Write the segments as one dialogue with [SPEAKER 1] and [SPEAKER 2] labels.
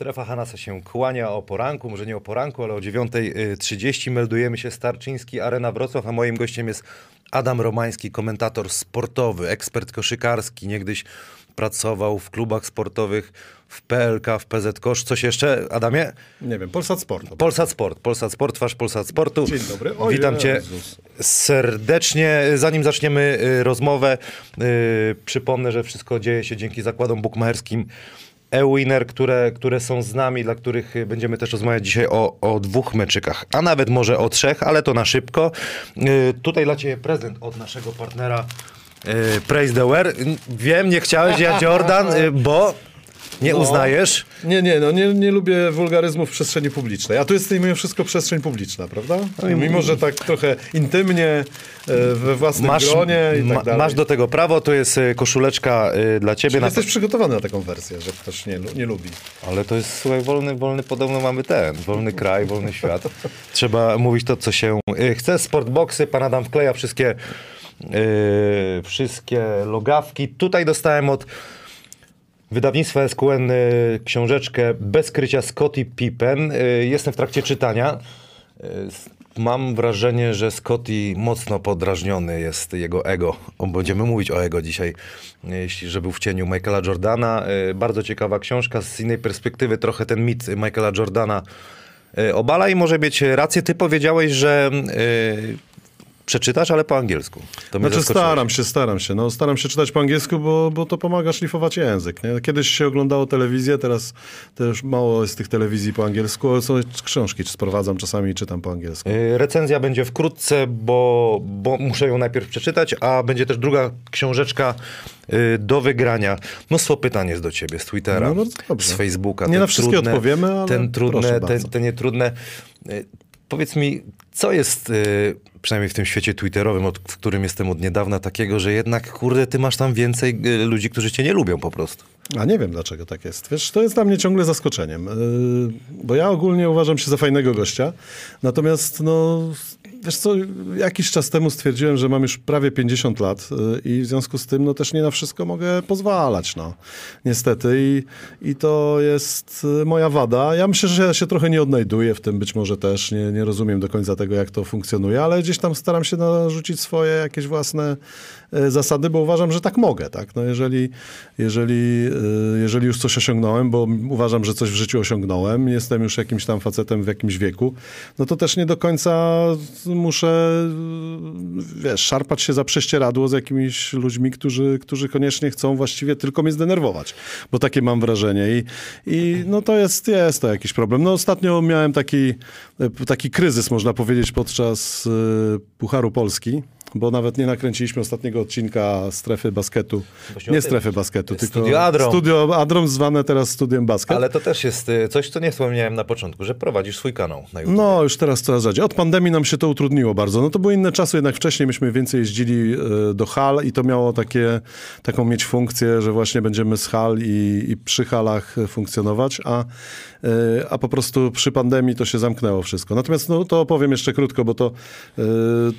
[SPEAKER 1] Strefa Hanasa się kłania o poranku, może nie o poranku, ale o 9.30 meldujemy się Starczyński, Arena Wrocław, a moim gościem jest Adam Romański, komentator sportowy, ekspert koszykarski, niegdyś pracował w klubach sportowych, w PLK, w PZ Kosz. Coś jeszcze, Adamie?
[SPEAKER 2] Nie wiem, Polsat Sport.
[SPEAKER 1] Polsat Sport, Polsat Sport, twarz Polsat Sportu.
[SPEAKER 2] Dzień dobry. O
[SPEAKER 1] Witam cię
[SPEAKER 2] Jezus.
[SPEAKER 1] serdecznie. Zanim zaczniemy y, rozmowę, y, przypomnę, że wszystko dzieje się dzięki zakładom bukmacherskim e-winner, które, które są z nami, dla których będziemy też rozmawiać dzisiaj o, o dwóch meczykach, a nawet może o trzech, ale to na szybko. Y, tutaj dla ciebie prezent od naszego partnera y, Praise the Wear. Wiem, nie chciałeś, ja Jordan, y, bo nie
[SPEAKER 2] No.
[SPEAKER 1] uznajesz.
[SPEAKER 2] Nie, nie, no nie, nie lubię wulgaryzmów w przestrzeni publicznej. A tu jest mimo wszystko przestrzeń publiczna, prawda? Mimo, że tak trochę intymnie, e, we własnym
[SPEAKER 1] Masz,
[SPEAKER 2] gronie i tak dalej.
[SPEAKER 1] masz do tego prawo, to jest y, koszuleczka y, dla ciebie.
[SPEAKER 2] Czyli
[SPEAKER 1] Na,
[SPEAKER 2] jesteś przygotowany na taką wersję, że ktoś nie, nie lubi.
[SPEAKER 1] ale to jest, słuchaj, wolny, wolny, podobno mamy ten, wolny kraj, wolny świat. Trzeba mówić to, co się chce. Sportboxy, pan Adam wkleja wszystkie, y, wszystkie logawki. Tutaj dostałem od wydawnictwa SQN y, książeczkę Bez krycia Scottie Pippen. Y, Jestem w trakcie czytania. Y, Mam wrażenie, że Scotty mocno podrażniony jest jego ego. Będziemy mówić o ego dzisiaj, jeśli że był w cieniu Michaela Jordana. Bardzo ciekawa książka, z innej perspektywy trochę ten mit Michaela Jordana obala i może mieć rację. Ty powiedziałeś, że przeczytasz, ale po angielsku. To
[SPEAKER 2] Znaczy staram się, staram się. No, staram się czytać po angielsku, bo, bo to pomaga szlifować język. Nie? Kiedyś się oglądało telewizję, teraz też mało jest tych telewizji po angielsku. ale Są książki, czy sprowadzam czasami i czytam po angielsku.
[SPEAKER 1] Y, Recenzja będzie wkrótce, bo, bo muszę ją najpierw przeczytać, a będzie też druga książeczka y, do wygrania. Mnóstwo pytań jest do ciebie z Twittera,
[SPEAKER 2] No dobrze.
[SPEAKER 1] z Facebooka.
[SPEAKER 2] Nie na wszystkie
[SPEAKER 1] trudne,
[SPEAKER 2] odpowiemy, ale
[SPEAKER 1] ten trudne, te, te nietrudne. Y, Powiedz mi, co jest, y, przynajmniej w tym świecie twitterowym, od, w którym jestem od niedawna, takiego, że jednak, kurde, ty masz tam więcej y, ludzi, którzy cię nie lubią po prostu.
[SPEAKER 2] A nie wiem, dlaczego tak jest. Wiesz, to jest dla mnie ciągle zaskoczeniem, yy, bo ja ogólnie uważam się za fajnego gościa, natomiast no, wiesz co, jakiś czas temu stwierdziłem, że mam już prawie 50 lat yy, i w związku z tym no też nie na wszystko mogę pozwalać, no. Niestety i, i to jest yy, moja wada. Ja myślę, że ja się trochę nie odnajduję w tym być może też, nie, nie rozumiem do końca tego, jak to funkcjonuje, ale gdzieś tam staram się narzucić swoje jakieś własne zasady, bo uważam, że tak mogę, tak? No jeżeli, jeżeli, e, jeżeli już coś osiągnąłem, bo uważam, że coś w życiu osiągnąłem, jestem już jakimś tam facetem w jakimś wieku, no to też nie do końca muszę, e, wiesz, szarpać się za prześcieradło z jakimiś ludźmi, którzy, którzy koniecznie chcą właściwie tylko mnie zdenerwować, bo takie mam wrażenie i, i no to jest, jest to jakiś problem. No ostatnio miałem taki, e, taki kryzys, można powiedzieć, podczas e, Pucharu Polski, bo nawet nie nakręciliśmy ostatniego odcinka strefy basketu.
[SPEAKER 1] Właśnie
[SPEAKER 2] Nie strefy basketu, tylko
[SPEAKER 1] Studio Adrom.
[SPEAKER 2] Studio Adrom zwane teraz studiem basket.
[SPEAKER 1] Ale to też jest y, coś, co nie wspomniałem na początku, że prowadzisz swój kanał na YouTube.
[SPEAKER 2] No, już teraz coraz rzadziej. Od pandemii nam się to utrudniło bardzo. No to były inne czasy, jednak wcześniej myśmy więcej jeździli e, do hal i to miało takie, taką mieć funkcję, że właśnie będziemy z hal i, i przy halach funkcjonować, a, a po prostu przy pandemii to się zamknęło wszystko. Natomiast no, to opowiem jeszcze krótko, bo to, e,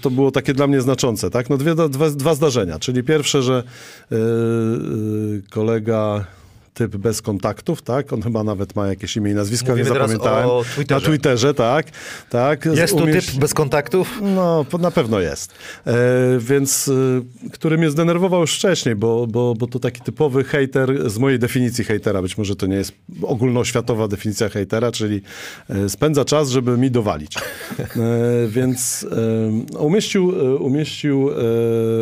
[SPEAKER 2] to było takie dla mnie znaczące. Tak? No dwie, dwa, dwa zdarzenia. Czyli pierwsze, że e, e, kolega typ bez kontaktów, tak? On chyba nawet ma jakieś imię i nazwisko,
[SPEAKER 1] Mówimy
[SPEAKER 2] nie zapamiętałem.
[SPEAKER 1] Twitterze.
[SPEAKER 2] Na Twitterze, tak. tak.
[SPEAKER 1] Jest tu
[SPEAKER 2] Umieść-
[SPEAKER 1] typ bez kontaktów?
[SPEAKER 2] no, na pewno jest. E, więc, e, który mnie zdenerwował już wcześniej, bo, bo, bo to taki typowy hejter z mojej definicji hejtera. Być może to nie jest ogólnoświatowa definicja hejtera, czyli e, spędza czas, żeby mi dowalić. E, więc e, umieścił, e, umieścił,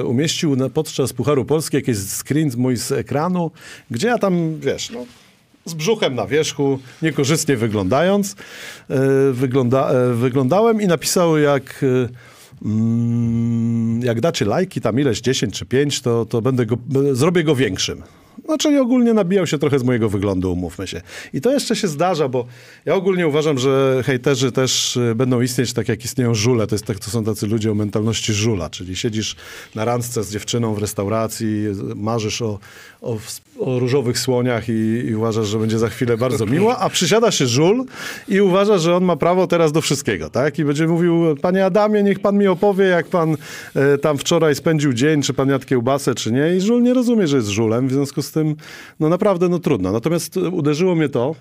[SPEAKER 2] umieścił na, podczas Pucharu Polski jakiś screen mój z ekranu, gdzie ja tam, wiesz, no, z brzuchem na wierzchu, niekorzystnie wyglądając, e, wygląda, e, wyglądałem i napisały jak, e, mm, jak dacie lajki, tam ileś 10 czy 5, to, to będę go, zrobię go większym. No, czyli ogólnie nabijał się trochę z mojego wyglądu, umówmy się. I to jeszcze się zdarza, bo ja ogólnie uważam, że hejterzy też y, będą istnieć tak, jak istnieją żule. To, jest tak, to są tacy ludzie o mentalności żula, czyli siedzisz na randce z dziewczyną w restauracji, marzysz o, o, o różowych słoniach i, i uważasz, że będzie za chwilę bardzo miło, a przysiada się żul i uważa, że on ma prawo teraz do wszystkiego, tak? I będzie mówił, panie Adamie, niech pan mi opowie, jak pan e, tam wczoraj spędził dzień, czy pan jadł kiełbasę, czy nie. I żul nie rozumie, że jest żulem, w związku z tym, no naprawdę, no trudno. Natomiast uderzyło mnie to,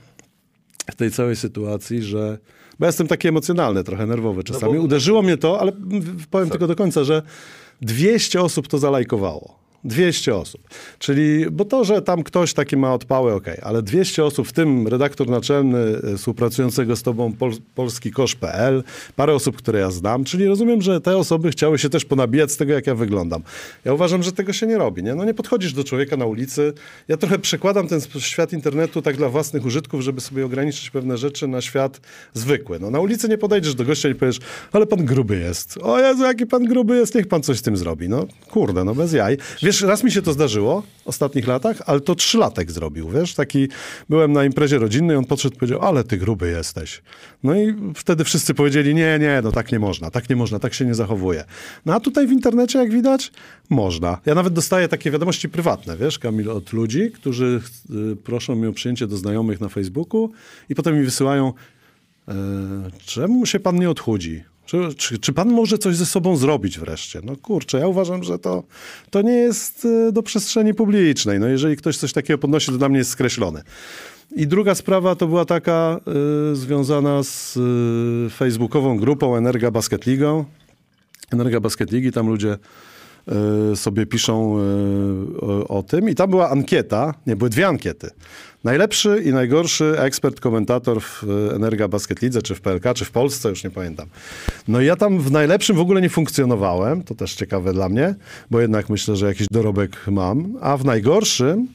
[SPEAKER 2] w tej całej sytuacji, że. Bo ja jestem taki emocjonalny, trochę nerwowy czasami.
[SPEAKER 1] bo-
[SPEAKER 2] Uderzyło mnie to, ale powiem tylko do końca, że 200 osób to zalajkowało. 200 osób. Czyli, bo to, że tam ktoś taki ma odpałę, okej, ale 200 osób, w tym redaktor naczelny e, współpracującego z tobą Pol, polskikosz.pl, parę osób, które ja znam, czyli rozumiem, że te osoby chciały się też ponabijać z tego, jak ja wyglądam. Ja uważam, że tego się nie robi, nie? No nie podchodzisz do człowieka na ulicy. Ja trochę przekładam ten świat internetu tak dla własnych użytków, żeby sobie ograniczyć pewne rzeczy na świat zwykły. No na ulicy nie podejdziesz do gościa i powiesz, ale pan gruby jest. O Jezu, jaki pan gruby jest, niech pan coś z tym zrobi. No kurde, no bez jaj. Wiesz, raz mi się to zdarzyło w ostatnich latach, ale to trzylatek zrobił, wiesz, taki, byłem na imprezie rodzinnej, on podszedł i powiedział, ale ty gruby jesteś. No i wtedy wszyscy powiedzieli, nie, nie, no tak nie można, tak nie można, tak się nie zachowuje. No a tutaj w internecie, jak widać, można. Ja nawet dostaję takie wiadomości prywatne, wiesz, Kamil, od ludzi, którzy y, proszą mnie o przyjęcie do znajomych na Facebooku i potem mi wysyłają, e, czemu się pan nie odchudzi? Czy, czy, czy pan może coś ze sobą zrobić wreszcie? No kurczę, ja uważam, że to, to nie jest e, do przestrzeni publicznej. No jeżeli ktoś coś takiego podnosi, to dla mnie jest skreślony. I druga sprawa to była taka y, związana z y, facebookową grupą Energa Basket Ligą. Energa Basket Ligi, tam ludzie y, sobie piszą y, o, o tym. I tam była ankieta, nie, były dwie ankiety. Najlepszy i najgorszy ekspert, komentator w y, Energa Basket Lidze, czy w PLK, czy w Polsce, już nie pamiętam. No i ja tam w najlepszym w ogóle nie funkcjonowałem, to też ciekawe dla mnie, bo jednak myślę, że jakiś dorobek mam, a w najgorszym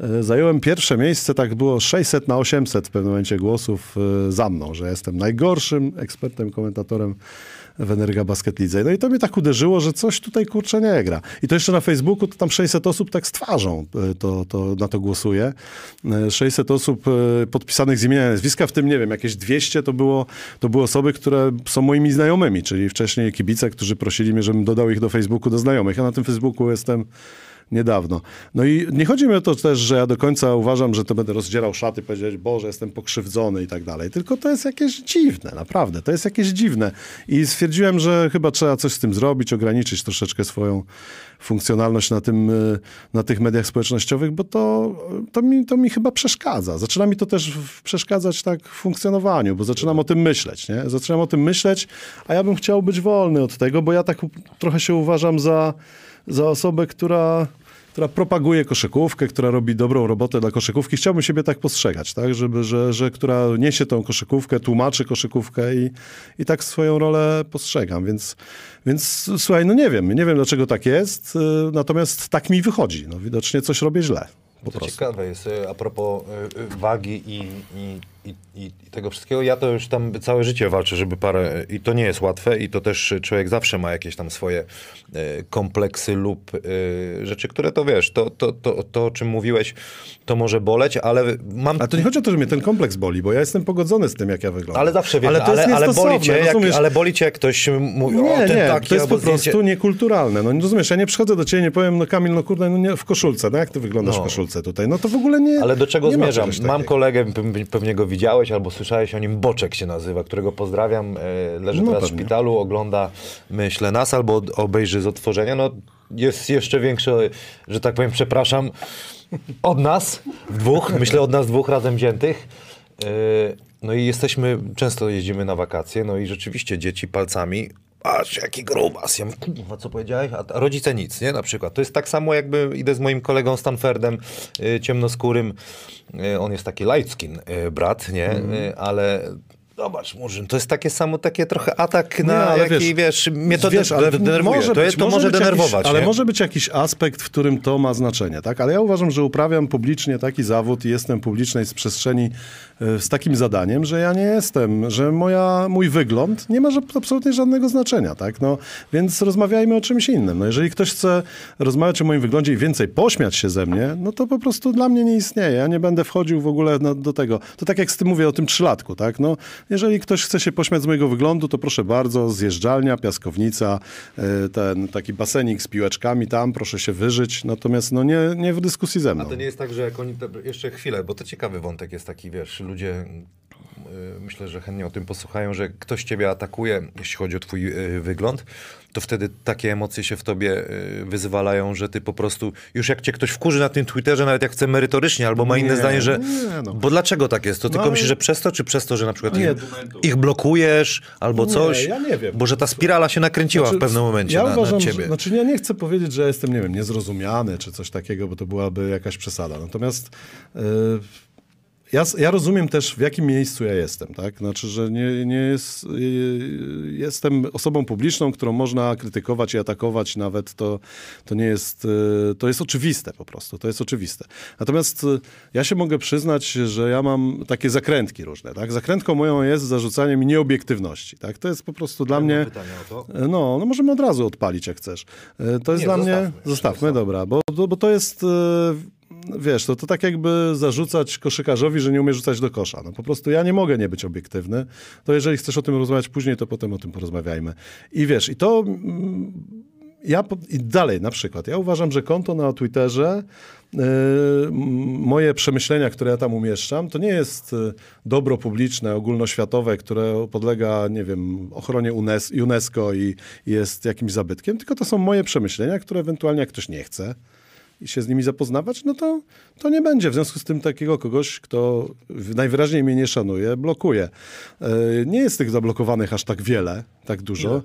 [SPEAKER 2] E, Zająłem pierwsze miejsce, tak było 600 na 800 w pewnym momencie głosów e, za mną, że jestem najgorszym ekspertem, komentatorem w Energa Basket Lidze. No i to mnie tak uderzyło, że coś tutaj kurczę nie gra. I to jeszcze na Facebooku, to tam 600 osób tak z twarzą e, to, to, na to głosuje. E, 600 osób e, podpisanych z imienia i nazwiska, w tym nie wiem, jakieś 200 to było, to były osoby, które są moimi znajomymi, czyli wcześniej kibice, którzy prosili mnie, żebym dodał ich do Facebooku do znajomych. Ja na tym Facebooku jestem niedawno. No i nie chodzi mi o to też, że ja do końca uważam, że to będę rozdzierał szaty i powiedzieć, Boże, jestem pokrzywdzony i tak dalej. Tylko to jest jakieś dziwne, naprawdę. To jest jakieś dziwne. I stwierdziłem, że chyba trzeba coś z tym zrobić, ograniczyć troszeczkę swoją funkcjonalność na, tym, y, na tych mediach społecznościowych, bo to, to, mi, to mi chyba przeszkadza. Zaczyna mi to też przeszkadzać tak w funkcjonowaniu, bo zaczynam o tym myśleć, nie? Zaczynam o tym myśleć, a ja bym chciał być wolny od tego, bo ja tak trochę się uważam za, za osobę, która która propaguje koszykówkę, która robi dobrą robotę dla koszykówki. Chciałbym siebie tak postrzegać, tak? Żeby, że, że która niesie tą koszykówkę, tłumaczy koszykówkę i, i tak swoją rolę postrzegam. Więc, więc słuchaj, no nie wiem, nie wiem dlaczego tak jest, y, natomiast tak mi wychodzi. No, widocznie coś robię źle. Po
[SPEAKER 1] To
[SPEAKER 2] prostu.
[SPEAKER 1] ciekawe jest, y, a propos y, wagi i, i, i, i tego wszystkiego. Ja to już tam całe życie walczę, żeby parę... I to nie jest łatwe i to też człowiek zawsze ma jakieś tam swoje y, kompleksy lub y, rzeczy, które to wiesz, to, to, to, to o czym mówiłeś, to może boleć, ale mam...
[SPEAKER 2] A to nie chodzi o to, że mnie ten kompleks boli, bo ja jestem pogodzony z tym, jak ja wyglądam.
[SPEAKER 1] Ale zawsze wiesz,
[SPEAKER 2] ale
[SPEAKER 1] ale,
[SPEAKER 2] to jest
[SPEAKER 1] ale, boli cię, jak, ale boli cię, jak ktoś mówi, o
[SPEAKER 2] Nie,
[SPEAKER 1] ten
[SPEAKER 2] nie,
[SPEAKER 1] taki,
[SPEAKER 2] to jest po prostu
[SPEAKER 1] zdjęcie.
[SPEAKER 2] niekulturalne. No rozumiesz, ja nie przychodzę do ciebie, nie powiem, no Kamil, no kurde, no nie, w koszulce, no jak ty wyglądasz
[SPEAKER 1] No.
[SPEAKER 2] w koszulce tutaj? No to w ogóle nie
[SPEAKER 1] Ale do czego
[SPEAKER 2] nie
[SPEAKER 1] zmierzam? Mam kolegę, pe- pewnie go widziałeś albo słyszałeś o nim, Boczek się nazywa, którego pozdrawiam. e, Leży
[SPEAKER 2] No
[SPEAKER 1] teraz w
[SPEAKER 2] pewnie.
[SPEAKER 1] szpitalu, ogląda, myślę, nas albo obejrzy z odtworzenia. No, jest jeszcze większe, że tak powiem, przepraszam, od nas, w dwóch, myślę od nas dwóch razem wziętych. E, No i jesteśmy, często jeździmy na wakacje, no i rzeczywiście dzieci palcami Aż jaki grubas. Ja mówię, kurwa, co powiedziałeś? A rodzice nic, nie? Na przykład. To jest tak samo, jakby idę z moim kolegą Stanfordem, y, ciemnoskórym. Y, on jest taki light skin y, brat, nie? Y, ale zobacz, Murzyn, to jest takie samo, takie trochę atak na
[SPEAKER 2] ale
[SPEAKER 1] jaki, wiesz, mnie to
[SPEAKER 2] wiesz, ale
[SPEAKER 1] de- denerwuje.
[SPEAKER 2] może
[SPEAKER 1] to,
[SPEAKER 2] być,
[SPEAKER 1] to może,
[SPEAKER 2] być
[SPEAKER 1] denerwować,
[SPEAKER 2] Jakiś, ale może być jakiś aspekt, w którym to ma znaczenie, tak? Ale ja uważam, że uprawiam publicznie taki zawód i jestem publicznej z przestrzeni e, z takim zadaniem, że ja nie jestem, że moja, mój wygląd nie ma absolutnie żadnego znaczenia, tak? No, więc rozmawiajmy o czymś innym. No, jeżeli ktoś chce rozmawiać o moim wyglądzie i więcej pośmiać się ze mnie, no to po prostu dla mnie nie istnieje. Ja nie będę wchodził w ogóle do tego. To tak jak z tym mówię o tym trzylatku, tak? No, jeżeli ktoś chce się pośmiać z mojego wyglądu, to proszę bardzo, zjeżdżalnia, piaskownica, e, ten taki basenik z piłeczkami tam, proszę się wyżyć, natomiast no nie, nie w dyskusji ze mną.
[SPEAKER 1] A to nie jest tak, że jak oni, jeszcze chwilę, bo to ciekawy wątek jest taki, wiesz, ludzie y, myślę, że chętnie o tym posłuchają, że ktoś ciebie atakuje, jeśli chodzi o twój y, wygląd, to wtedy takie emocje się w tobie y, wyzwalają, że ty po prostu, już jak cię ktoś wkurzy na tym Twitterze, nawet jak chce merytorycznie, albo ma inne
[SPEAKER 2] Nie,
[SPEAKER 1] zdanie, że...
[SPEAKER 2] nie, no.
[SPEAKER 1] Bo dlaczego tak jest? To tylko
[SPEAKER 2] No,
[SPEAKER 1] myślisz, że przez to, czy przez to, że na przykład
[SPEAKER 2] Nie.
[SPEAKER 1] ich, ich blokujesz, albo
[SPEAKER 2] Nie,
[SPEAKER 1] coś?
[SPEAKER 2] ja nie wiem.
[SPEAKER 1] Bo że ta spirala się nakręciła
[SPEAKER 2] Znaczy,
[SPEAKER 1] w pewnym momencie
[SPEAKER 2] ja
[SPEAKER 1] na,
[SPEAKER 2] uważam,
[SPEAKER 1] na
[SPEAKER 2] że,
[SPEAKER 1] ciebie.
[SPEAKER 2] znaczy ja nie chcę powiedzieć, że jestem, nie wiem, niezrozumiany czy coś takiego, bo to byłaby jakaś przesada. Natomiast yy, ja, ja rozumiem też, w jakim miejscu ja jestem, tak? Znaczy, że nie, nie jest, jestem osobą publiczną, którą można krytykować i atakować nawet, to, to nie jest, yy, to jest oczywiste po prostu, to jest oczywiste. Natomiast yy, ja się mogę przyznać, że ja mam takie zakrętki różne, tak? Zakrętką moją jest zarzucanie mi nieobiektywności, tak? To jest po prostu dla mnie...
[SPEAKER 1] pytania o to.
[SPEAKER 2] No, no możemy od razu odpalić, jak chcesz. E, To jest
[SPEAKER 1] Nie,
[SPEAKER 2] dla mnie...
[SPEAKER 1] zostawmy.
[SPEAKER 2] Zostawmy, dobra, bo, bo to jest... e, Wiesz, to, to tak jakby zarzucać koszykarzowi, że nie umie rzucać do kosza. No po prostu ja nie mogę nie być obiektywny. To jeżeli chcesz o tym rozmawiać później, to potem o tym porozmawiajmy. I wiesz, i to... mm, Ja i dalej na przykład, ja uważam, że konto na Twitterze, m, moje przemyślenia, które ja tam umieszczam, to nie jest e, dobro publiczne, ogólnoświatowe, które podlega, nie wiem, ochronie UNES- UNESCO i, i jest jakimś zabytkiem, tylko to są moje przemyślenia, które ewentualnie jak ktoś nie chce i się z nimi zapoznawać, no to, to nie będzie. W związku z tym takiego kogoś, kto najwyraźniej mnie nie szanuje, blokuje. E, Nie jest tych zablokowanych aż tak wiele, tak dużo.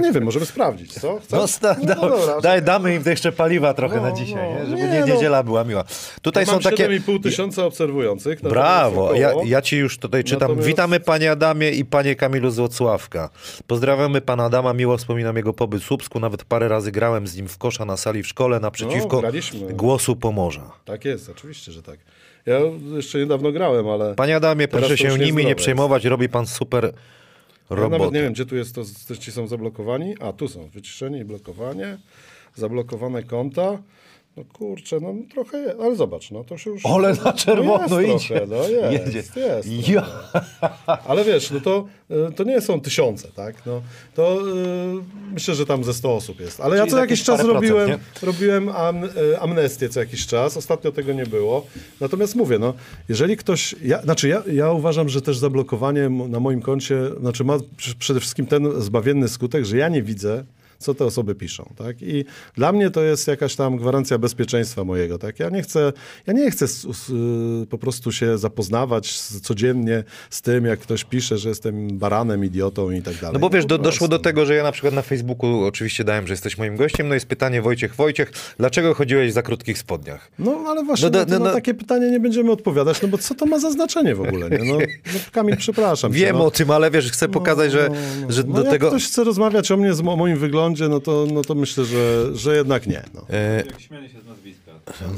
[SPEAKER 2] Nie wiem, możemy sprawdzić, co?
[SPEAKER 1] No, sta,
[SPEAKER 2] No
[SPEAKER 1] da,
[SPEAKER 2] dobra.
[SPEAKER 1] daj, damy im jeszcze paliwa trochę
[SPEAKER 2] No,
[SPEAKER 1] na dzisiaj,
[SPEAKER 2] no.
[SPEAKER 1] nie? żeby
[SPEAKER 2] Nie, no.
[SPEAKER 1] niedziela była miła. Tutaj
[SPEAKER 2] Mam
[SPEAKER 1] są takie...
[SPEAKER 2] 7,5 tysiąca obserwujących.
[SPEAKER 1] Brawo, ja, ja ci już tutaj czytam.
[SPEAKER 2] Natomiast-
[SPEAKER 1] Witamy panie Adamie i panie Kamilu z Włocławka. Pozdrawiamy pana Adama, miło wspominam jego pobyt w Słupsku, nawet parę razy grałem z nim w kosza na sali w szkole naprzeciwko
[SPEAKER 2] No,
[SPEAKER 1] głosu Pomorza.
[SPEAKER 2] Tak jest, oczywiście, że tak. Ja jeszcze niedawno grałem, ale
[SPEAKER 1] Panie Adamie, proszę się nimi nie przejmować, robi pan super
[SPEAKER 2] ja nawet nie wiem, gdzie tu jest to, to ci są zablokowani. A, tu są, wyciszenie i blokowanie, zablokowane konta. No kurczę, no trochę jest, ale zobacz, no to się już...
[SPEAKER 1] Ole na czerwono
[SPEAKER 2] no jest
[SPEAKER 1] idzie.
[SPEAKER 2] Trochę, no jest,
[SPEAKER 1] Jedzie.
[SPEAKER 2] jest.
[SPEAKER 1] Ja.
[SPEAKER 2] Ale wiesz, no to, y, to nie są tysiące, tak? No, to y, myślę, że tam ze 100 osób jest. Ale ja
[SPEAKER 1] Czyli
[SPEAKER 2] co
[SPEAKER 1] jakieś
[SPEAKER 2] jakiś czas
[SPEAKER 1] procent,
[SPEAKER 2] robiłem,
[SPEAKER 1] nie?
[SPEAKER 2] robiłem am, y, amnestię co jakiś czas. Ostatnio tego nie było. Natomiast mówię, no, jeżeli ktoś... Ja, znaczy ja, ja uważam, że też zablokowanie na moim koncie znaczy ma pr- przede wszystkim ten zbawienny skutek, że ja nie widzę co te osoby piszą, tak? I dla mnie to jest jakaś tam gwarancja bezpieczeństwa mojego, tak? Ja nie chcę, ja nie chcę y, po prostu się zapoznawać codziennie z tym, jak ktoś pisze, że jestem baranem, idiotą i tak dalej.
[SPEAKER 1] No bo wiesz, do, doszło do tego, że ja na przykład na Facebooku oczywiście dałem, że jesteś moim gościem, no jest pytanie Wojciech Wojciech, dlaczego chodziłeś za krótkich spodniach?
[SPEAKER 2] No ale właśnie
[SPEAKER 1] No,
[SPEAKER 2] no,
[SPEAKER 1] no, no,
[SPEAKER 2] na
[SPEAKER 1] no.
[SPEAKER 2] takie pytanie nie będziemy odpowiadać, no bo co to ma za znaczenie w ogóle, nie? No, no Kamil, przepraszam cię,
[SPEAKER 1] Wiem
[SPEAKER 2] no.
[SPEAKER 1] o tym, ale wiesz, chcę pokazać, że, że
[SPEAKER 2] no,
[SPEAKER 1] do
[SPEAKER 2] jak
[SPEAKER 1] tego...
[SPEAKER 2] ktoś chce rozmawiać o mnie, z, o moim wyglądzie, no to, no to myślę, że, że jednak nie. No.
[SPEAKER 1] E,
[SPEAKER 3] Jak śmianie się z nazwiska.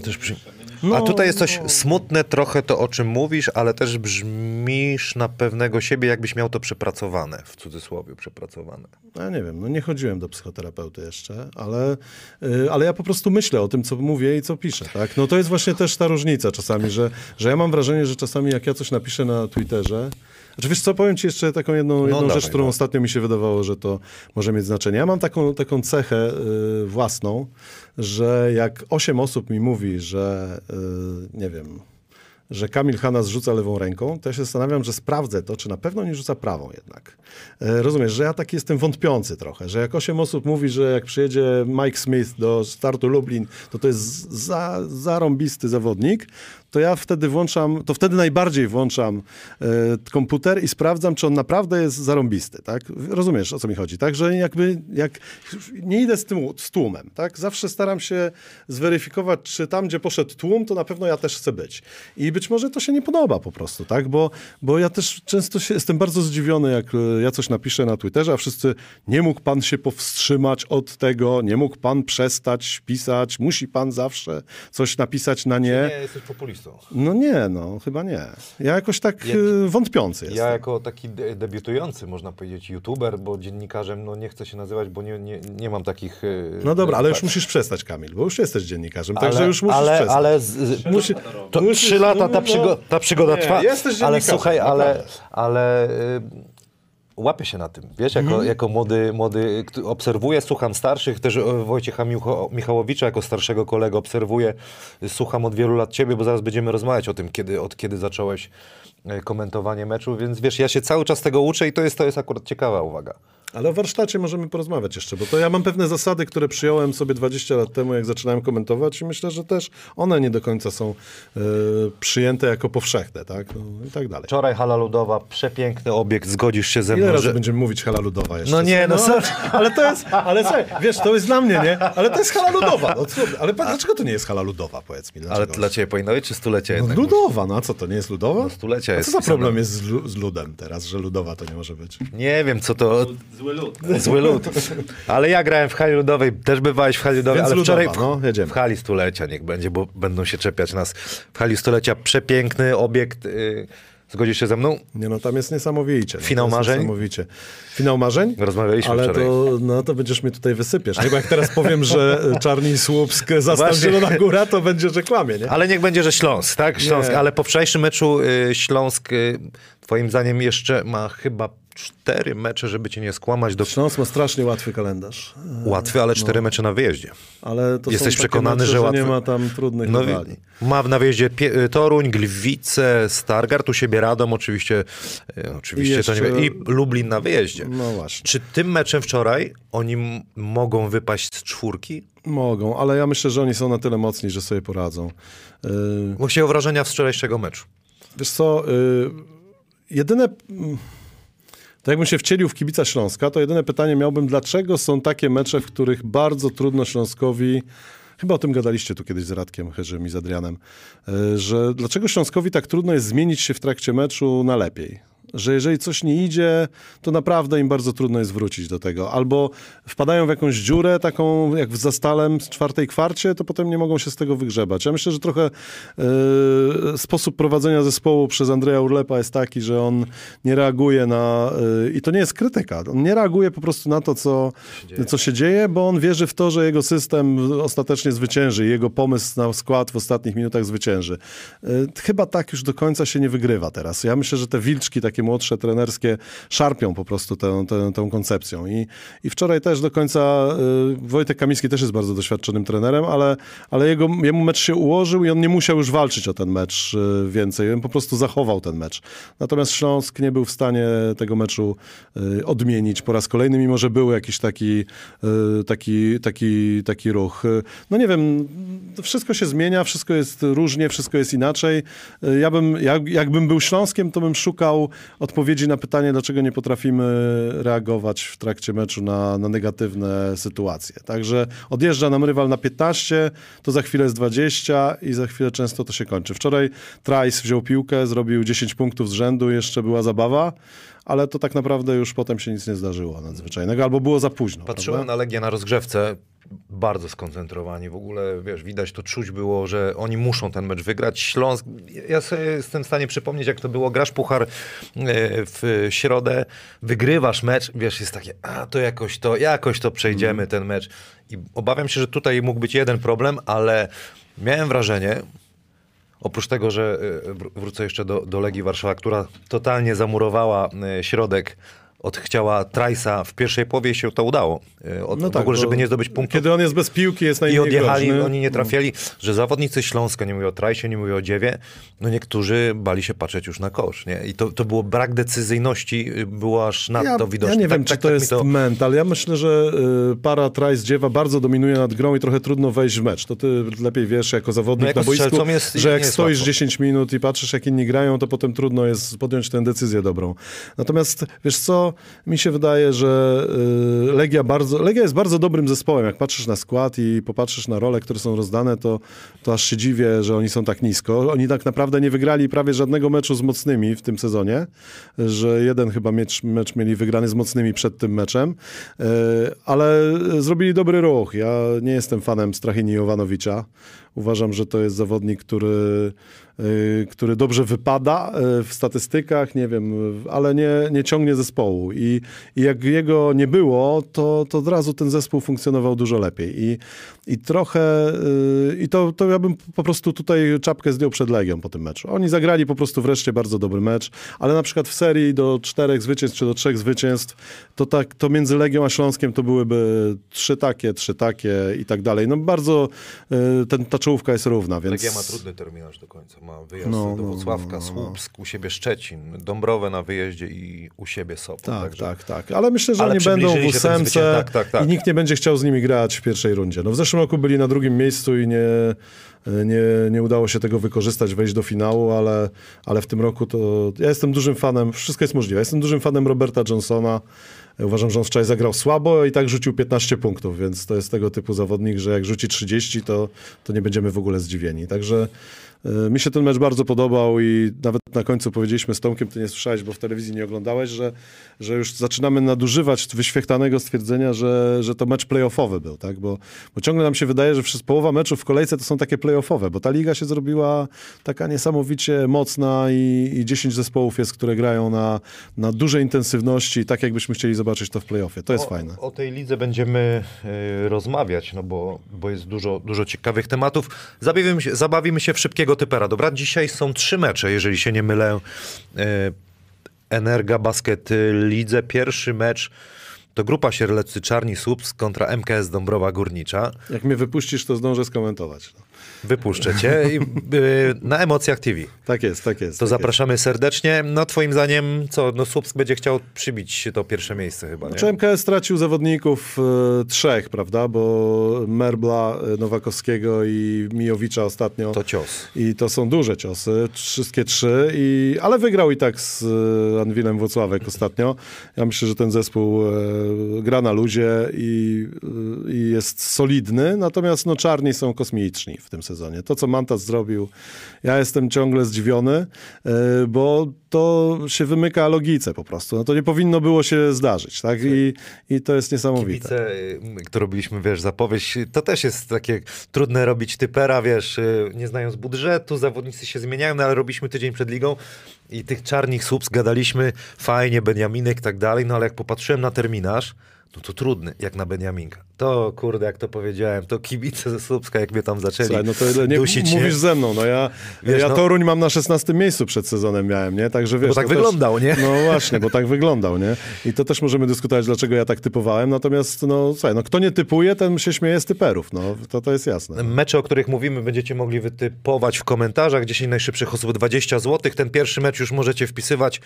[SPEAKER 1] też przy...
[SPEAKER 2] No,
[SPEAKER 1] A tutaj jest coś
[SPEAKER 2] no.
[SPEAKER 1] smutne trochę to, o czym mówisz, ale też brzmisz na pewnego siebie, jakbyś miał to przepracowane, w cudzysłowie przepracowane.
[SPEAKER 2] Ja nie wiem, no nie chodziłem do psychoterapeuty jeszcze, ale, y, ale ja po prostu myślę o tym, co mówię i co piszę, tak? No to jest właśnie też ta różnica czasami, że, że ja mam wrażenie, że czasami jak ja coś napiszę na Twitterze, znaczy wiesz co, powiem ci jeszcze taką jedną, jedną
[SPEAKER 1] dawaj,
[SPEAKER 2] rzecz, którą
[SPEAKER 1] no.
[SPEAKER 2] ostatnio mi się wydawało, że to może mieć znaczenie. Ja mam taką, taką cechę y, własną, że jak osiem osób mi mówi, że y, nie wiem, że Kamil Hanna zrzuca lewą ręką, to ja się zastanawiam, że sprawdzę to, czy na pewno nie rzuca prawą jednak. E, rozumiesz, że ja taki jestem wątpiący trochę, że jak osiem osób mówi, że jak przyjedzie Mike Smith do startu Lublin, to to jest za, zarąbisty zawodnik, to ja wtedy włączam, to wtedy najbardziej włączam e, komputer i sprawdzam, czy on naprawdę jest zarąbisty, tak? Rozumiesz, o co mi chodzi, tak? Że jakby, jak nie idę z, tym, z tłumem, tak? Zawsze staram się zweryfikować, czy tam, gdzie poszedł tłum, to na pewno ja też chcę być. I być może to się nie podoba po prostu, tak? Bo, bo ja też często się, jestem bardzo zdziwiony, jak e, ja coś napiszę na Twitterze, a wszyscy, nie mógł pan się powstrzymać od tego, nie mógł pan przestać pisać, musi pan zawsze coś napisać na nie.
[SPEAKER 1] jesteś populistą.
[SPEAKER 2] No nie, no chyba nie. Ja jakoś tak
[SPEAKER 1] Ja-
[SPEAKER 2] e, wątpiący jestem.
[SPEAKER 1] Ja jako taki de- debiutujący, można powiedzieć, youtuber, bo dziennikarzem, no nie chcę się nazywać, bo nie, nie, nie mam takich... e,
[SPEAKER 2] No dobra, ale już
[SPEAKER 1] tak.
[SPEAKER 2] musisz przestać, Kamil, bo już jesteś dziennikarzem,
[SPEAKER 1] Ale,
[SPEAKER 2] także już musisz
[SPEAKER 1] ale,
[SPEAKER 2] przestać.
[SPEAKER 1] ale z, z,
[SPEAKER 2] Musi-
[SPEAKER 1] to
[SPEAKER 2] musisz-
[SPEAKER 1] trzy lata ta, przygo, ta przygoda
[SPEAKER 2] nie,
[SPEAKER 1] trwa.
[SPEAKER 2] jesteś
[SPEAKER 1] ale
[SPEAKER 2] dziennikarzem,
[SPEAKER 1] słuchaj, ale,
[SPEAKER 2] naprawdę.
[SPEAKER 1] ale y, łapię się na tym, wiesz, jako, jako młody, młody, obserwuję, słucham starszych, też e, Wojciecha Michałowicza jako starszego kolegę obserwuję, słucham od wielu lat ciebie, bo zaraz będziemy rozmawiać o tym, kiedy, od kiedy zacząłeś e, komentowanie meczu, więc wiesz, ja się cały czas tego uczę i to jest, to jest akurat ciekawa uwaga.
[SPEAKER 2] Ale o warsztacie możemy porozmawiać jeszcze, bo to ja mam pewne zasady, które przyjąłem sobie 20 lat temu, jak zaczynałem komentować i myślę, że też one nie do końca są e, przyjęte jako powszechne, tak? No, i tak dalej.
[SPEAKER 1] Wczoraj hala ludowa, przepiękny obiekt, zgodzisz się ze
[SPEAKER 2] Ile
[SPEAKER 1] mną,
[SPEAKER 2] razy
[SPEAKER 1] że...
[SPEAKER 2] będziemy mówić hala ludowa jeszcze?
[SPEAKER 1] No nie, no sorry.
[SPEAKER 2] ale to jest, ale słuchaj, wiesz, to jest dla mnie, nie? Ale to jest hala ludowa. No, ale dlaczego to nie jest hala ludowa, powiedz mi?
[SPEAKER 1] Ale
[SPEAKER 2] Dlaczego?
[SPEAKER 1] dla ciebie powinno być, czy stulecie
[SPEAKER 2] No,
[SPEAKER 1] jednak?
[SPEAKER 2] ludowa, no a co, to nie jest ludowa?
[SPEAKER 1] No, stulecia
[SPEAKER 2] a
[SPEAKER 1] jest
[SPEAKER 2] co za problem jest z, lu- z ludem teraz, że ludowa to nie może być?
[SPEAKER 1] Nie wiem, co to...
[SPEAKER 3] Zły lud.
[SPEAKER 1] Zły lud. Ale ja grałem w hali ludowej, też bywałeś w hali ludowej,
[SPEAKER 2] Więc
[SPEAKER 1] ale wczoraj
[SPEAKER 2] ludowa, no, jedziemy.
[SPEAKER 1] w hali stulecia niech będzie, bo będą się czepiać nas. W hali stulecia przepiękny obiekt. Yy, zgodzisz się ze mną?
[SPEAKER 2] Nie no, tam jest niesamowicie. No,
[SPEAKER 1] Finał marzeń?
[SPEAKER 2] Niesamowicie. Finał marzeń?
[SPEAKER 1] Rozmawialiśmy
[SPEAKER 2] Ale
[SPEAKER 1] wczoraj.
[SPEAKER 2] to, no to będziesz mnie tutaj wysypiesz. Nie? Bo jak teraz powiem, że Czarni i Słupsk zastał
[SPEAKER 1] Właśnie.
[SPEAKER 2] Zielona Góra, to będzie, że kłamie, nie?
[SPEAKER 1] Ale niech będzie, że Śląsk, tak? Śląsk,
[SPEAKER 2] Nie.
[SPEAKER 1] ale po wczorajszym meczu y, Śląsk, y, twoim zdaniem, jeszcze ma chyba cztery mecze, żeby cię nie skłamać do
[SPEAKER 2] Śląsk ma strasznie łatwy kalendarz.
[SPEAKER 1] łatwy, ale cztery mecze na wyjeździe.
[SPEAKER 2] Ale to
[SPEAKER 1] Jesteś przekonany,
[SPEAKER 2] mecze,
[SPEAKER 1] że łatwy-
[SPEAKER 2] nie ma tam trudnych
[SPEAKER 1] No,
[SPEAKER 2] rywali.
[SPEAKER 1] ma na wyjeździe Pie- y, Toruń, Gliwice, Stargard, u siebie Radom, oczywiście, y, oczywiście
[SPEAKER 2] I
[SPEAKER 1] to nie
[SPEAKER 2] jeszcze-
[SPEAKER 1] wiem, i Lublin na wyjeździe.
[SPEAKER 2] No właśnie.
[SPEAKER 1] Czy tym meczem wczoraj oni mogą wypaść z czwórki?
[SPEAKER 2] Mogą, ale ja myślę, że oni są na tyle mocni, że sobie poradzą. Yy,
[SPEAKER 1] Bo się wrażenia z wczorajszego meczu.
[SPEAKER 2] Wiesz co, y, jedyne... Tak jakbym się wcielił w kibica Śląska, to jedyne pytanie miałbym, dlaczego są takie mecze, w których bardzo trudno Śląskowi... Chyba o tym gadaliście tu kiedyś z Radkiem Herzym i z Adrianem, y, że dlaczego Śląskowi tak trudno jest zmienić się w trakcie meczu na lepiej? Że jeżeli coś nie idzie, to naprawdę im bardzo trudno jest wrócić do tego. Albo wpadają w jakąś dziurę, taką jak w zastalem z czwartej kwarcie, to potem nie mogą się z tego wygrzebać. Ja myślę, że trochę e, sposób prowadzenia zespołu przez Andrzeja Urlepa jest taki, że on nie reaguje na... e, I to nie jest krytyka. On nie reaguje po prostu na to, co, co się dzieje, bo on wierzy w to, że jego system ostatecznie zwycięży. i Jego pomysł na skład w ostatnich minutach zwycięży. E, Chyba tak już do końca się nie wygrywa teraz. Ja myślę, że te wilczki takie młodsze, trenerskie szarpią po prostu tę, tę, tę koncepcją. I, I wczoraj też do końca y, Wojtek Kamiński też jest bardzo doświadczonym trenerem, ale, ale jego, jemu mecz się ułożył i on nie musiał już walczyć o ten mecz y, więcej. On po prostu zachował ten mecz. Natomiast Śląsk nie był w stanie tego meczu y, odmienić po raz kolejny, mimo że był jakiś taki, taki, taki, taki ruch. No nie wiem, wszystko się zmienia, wszystko jest różnie, wszystko jest inaczej. Ja bym, jak, jakbym był Śląskiem, to bym szukał odpowiedzi na pytanie, dlaczego nie potrafimy reagować w trakcie meczu na, na negatywne sytuacje. Także odjeżdża nam rywal na 15, to za chwilę jest 20 i za chwilę często to się kończy. Wczoraj Trice wziął piłkę, zrobił 10 punktów z rzędu, jeszcze była zabawa, ale to tak naprawdę już potem się nic nie zdarzyło nadzwyczajnego, albo było za późno.
[SPEAKER 1] Patrzyłem
[SPEAKER 2] prawda?
[SPEAKER 1] na Legię na rozgrzewce, bardzo skoncentrowani. W ogóle, wiesz, widać to czuć było, że oni muszą ten mecz wygrać. Śląsk, ja sobie jestem w stanie przypomnieć, jak to było. Grasz puchar e, w środę, wygrywasz mecz, wiesz, jest takie, a to jakoś to, jakoś to przejdziemy ten mecz. I obawiam się, że tutaj mógł być jeden problem, ale miałem wrażenie, Oprócz tego, że e, wr- wrócę jeszcze do, do Legii Warszawa, która totalnie zamurowała e, środek, od chciała Trajsa w pierwszej połowie się to udało. E, Od,
[SPEAKER 2] No
[SPEAKER 1] w
[SPEAKER 2] tak,
[SPEAKER 1] ogóle,
[SPEAKER 2] bo
[SPEAKER 1] żeby nie zdobyć punktu.
[SPEAKER 2] Kiedy on jest bez piłki, jest
[SPEAKER 1] I
[SPEAKER 2] najmniej
[SPEAKER 1] odjechali,
[SPEAKER 2] groźny.
[SPEAKER 1] oni nie trafiali, że zawodnicy Śląska, nie mówię o Trajsie, nie mówię o Dziewie, no niektórzy bali się patrzeć już na kosz, nie? I to, to było brak decyzyjności, y, było aż nadto
[SPEAKER 2] ja,
[SPEAKER 1] widoczne.
[SPEAKER 2] Ja nie
[SPEAKER 1] Tak-
[SPEAKER 2] wiem,
[SPEAKER 1] tak-
[SPEAKER 2] czy to
[SPEAKER 1] tak
[SPEAKER 2] jest mental. Ja myślę, że y, para Trice Dziewa bardzo dominuje nad grą i trochę trudno wejść w mecz. To ty lepiej wiesz jako zawodnik
[SPEAKER 1] No
[SPEAKER 2] na boisku,
[SPEAKER 1] jest-
[SPEAKER 2] że jak stoisz
[SPEAKER 1] łatwo.
[SPEAKER 2] 10 minut i patrzysz jak inni grają, to potem trudno jest podjąć tę decyzję dobrą. Natomiast wiesz co, mi się wydaje, że y, Legia bardzo, Legia jest bardzo dobrym zespołem. Jak patrzysz na skład i popatrzysz na role, które są rozdane, to, to aż się dziwię, że oni są tak nisko. Oni tak naprawdę nie wygrali prawie żadnego meczu z mocnymi w tym sezonie, że jeden chyba mecz, mecz mieli wygrany z mocnymi przed tym meczem, E, ale zrobili dobry ruch. Ja nie jestem fanem Strachini Jovanowicza. Uważam, że to jest zawodnik, który y, który dobrze wypada y, w statystykach, nie wiem, y, ale nie, nie ciągnie zespołu. I, I jak jego nie było, to, to od razu ten zespół funkcjonował dużo lepiej. I, i trochę, y, i to, to ja bym po prostu tutaj czapkę zdjął przed Legią po tym meczu. Oni zagrali po prostu wreszcie bardzo dobry mecz, ale na przykład w serii do czterech zwycięstw czy do trzech zwycięstw, to tak, to między Legią a Śląskiem to byłyby trzy takie, trzy takie i tak dalej. No bardzo y, ten, ta czołówka jest równa, więc...
[SPEAKER 1] Legia ma trudny terminarz do końca. Ma wyjazd
[SPEAKER 2] No,
[SPEAKER 1] do
[SPEAKER 2] no,
[SPEAKER 1] Włocławka,
[SPEAKER 2] no, no.
[SPEAKER 1] Słupsk, u siebie Szczecin, Dąbrowę na wyjeździe i u siebie Sopot.
[SPEAKER 2] Tak,
[SPEAKER 1] Także-
[SPEAKER 2] tak, tak. Ale myślę, że
[SPEAKER 1] Ale
[SPEAKER 2] oni będą w ósemce
[SPEAKER 1] tak, tak, tak.
[SPEAKER 2] i nikt nie będzie chciał z nimi grać w pierwszej rundzie. No w zeszłym roku byli na drugim miejscu i nie, nie, nie udało się tego wykorzystać, wejść do finału, ale, ale w tym roku to... Ja jestem dużym fanem, wszystko jest możliwe. Ja jestem dużym fanem Roberta Johnsona. Uważam, że on wczoraj zagrał słabo i tak rzucił 15 punktów, więc to jest tego typu zawodnik, że jak rzuci 30, to, to nie będziemy w ogóle zdziwieni. Także mi się ten mecz bardzo podobał i nawet na końcu powiedzieliśmy z Tomkiem, ty nie słyszałeś, bo w telewizji nie oglądałeś, że, że już zaczynamy nadużywać wyświechtanego stwierdzenia, że, że to mecz playoffowy był, tak? Bo, bo ciągle nam się wydaje, że przez połowa meczów w kolejce to są takie playoffowe, bo ta liga się zrobiła taka niesamowicie mocna i, i 10 zespołów jest, które grają na, na dużej intensywności, tak jakbyśmy chcieli zobaczyć to w playoffie. To jest
[SPEAKER 1] o,
[SPEAKER 2] fajne.
[SPEAKER 1] O tej lidze będziemy y, rozmawiać, no bo, bo jest dużo, dużo ciekawych tematów. Zabawimy się, zabawimy się w szybkiego typera. Dobra, dzisiaj są trzy mecze, jeżeli się nie mylę. Y, Energa Basket Lidze. Pierwszy mecz to grupa Sierleccy Czarni Słupsk kontra MKS Dąbrowa Górnicza.
[SPEAKER 2] Jak mnie wypuścisz, to zdążę skomentować. No.
[SPEAKER 1] Wypuszczę cię i, y, na Emocjach TV.
[SPEAKER 2] Tak jest, tak jest.
[SPEAKER 1] To
[SPEAKER 2] tak
[SPEAKER 1] zapraszamy serdecznie. No twoim zdaniem co? No Słupsk będzie chciał przybić to pierwsze miejsce chyba, nie?
[SPEAKER 2] Czy MKS stracił zawodników e, trzech, prawda? Bo Merbla, e, Nowakowskiego i Mijowicza ostatnio.
[SPEAKER 1] To cios.
[SPEAKER 2] I to są duże ciosy, wszystkie trzy, i, ale wygrał i tak z Anwilem Włocławek ostatnio. Ja myślę, że ten zespół e, gra na luzie i, i jest solidny, natomiast no, czarni są kosmiczni w tym sezonie. To, co Mantas zrobił, ja jestem ciągle zdziwiony, e, bo to się wymyka logice po prostu. No, to nie powinno było się zdarzyć, tak? I, i to jest niesamowite.
[SPEAKER 1] Kibice, y, które robiliśmy, wiesz, zapowiedź, to też jest takie trudne robić typera, wiesz, y, nie znając budżetu, zawodnicy się zmieniają, no ale robiliśmy tydzień przed ligą i tych czarnych słupsk gadaliśmy, fajnie, Beniaminek i tak dalej, no ale jak popatrzyłem na terminarz, no to trudny, jak na Beniaminka. To, kurde, jak to powiedziałem, to kibice ze Słupska, jak mnie tam zaczęli
[SPEAKER 2] Słuchaj, no to nie
[SPEAKER 1] dusić,
[SPEAKER 2] mówisz
[SPEAKER 1] nie?
[SPEAKER 2] ze mną, no ja,
[SPEAKER 1] Wiesz,
[SPEAKER 2] ja
[SPEAKER 1] no-
[SPEAKER 2] Toruń mam na 16 miejscu przed sezonem miałem, nie? Także wiesz...
[SPEAKER 1] Bo tak
[SPEAKER 2] to też-
[SPEAKER 1] wyglądał, nie?
[SPEAKER 2] No właśnie, bo tak wyglądał, nie? I to też możemy dyskutować, dlaczego ja tak typowałem, natomiast no słuchaj, no kto nie typuje, ten się śmieje z typerów, no to to jest jasne.
[SPEAKER 1] Mecze, o których mówimy, będziecie mogli wytypować w komentarzach. 10 najszybszych osób 20 zł. Ten pierwszy mecz już możecie wpisywać.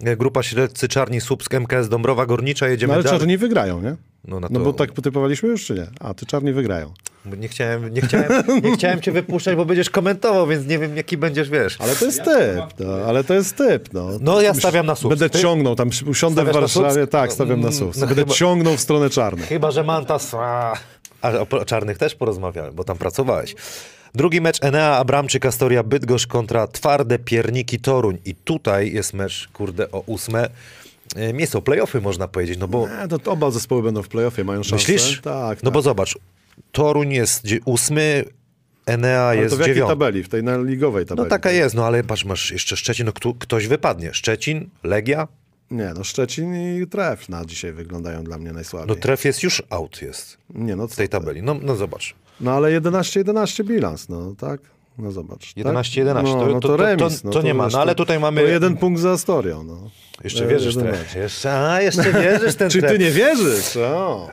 [SPEAKER 1] Grupa Śledcy Czarni Słupsk, MKS Dąbrowa Górnicza. Jedziemy
[SPEAKER 2] No ale
[SPEAKER 1] dalej.
[SPEAKER 2] czarni wygrają, nie?
[SPEAKER 1] No, na
[SPEAKER 2] No
[SPEAKER 1] to,
[SPEAKER 2] bo tak typowaliśmy już, czy nie? A, ty czarni wygrają.
[SPEAKER 1] Nie chciałem, nie, chciałem, nie chciałem cię wypuszczać, bo będziesz komentował, więc nie wiem, jaki będziesz, wiesz.
[SPEAKER 2] Ale to jest typ, no, ale to jest typ, no.
[SPEAKER 1] No ja stawiam na Słupsk.
[SPEAKER 2] Będę
[SPEAKER 1] Ty?
[SPEAKER 2] ciągnął, tam usiądę w
[SPEAKER 1] Stawiasz na
[SPEAKER 2] Warszawie,
[SPEAKER 1] Słupsk?
[SPEAKER 2] tak, stawiam na
[SPEAKER 1] No,
[SPEAKER 2] sus.
[SPEAKER 1] no
[SPEAKER 2] Będę
[SPEAKER 1] chyba-
[SPEAKER 2] ciągnął w stronę czarnych.
[SPEAKER 1] Chyba, że Mantas... A, a o czarnych też porozmawiałem, bo tam pracowałeś. Drugi mecz Enea Abramczyk, Astoria Bydgoszcz kontra Twarde Pierniki Toruń. I tutaj jest mecz, kurde, o ósme. E, Miejsce o playoffy, można powiedzieć, no bo
[SPEAKER 2] A, to, oba zespoły będą w playoffie, mają szansę.
[SPEAKER 1] Myślisz?
[SPEAKER 2] Tak,
[SPEAKER 1] No
[SPEAKER 2] tak.
[SPEAKER 1] bo zobacz, Toruń jest ósmy, Enea
[SPEAKER 2] Ale
[SPEAKER 1] jest
[SPEAKER 2] to w jakiej
[SPEAKER 1] dziewiąty.
[SPEAKER 2] tabeli? W tej na ligowej tabeli?
[SPEAKER 1] No taka jest, no ale patrz, masz jeszcze Szczecin, no kto, ktoś wypadnie. Szczecin, Legia,
[SPEAKER 2] Nie, no Szczecin i Tref na dzisiaj wyglądają dla mnie najsłabiej.
[SPEAKER 1] no tref jest już out jest
[SPEAKER 2] Nie, no
[SPEAKER 1] w tej tabeli. No, no zobacz.
[SPEAKER 2] No ale 11-11 bilans, no tak? No zobacz.
[SPEAKER 1] 11-11,
[SPEAKER 2] tak?
[SPEAKER 1] to-
[SPEAKER 2] No, no
[SPEAKER 1] to-
[SPEAKER 2] to,
[SPEAKER 1] to- to-
[SPEAKER 2] remis. no,
[SPEAKER 1] to nie ma, no ale tutaj mamy-
[SPEAKER 2] To jeden punkt za Astorią, no.
[SPEAKER 1] Jeszcze wierzysz tref. Jeszcze, a, jeszcze wierzysz ten
[SPEAKER 2] Czy ty nie wierzysz? O.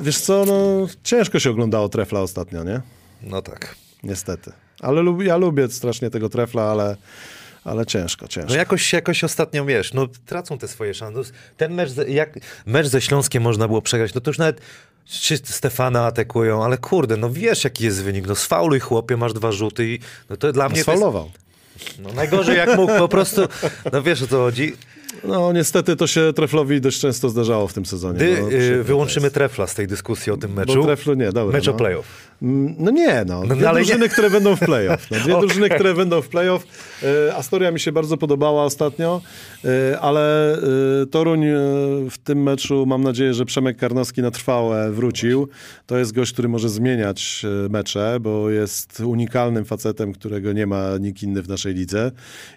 [SPEAKER 2] Wiesz co, no ciężko się oglądało Trefla ostatnio, nie?
[SPEAKER 1] No tak.
[SPEAKER 2] Niestety. Ale lub, ja lubię strasznie tego Trefla, ale, ale ciężko, ciężko.
[SPEAKER 1] No jakoś, jakoś ostatnio, wiesz, no tracą te swoje szanse. Ten mecz, jak mecz ze Śląskiem można było przegrać, no to już nawet czy Stefana atakują, ale kurde, no wiesz jaki jest wynik, no sfauluj chłopie, masz dwa rzuty i no to dla mnie to jest,
[SPEAKER 2] Sfaulował.
[SPEAKER 1] no najgorzej jak mógł, po prostu, no wiesz o co chodzi.
[SPEAKER 2] No niestety to się Treflowi dość często zdarzało w tym sezonie.
[SPEAKER 1] Gdy
[SPEAKER 2] no,
[SPEAKER 1] wyłączymy trefla z tej dyskusji o tym meczu,
[SPEAKER 2] Bo Treflu nie, dobra.
[SPEAKER 1] mecz o
[SPEAKER 2] no.
[SPEAKER 1] playoff.
[SPEAKER 2] Mm, No nie, no.
[SPEAKER 1] No,
[SPEAKER 2] Dwie
[SPEAKER 1] ale nie.
[SPEAKER 2] drużyny, które będą w playoff. No, dwie
[SPEAKER 1] Okej.
[SPEAKER 2] drużyny, które będą w playoff. E, Astoria mi się bardzo podobała ostatnio, e, ale e, Toruń w tym meczu mam nadzieję, że Przemek Karnowski na trwałe wrócił. To jest gość, który może zmieniać mecze, bo jest unikalnym facetem, którego nie ma nikt inny w naszej lidze.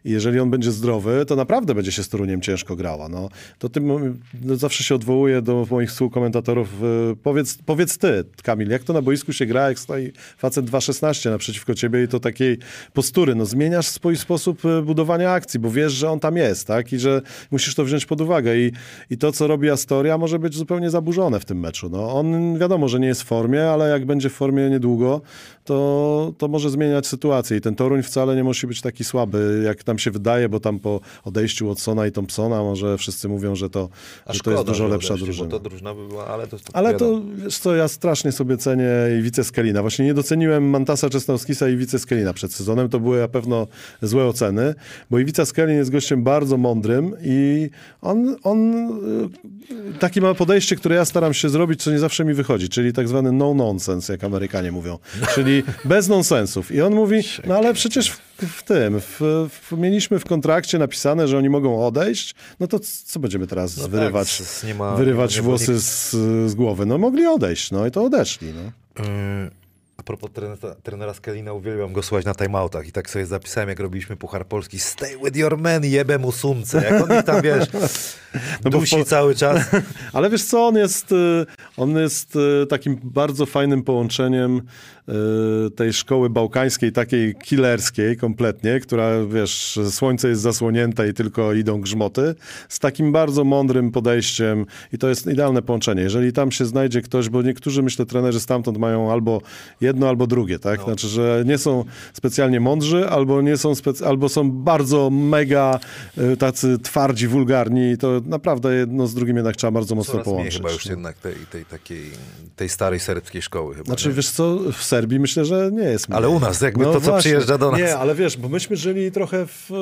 [SPEAKER 2] I jeżeli on będzie zdrowy, to naprawdę będzie się z Toruniem ciężko grała. No, to tym no, zawsze się odwołuję do moich współkomentatorów. Powiedz, powiedz ty, Kamil, jak to na boisku się gra, jak stoi facet 2.16 naprzeciwko ciebie i to takiej postury. No zmieniasz swój sposób e, budowania akcji, bo wiesz, że on tam jest, tak? I że musisz to wziąć pod uwagę. I, i to, co robi Astoria, może być zupełnie zaburzone w tym meczu. No, on wiadomo, że nie jest w formie, ale jak będzie w formie niedługo, to, to może zmieniać sytuację. I ten Toruń wcale nie musi być taki słaby, jak nam się wydaje, bo tam po odejściu Watsona i Thompsona może wszyscy mówią, że to,
[SPEAKER 1] A
[SPEAKER 2] że to jest dużo lepsza
[SPEAKER 1] odeszli,
[SPEAKER 2] drużyna.
[SPEAKER 1] To drużyna by była, ale to jest
[SPEAKER 2] Ale to, wiesz co, ja strasznie sobie cenię Iwice Skelina. Właśnie nie doceniłem Mantasa Czesnowskisa i Iwice Skelina przed sezonem. To były na pewno złe oceny, bo Iwica Skelin jest gościem bardzo mądrym i on, on y, takie ma podejście, które ja staram się zrobić, co nie zawsze mi wychodzi, czyli tak zwany no nonsense, jak Amerykanie mówią, czyli bez nonsensów. I on mówi, no ale przecież w, tym, w, w, mieliśmy w kontrakcie napisane, że oni mogą odejść, no to co będziemy teraz
[SPEAKER 1] No tak,
[SPEAKER 2] wyrywać,
[SPEAKER 1] nie ma-
[SPEAKER 2] wyrywać włosy z, z głowy. No mogli odejść, no i to odeszli. No.
[SPEAKER 1] Yy, A propos trenera, trenera Skelina, uwielbiam go słuchać na timeoutach i tak sobie zapisałem, jak robiliśmy Puchar Polski, stay with your men, jebem u sumce. Jak on ich tam, wiesz,
[SPEAKER 2] No
[SPEAKER 1] dusi
[SPEAKER 2] po-
[SPEAKER 1] cały czas.
[SPEAKER 2] Ale wiesz co, on jest, y, on jest y, takim bardzo fajnym połączeniem y, tej szkoły bałkańskiej, takiej killerskiej kompletnie, która, wiesz, słońce jest zasłonięte i tylko idą grzmoty, z takim bardzo mądrym podejściem i to jest idealne połączenie. Jeżeli tam się znajdzie ktoś, bo niektórzy, myślę, trenerzy stamtąd mają albo jedno, albo drugie, tak? Znaczy, że nie są specjalnie mądrzy, albo nie są, spec- albo są bardzo mega y, tacy twardzi, wulgarni i to naprawdę jedno z drugim jednak trzeba bardzo mocno
[SPEAKER 1] Coraz
[SPEAKER 2] połączyć.
[SPEAKER 1] chyba już
[SPEAKER 2] no.
[SPEAKER 1] jednak tej, tej takiej, tej starej serbskiej szkoły chyba.
[SPEAKER 2] Znaczy,
[SPEAKER 1] nie?
[SPEAKER 2] wiesz co, w Serbii myślę, że nie jest mniej.
[SPEAKER 1] Ale u nas, jakby to, co przyjeżdża do nas.
[SPEAKER 2] Nie, ale wiesz, bo myśmy żyli trochę w, e,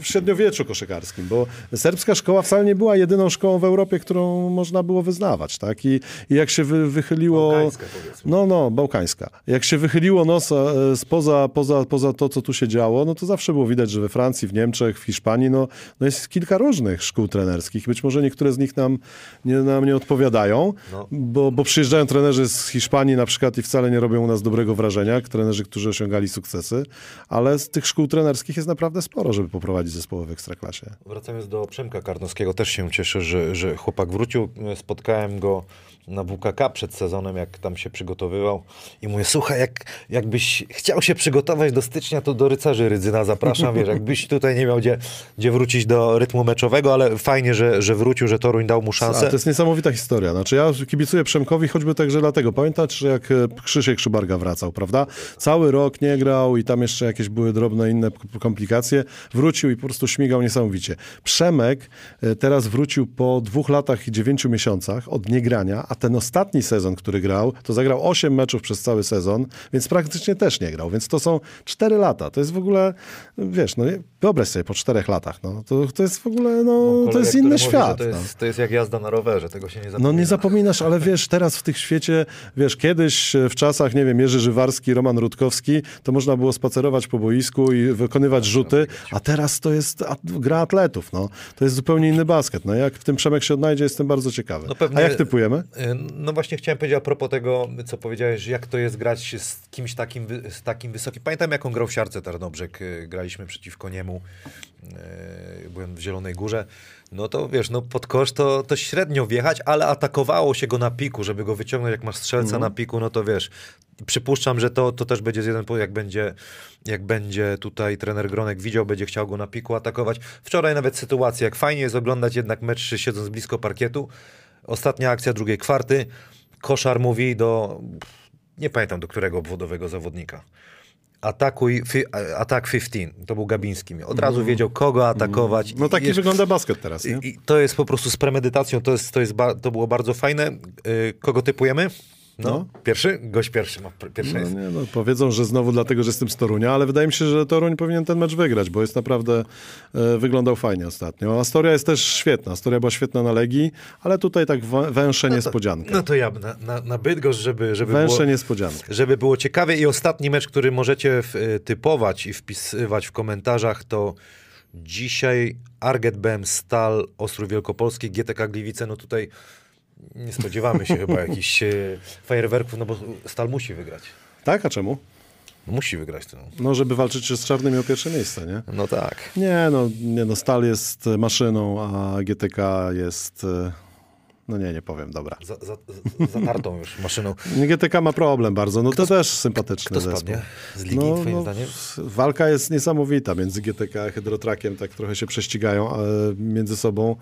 [SPEAKER 2] w średniowieczu koszykarskim, bo serbska szkoła wcale nie była jedyną szkołą w Europie, którą można było wyznawać, tak? I, i jak się wy, wychyliło...
[SPEAKER 1] Bałkańska.
[SPEAKER 2] No, no, bałkańska. Jak się wychyliło nos e, spoza, poza, poza to, co tu się działo, no to zawsze było widać, że we Francji, w Niemczech, w Hiszpanii, no, no jest kilka różnych szkół trenerskich. Być może niektóre z nich nam nie, nam nie odpowiadają,
[SPEAKER 1] No.
[SPEAKER 2] bo, bo przyjeżdżają trenerzy z Hiszpanii na przykład i wcale nie robią u nas dobrego wrażenia, trenerzy, którzy osiągali sukcesy, ale z tych szkół trenerskich jest naprawdę sporo, żeby poprowadzić zespoły w Ekstraklasie.
[SPEAKER 1] Wracając do Przemka Karnowskiego, też się cieszę, że, że chłopak wrócił. Spotkałem go na WKK przed sezonem, jak tam się przygotowywał i mówię, słuchaj, jak, jakbyś chciał się przygotować do stycznia, to do Rycerzy Rydzyna zapraszam, wiesz, jakbyś tutaj nie miał gdzie, gdzie wrócić do rytmu meczowego, ale fajnie, że, że wrócił, że Toruń dał mu
[SPEAKER 2] A,
[SPEAKER 1] szansę.
[SPEAKER 2] to jest niesamowita historia. Znaczy ja kibicuję Przemkowi choćby także dlatego. Pamiętasz, jak e, Krzysiek Szybarga wracał, prawda? Cały rok nie grał i tam jeszcze jakieś były drobne inne komplikacje. Wrócił i po prostu śmigał niesamowicie. Przemek e, teraz wrócił po dwóch latach i dziewięciu miesiącach od niegrania, a ten ostatni sezon, który grał, to zagrał osiem meczów przez cały sezon, więc praktycznie też nie grał. Więc to są cztery lata. To jest w ogóle, wiesz, no wyobraź sobie po czterech latach, no to, to jest w ogóle, no,
[SPEAKER 1] Kolega,
[SPEAKER 2] to jest inny
[SPEAKER 1] mówi,
[SPEAKER 2] świat.
[SPEAKER 1] To
[SPEAKER 2] no.
[SPEAKER 1] jest, to jest jak jazda na rowerze, tego się nie zapomina.
[SPEAKER 2] No nie zapominasz, ale wiesz, teraz w tych świecie, wiesz, kiedyś e, w czasach, nie wiem, Jerzy Żywarski, Roman Rutkowski, to można było spacerować po boisku i wykonywać rzuty, a teraz to jest gra atletów, no. To jest zupełnie inny basket. No jak w tym Przemek się odnajdzie, jestem bardzo ciekawy.
[SPEAKER 1] No pewnie-
[SPEAKER 2] A jak typujemy?
[SPEAKER 1] Y, No właśnie chciałem powiedzieć a propos tego, co powiedziałeś, jak to jest grać z kimś takim, z takim wysokim. Pamiętam, jak on grał w siarce Tarnobrzeg, graliśmy przeciwko niemu, y, byłem w Zielonej Górze. No to wiesz, no pod kosz to, to średnio wjechać, ale atakowało się go na piku, żeby go wyciągnąć, jak masz strzelca na piku, no to wiesz, przypuszczam, że to, to też będzie z jeden, jak będzie, jak będzie tutaj trener Gronek widział, będzie chciał go na piku atakować. Wczoraj nawet sytuacja, jak fajnie jest oglądać jednak mecz siedząc blisko parkietu. Ostatnia akcja drugiej kwarty. Koszar mówi do, nie pamiętam do którego obwodowego zawodnika. Atakuj, fi, atak 15. To był Gabiński. Od razu wiedział, kogo atakować.
[SPEAKER 2] No taki
[SPEAKER 1] Jest-
[SPEAKER 2] wygląda basket teraz, nie?
[SPEAKER 1] i, to jest po prostu z premedytacją, to, jest, to, jest to było bardzo fajne. Yy, kogo typujemy No. Pierwszy? Gość pierwszy ma pierwszy
[SPEAKER 2] No, nie, no, powiedzą, że znowu dlatego, że jestem z Torunia, ale wydaje mi się, że Toruń powinien ten mecz wygrać, bo jest naprawdę e, wyglądał fajnie ostatnio. Astoria jest też świetna. Astoria była świetna na Legii, ale tutaj tak wę- węszę niespodziankę.
[SPEAKER 1] No to ja na, na, na Bydgoszcz, żeby, żeby
[SPEAKER 2] Węszę
[SPEAKER 1] było...
[SPEAKER 2] niespodziankę.
[SPEAKER 1] Żeby było ciekawie i ostatni mecz, który możecie w, y, typować i wpisywać w komentarzach, to dzisiaj Arget BM Stal Ostrów Wielkopolski, GTK Gliwice, no tutaj nie spodziewamy się chyba jakichś y, fajerwerków, no bo Stal musi wygrać.
[SPEAKER 2] Tak, a czemu?
[SPEAKER 1] No musi wygrać to.
[SPEAKER 2] No, żeby walczyć z Czarnymi o pierwsze miejsce, nie?
[SPEAKER 1] No tak.
[SPEAKER 2] Nie, no, nie, no Stal jest e, maszyną, a GTK jest... e, No nie, nie powiem, dobra.
[SPEAKER 1] Za, za, za- zatartą już maszyną.
[SPEAKER 2] GTK ma problem bardzo, no to też sympatyczny
[SPEAKER 1] Kto
[SPEAKER 2] zespół.
[SPEAKER 1] z ligi, twoim zdaniem?
[SPEAKER 2] Walka jest niesamowita między GTK a Hydrotrakiem, tak trochę się prześcigają między sobą.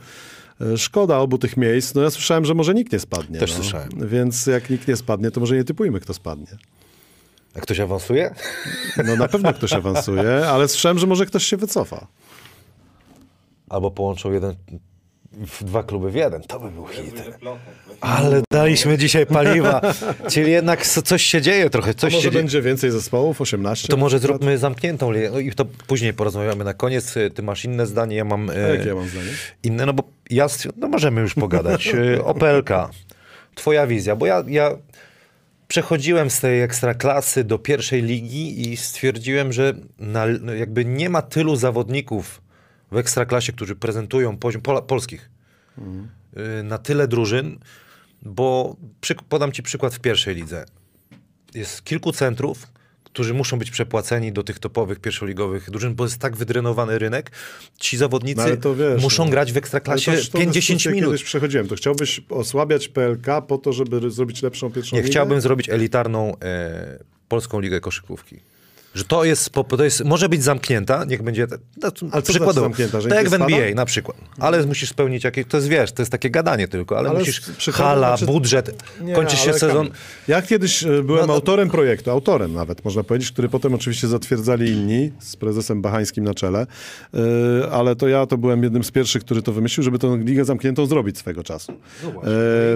[SPEAKER 2] E, Szkoda obu tych miejsc. No ja słyszałem, że może nikt nie spadnie.
[SPEAKER 1] Też
[SPEAKER 2] no.
[SPEAKER 1] słyszałem.
[SPEAKER 2] Więc jak nikt nie spadnie, to może nie typujmy, kto spadnie.
[SPEAKER 1] A ktoś awansuje?
[SPEAKER 2] No na pewno ktoś awansuje, ale słyszałem, że może ktoś się wycofa.
[SPEAKER 1] Albo połączą jeden, w dwa kluby w jeden. To by był hit. Ale daliśmy dzisiaj paliwa. Czyli jednak coś się dzieje trochę. Coś
[SPEAKER 2] Może
[SPEAKER 1] się dzieje.
[SPEAKER 2] będzie więcej zespołów, 18?
[SPEAKER 1] To może zróbmy zamkniętą. No i to później porozmawiamy na koniec. Ty masz inne zdanie, ja mam
[SPEAKER 2] A
[SPEAKER 1] e,
[SPEAKER 2] jakie ja mam zdanie?
[SPEAKER 1] inne, no bo ja, no możemy już pogadać. E, OPLK, twoja wizja, bo ja, ja przechodziłem z tej ekstraklasy do pierwszej ligi i stwierdziłem, że na, jakby nie ma tylu zawodników w ekstraklasie, którzy prezentują poziom pola, polskich y, na tyle drużyn, bo przy, podam ci przykład w pierwszej lidze. Jest kilku centrów, którzy muszą być przepłaceni do tych topowych pierwszoligowych drużyn, bo jest tak wydrenowany rynek. Ci zawodnicy
[SPEAKER 2] No to wiesz,
[SPEAKER 1] muszą
[SPEAKER 2] no.
[SPEAKER 1] grać w ekstraklasie
[SPEAKER 2] to już tą
[SPEAKER 1] 50
[SPEAKER 2] dyskusję
[SPEAKER 1] minut.
[SPEAKER 2] Kiedyś przechodziłem. To chciałbyś osłabiać PLK po to, żeby zrobić lepszą pierwszą
[SPEAKER 1] Nie,
[SPEAKER 2] ligę?
[SPEAKER 1] chciałbym zrobić elitarną e, polską ligę koszykówki. Że to jest, to jest, może być zamknięta, niech będzie, no,
[SPEAKER 2] Ale co
[SPEAKER 1] przykładowo,
[SPEAKER 2] znaczy zamknięta, że
[SPEAKER 1] tak jak w NBA
[SPEAKER 2] spada?
[SPEAKER 1] na przykład. Ale musisz spełnić jakieś, to jest wiesz, to jest takie gadanie tylko, ale,
[SPEAKER 2] Ale
[SPEAKER 1] musisz, hala,
[SPEAKER 2] znaczy-
[SPEAKER 1] budżet,
[SPEAKER 2] Nie,
[SPEAKER 1] kończy się sezon.
[SPEAKER 2] Ja kiedyś e, byłem
[SPEAKER 1] No, no-
[SPEAKER 2] autorem projektu, autorem nawet można powiedzieć, który potem oczywiście zatwierdzali inni z prezesem Bachańskim na czele, e, ale to ja to byłem jednym z pierwszych, który to wymyślił, żeby tę ligę zamkniętą zrobić swego czasu.
[SPEAKER 1] No
[SPEAKER 2] E,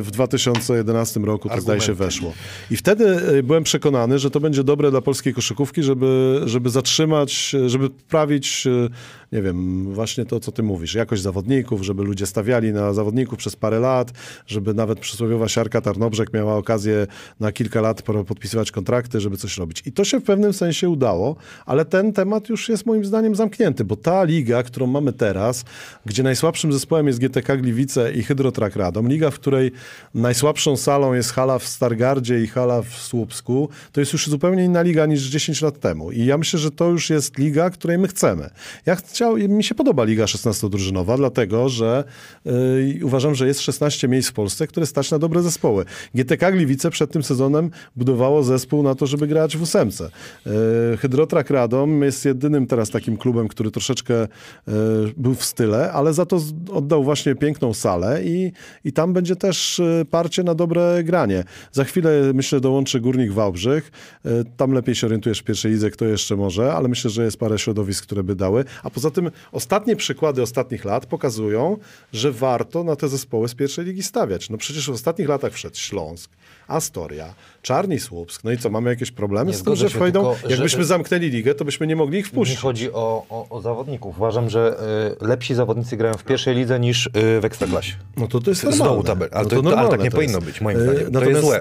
[SPEAKER 2] w 2011 roku to zdaje się
[SPEAKER 1] Argumenty.
[SPEAKER 2] weszło. I wtedy byłem przekonany, że to będzie dobre dla polskiej koszykówki, żeby, żeby zatrzymać, żeby poprawić, e, nie wiem, właśnie to, co ty mówisz, jakość zawodników, żeby ludzie stawiali na zawodników przez parę lat, żeby nawet przysłowiowa siarka Tarnobrzeg miała okazję na kilka lat po- podpisywać kontrakty, żeby coś robić. I to się w pewnym sensie udało, ale ten temat już jest moim zdaniem zamknięty, bo ta liga, którą mamy teraz, gdzie najsłabszym zespołem jest GTK Gliwice i Hydrotrak Radom, liga, w której najsłabszą salą jest hala w Stargardzie i hala w Słupsku, to jest już zupełnie inna liga niż 10 lat temu. I ja myślę, że to już jest liga, której my chcemy. Ja chciał, mi się podoba liga 16-drużynowa, dlatego, że yy, uważam, że jest 16 miejsc w Polsce, które stać na dobre zespoły. GTK Gliwice przed tym sezonem budowało zespół na to, żeby grać w ósemce. Yy, Hydrotrak Radom jest jedynym teraz takim klubem, który troszeczkę yy, był w style, ale za to oddał właśnie piękną salę i, i tam będzie też yy, parcie na dobre granie. Za chwilę, myślę, dołączy Górnik Wałbrzych. Yy, Tam lepiej się orientujesz w pierwszej lidze, kto jeszcze może, ale myślę, że jest parę środowisk, które by dały. A poza tym ostatnie przykłady ostatnich lat pokazują, że warto na te zespoły z pierwszej ligi stawiać. No przecież w ostatnich latach wszedł Śląsk, Astoria, Czarni Słupsk. No i co, mamy jakieś problemy
[SPEAKER 1] Nie
[SPEAKER 2] z tym, że wejdą?
[SPEAKER 1] tylko, że-
[SPEAKER 2] Jakbyśmy zamknęli ligę, to byśmy nie mogli ich
[SPEAKER 1] Nie
[SPEAKER 2] wpuścić.
[SPEAKER 1] chodzi o, o, o zawodników. Uważam, że y, lepsi zawodnicy grają w pierwszej lidze niż y, w ekstraklasie.
[SPEAKER 2] No to to jest
[SPEAKER 1] Znowu
[SPEAKER 2] normalne.
[SPEAKER 1] tabel. Ale,
[SPEAKER 2] no
[SPEAKER 1] to, to, ale
[SPEAKER 2] normalne
[SPEAKER 1] tak nie
[SPEAKER 2] to
[SPEAKER 1] powinno być, moim
[SPEAKER 2] E,
[SPEAKER 1] zdaniem. To jest złe.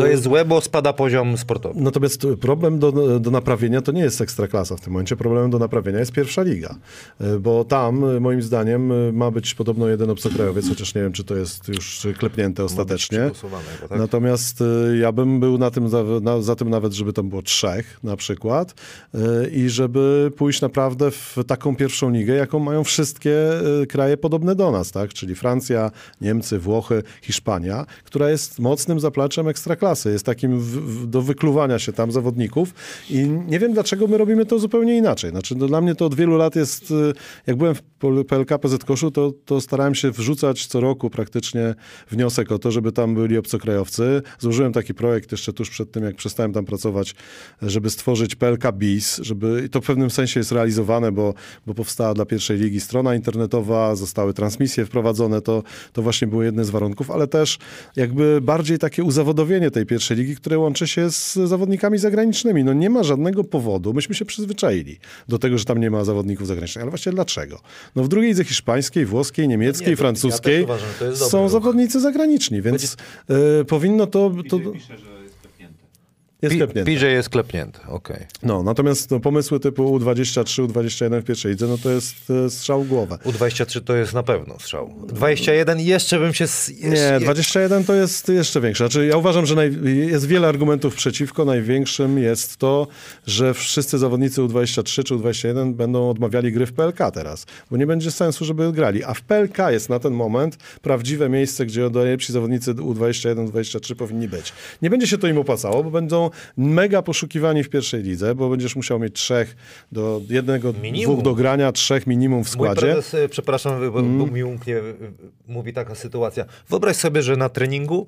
[SPEAKER 1] To jest złe, bo spada poziom sportowy.
[SPEAKER 2] Natomiast problem do, do naprawienia to nie jest ekstraklasa w tym momencie. Problemem do naprawienia jest pierwsza liga. Bo tam, moim zdaniem, ma być podobno jeden obcokrajowiec, chociaż nie wiem, czy to jest już klepnięte ostatecznie.
[SPEAKER 1] tak?
[SPEAKER 2] Natomiast y, ja bym był na tym, za, na, za tym nawet, żeby tam było trzech na przykład y, i żeby pójść naprawdę w taką pierwszą ligę, jaką mają wszystkie y, kraje podobne do nas, tak? Czyli Francja, Niemcy, Włochy, Hiszpania, która jest mocnym zaplaczem ekstraklasy. Jest takim w, w, do wykluwania się tam zawodników i nie wiem, dlaczego my robimy to zupełnie inaczej. Znaczy, no, dla mnie to od wielu lat jest, jak byłem w PLK PZ Koszu, to, to starałem się wrzucać co roku praktycznie wniosek o to, żeby tam byli obcokrajowcy. Złożyłem taki projekt jeszcze tuż przed tym, jak przestałem tam pracować, żeby stworzyć PLK BIS, żeby, i to w pewnym sensie jest realizowane, bo, bo powstała dla pierwszej ligi strona internetowa, zostały transmisje wprowadzone, to, to właśnie było jedne z warunków, ale też jakby bardziej takie uzawodowienie tej pierwszej ligi, które łączy się z zawodnikami zagranicznymi. No nie ma żadnego powodu, myśmy się przyzwyczaili do tego, że tam nie ma zawodników zagranicznych, ale właśnie dlaczego? No w drugiej lidze hiszpańskiej, włoskiej, niemieckiej,
[SPEAKER 1] Nie, ja
[SPEAKER 2] francuskiej
[SPEAKER 1] też uważam,
[SPEAKER 2] są
[SPEAKER 1] ruch.
[SPEAKER 2] zawodnicy zagraniczni, więc y, powinno to... to
[SPEAKER 3] klepnięte.
[SPEAKER 2] Jest
[SPEAKER 1] Pi-
[SPEAKER 2] klepnięte.
[SPEAKER 1] PJ jest klepnięty, okej.
[SPEAKER 2] No, natomiast no, pomysły typu U23, U21 w pierwszej lidze, no to jest e, strzał w głowę.
[SPEAKER 1] U23 to jest na pewno strzał. 21 jeszcze bym się... s-
[SPEAKER 2] Nie,
[SPEAKER 1] Jeszcze,
[SPEAKER 2] 21 to jest jeszcze większe. Znaczy, ja uważam, że naj... jest wiele argumentów przeciwko. Największym jest to, że wszyscy zawodnicy U23 czy U21 będą odmawiali gry w PLK teraz, bo nie będzie sensu, żeby grali. A w PLK jest na ten moment prawdziwe miejsce, gdzie najlepsi zawodnicy U21, U23 powinni być. Nie będzie się to im opłacało, bo będą mega poszukiwani w pierwszej lidze, bo będziesz musiał mieć trzech do jednego,
[SPEAKER 1] Minimum.
[SPEAKER 2] dwóch do grania, trzech minimum w
[SPEAKER 1] Mój
[SPEAKER 2] składzie.
[SPEAKER 1] prezes, y, przepraszam, bo, bo mi umknie, y, mówi taka sytuacja. Wyobraź sobie, że na treningu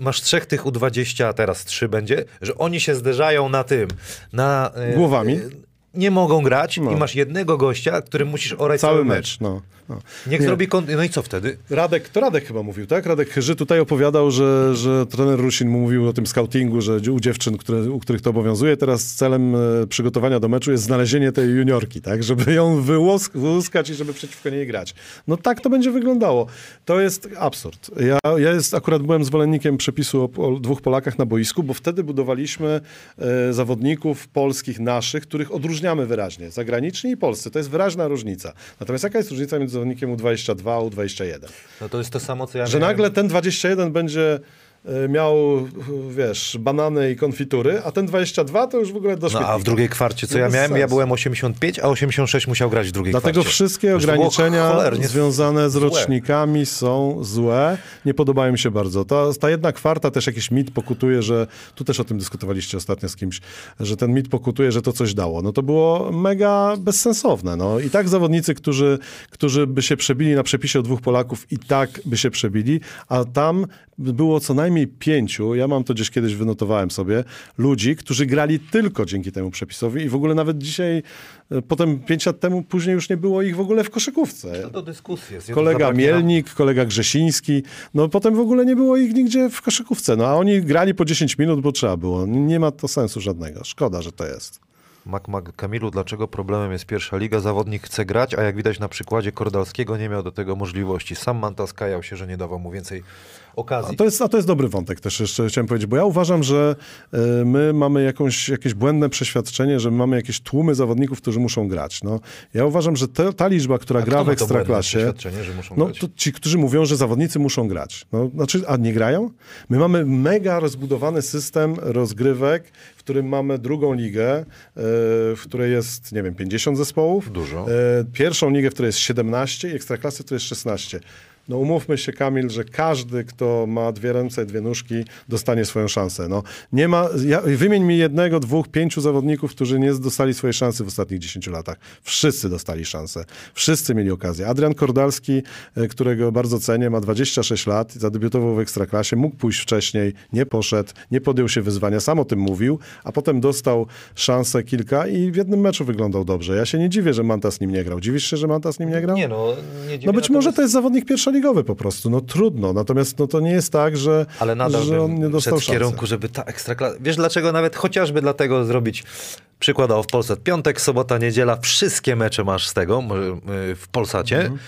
[SPEAKER 1] masz trzech tych U20, a teraz trzy będzie, że oni się zderzają na tym, na... y,
[SPEAKER 2] Głowami.
[SPEAKER 1] y, Nie mogą grać
[SPEAKER 2] No.
[SPEAKER 1] i masz jednego gościa, którym musisz orać
[SPEAKER 2] Cały mecz. No, no.
[SPEAKER 1] Niech
[SPEAKER 2] Nie.
[SPEAKER 1] zrobi... Kon... No i co wtedy?
[SPEAKER 2] Radek, to Radek chyba mówił, tak? Radek Chyży tutaj opowiadał, że, że trener Rusin mu mówił o tym scoutingu, że u dziewczyn, które, u których to obowiązuje, teraz celem e, przygotowania do meczu jest znalezienie tej juniorki, tak? Żeby ją wyłusk- wyłuskać i żeby przeciwko niej grać. No tak to będzie wyglądało. To jest absurd. Ja, ja jest, akurat byłem zwolennikiem przepisu o, o dwóch Polakach na boisku, bo wtedy budowaliśmy e, zawodników polskich naszych, których odróżniamy wyraźnie. Zagraniczni i polscy. To jest wyraźna różnica. Natomiast jaka jest różnica między zawodnikiem U22 a U21?
[SPEAKER 1] No to jest to samo, co ja
[SPEAKER 2] Że
[SPEAKER 1] miałem.
[SPEAKER 2] nagle ten 21 będzie miał, y, wiesz, banany i konfitury, a ten 22 to już w ogóle do
[SPEAKER 1] No
[SPEAKER 2] śmietnika.
[SPEAKER 1] a w drugiej kwarcie co
[SPEAKER 2] No
[SPEAKER 1] ja miałem? Ja byłem 85, a 86 musiał grać w drugiej
[SPEAKER 2] Dlatego
[SPEAKER 1] kwarcie.
[SPEAKER 2] wszystkie ograniczenia
[SPEAKER 1] cholernie
[SPEAKER 2] związane z
[SPEAKER 1] złe.
[SPEAKER 2] rocznikami są złe, nie podobają mi się bardzo. Ta, ta jedna kwarta też jakiś mit pokutuje, że tu też o tym dyskutowaliście ostatnio z kimś, że ten mit pokutuje, że to coś dało. No to było mega bezsensowne. No. I tak zawodnicy, którzy, którzy by się przebili na przepisie o dwóch Polaków i tak by się przebili, a tam było co najmniej pięciu, ja mam to gdzieś kiedyś wynotowałem sobie, ludzi, którzy grali tylko dzięki temu przepisowi i w ogóle nawet dzisiaj, e, potem pięć lat temu, później już nie było ich w ogóle w koszykówce.
[SPEAKER 1] To do dyskusji jest.
[SPEAKER 2] Kolega Mielnik, kolega Grzesiński, no potem w ogóle nie było ich nigdzie w koszykówce, no a oni grali po 10 minut, bo trzeba było. Nie ma to sensu żadnego. Szkoda, że to jest.
[SPEAKER 1] Mak, Mak, Kamilu, dlaczego problemem jest pierwsza liga? Zawodnik chce grać, a jak widać na przykładzie Kordalskiego nie miał do tego możliwości. Sam Manta skajał się, że nie dawał mu więcej
[SPEAKER 2] A
[SPEAKER 1] okazji.
[SPEAKER 2] to, jest, a to jest dobry wątek też jeszcze chciałem powiedzieć, bo ja uważam, że e, my mamy jakąś, jakieś błędne przeświadczenie, że mamy jakieś tłumy zawodników, którzy muszą grać. No, ja uważam, że te, ta liczba, która
[SPEAKER 1] A
[SPEAKER 2] gra w Ekstraklasie...
[SPEAKER 1] przeświadczenie, że muszą
[SPEAKER 2] No
[SPEAKER 1] grać?
[SPEAKER 2] to ci, którzy mówią, że zawodnicy muszą grać. No, znaczy, a nie grają? My mamy mega rozbudowany system rozgrywek, w którym mamy drugą ligę, e, w której jest, nie wiem, 50 zespołów.
[SPEAKER 1] Dużo.
[SPEAKER 2] E, pierwszą ligę, w której jest 17 i ekstraklasy, w której jest 16. No umówmy się, Kamil, że każdy, kto ma dwie ręce, dwie nóżki, dostanie swoją szansę. No, nie ma, ja, wymień mi jednego, dwóch, pięciu zawodników, którzy nie dostali swojej szansy w ostatnich 10 latach. Wszyscy dostali szansę. Wszyscy mieli okazję. Adrian Kordalski, e, którego bardzo cenię, ma 26 lat, zadebiutował w Ekstraklasie, mógł pójść wcześniej, nie poszedł, nie podjął się wyzwania, sam o tym mówił, a potem dostał szansę kilka i w jednym meczu wyglądał dobrze. Ja się nie dziwię, że Manta z nim nie grał. Dziwisz się, że Manta z nim nie grał?
[SPEAKER 1] Nie no, nie dziwię,
[SPEAKER 2] No być może
[SPEAKER 1] natomiast-
[SPEAKER 2] to jest zawodnik pierwszoligowy po prostu, no trudno, natomiast no to nie jest tak, że,
[SPEAKER 1] Ale nadal
[SPEAKER 2] że on nie dostał
[SPEAKER 1] w kierunku, żeby ta ekstraklasa... Wiesz dlaczego? Nawet chociażby dlatego zrobić przykładowo w Polsce piątek, sobota, niedziela, wszystkie mecze masz z tego y, w Polsacie.
[SPEAKER 2] Mhm.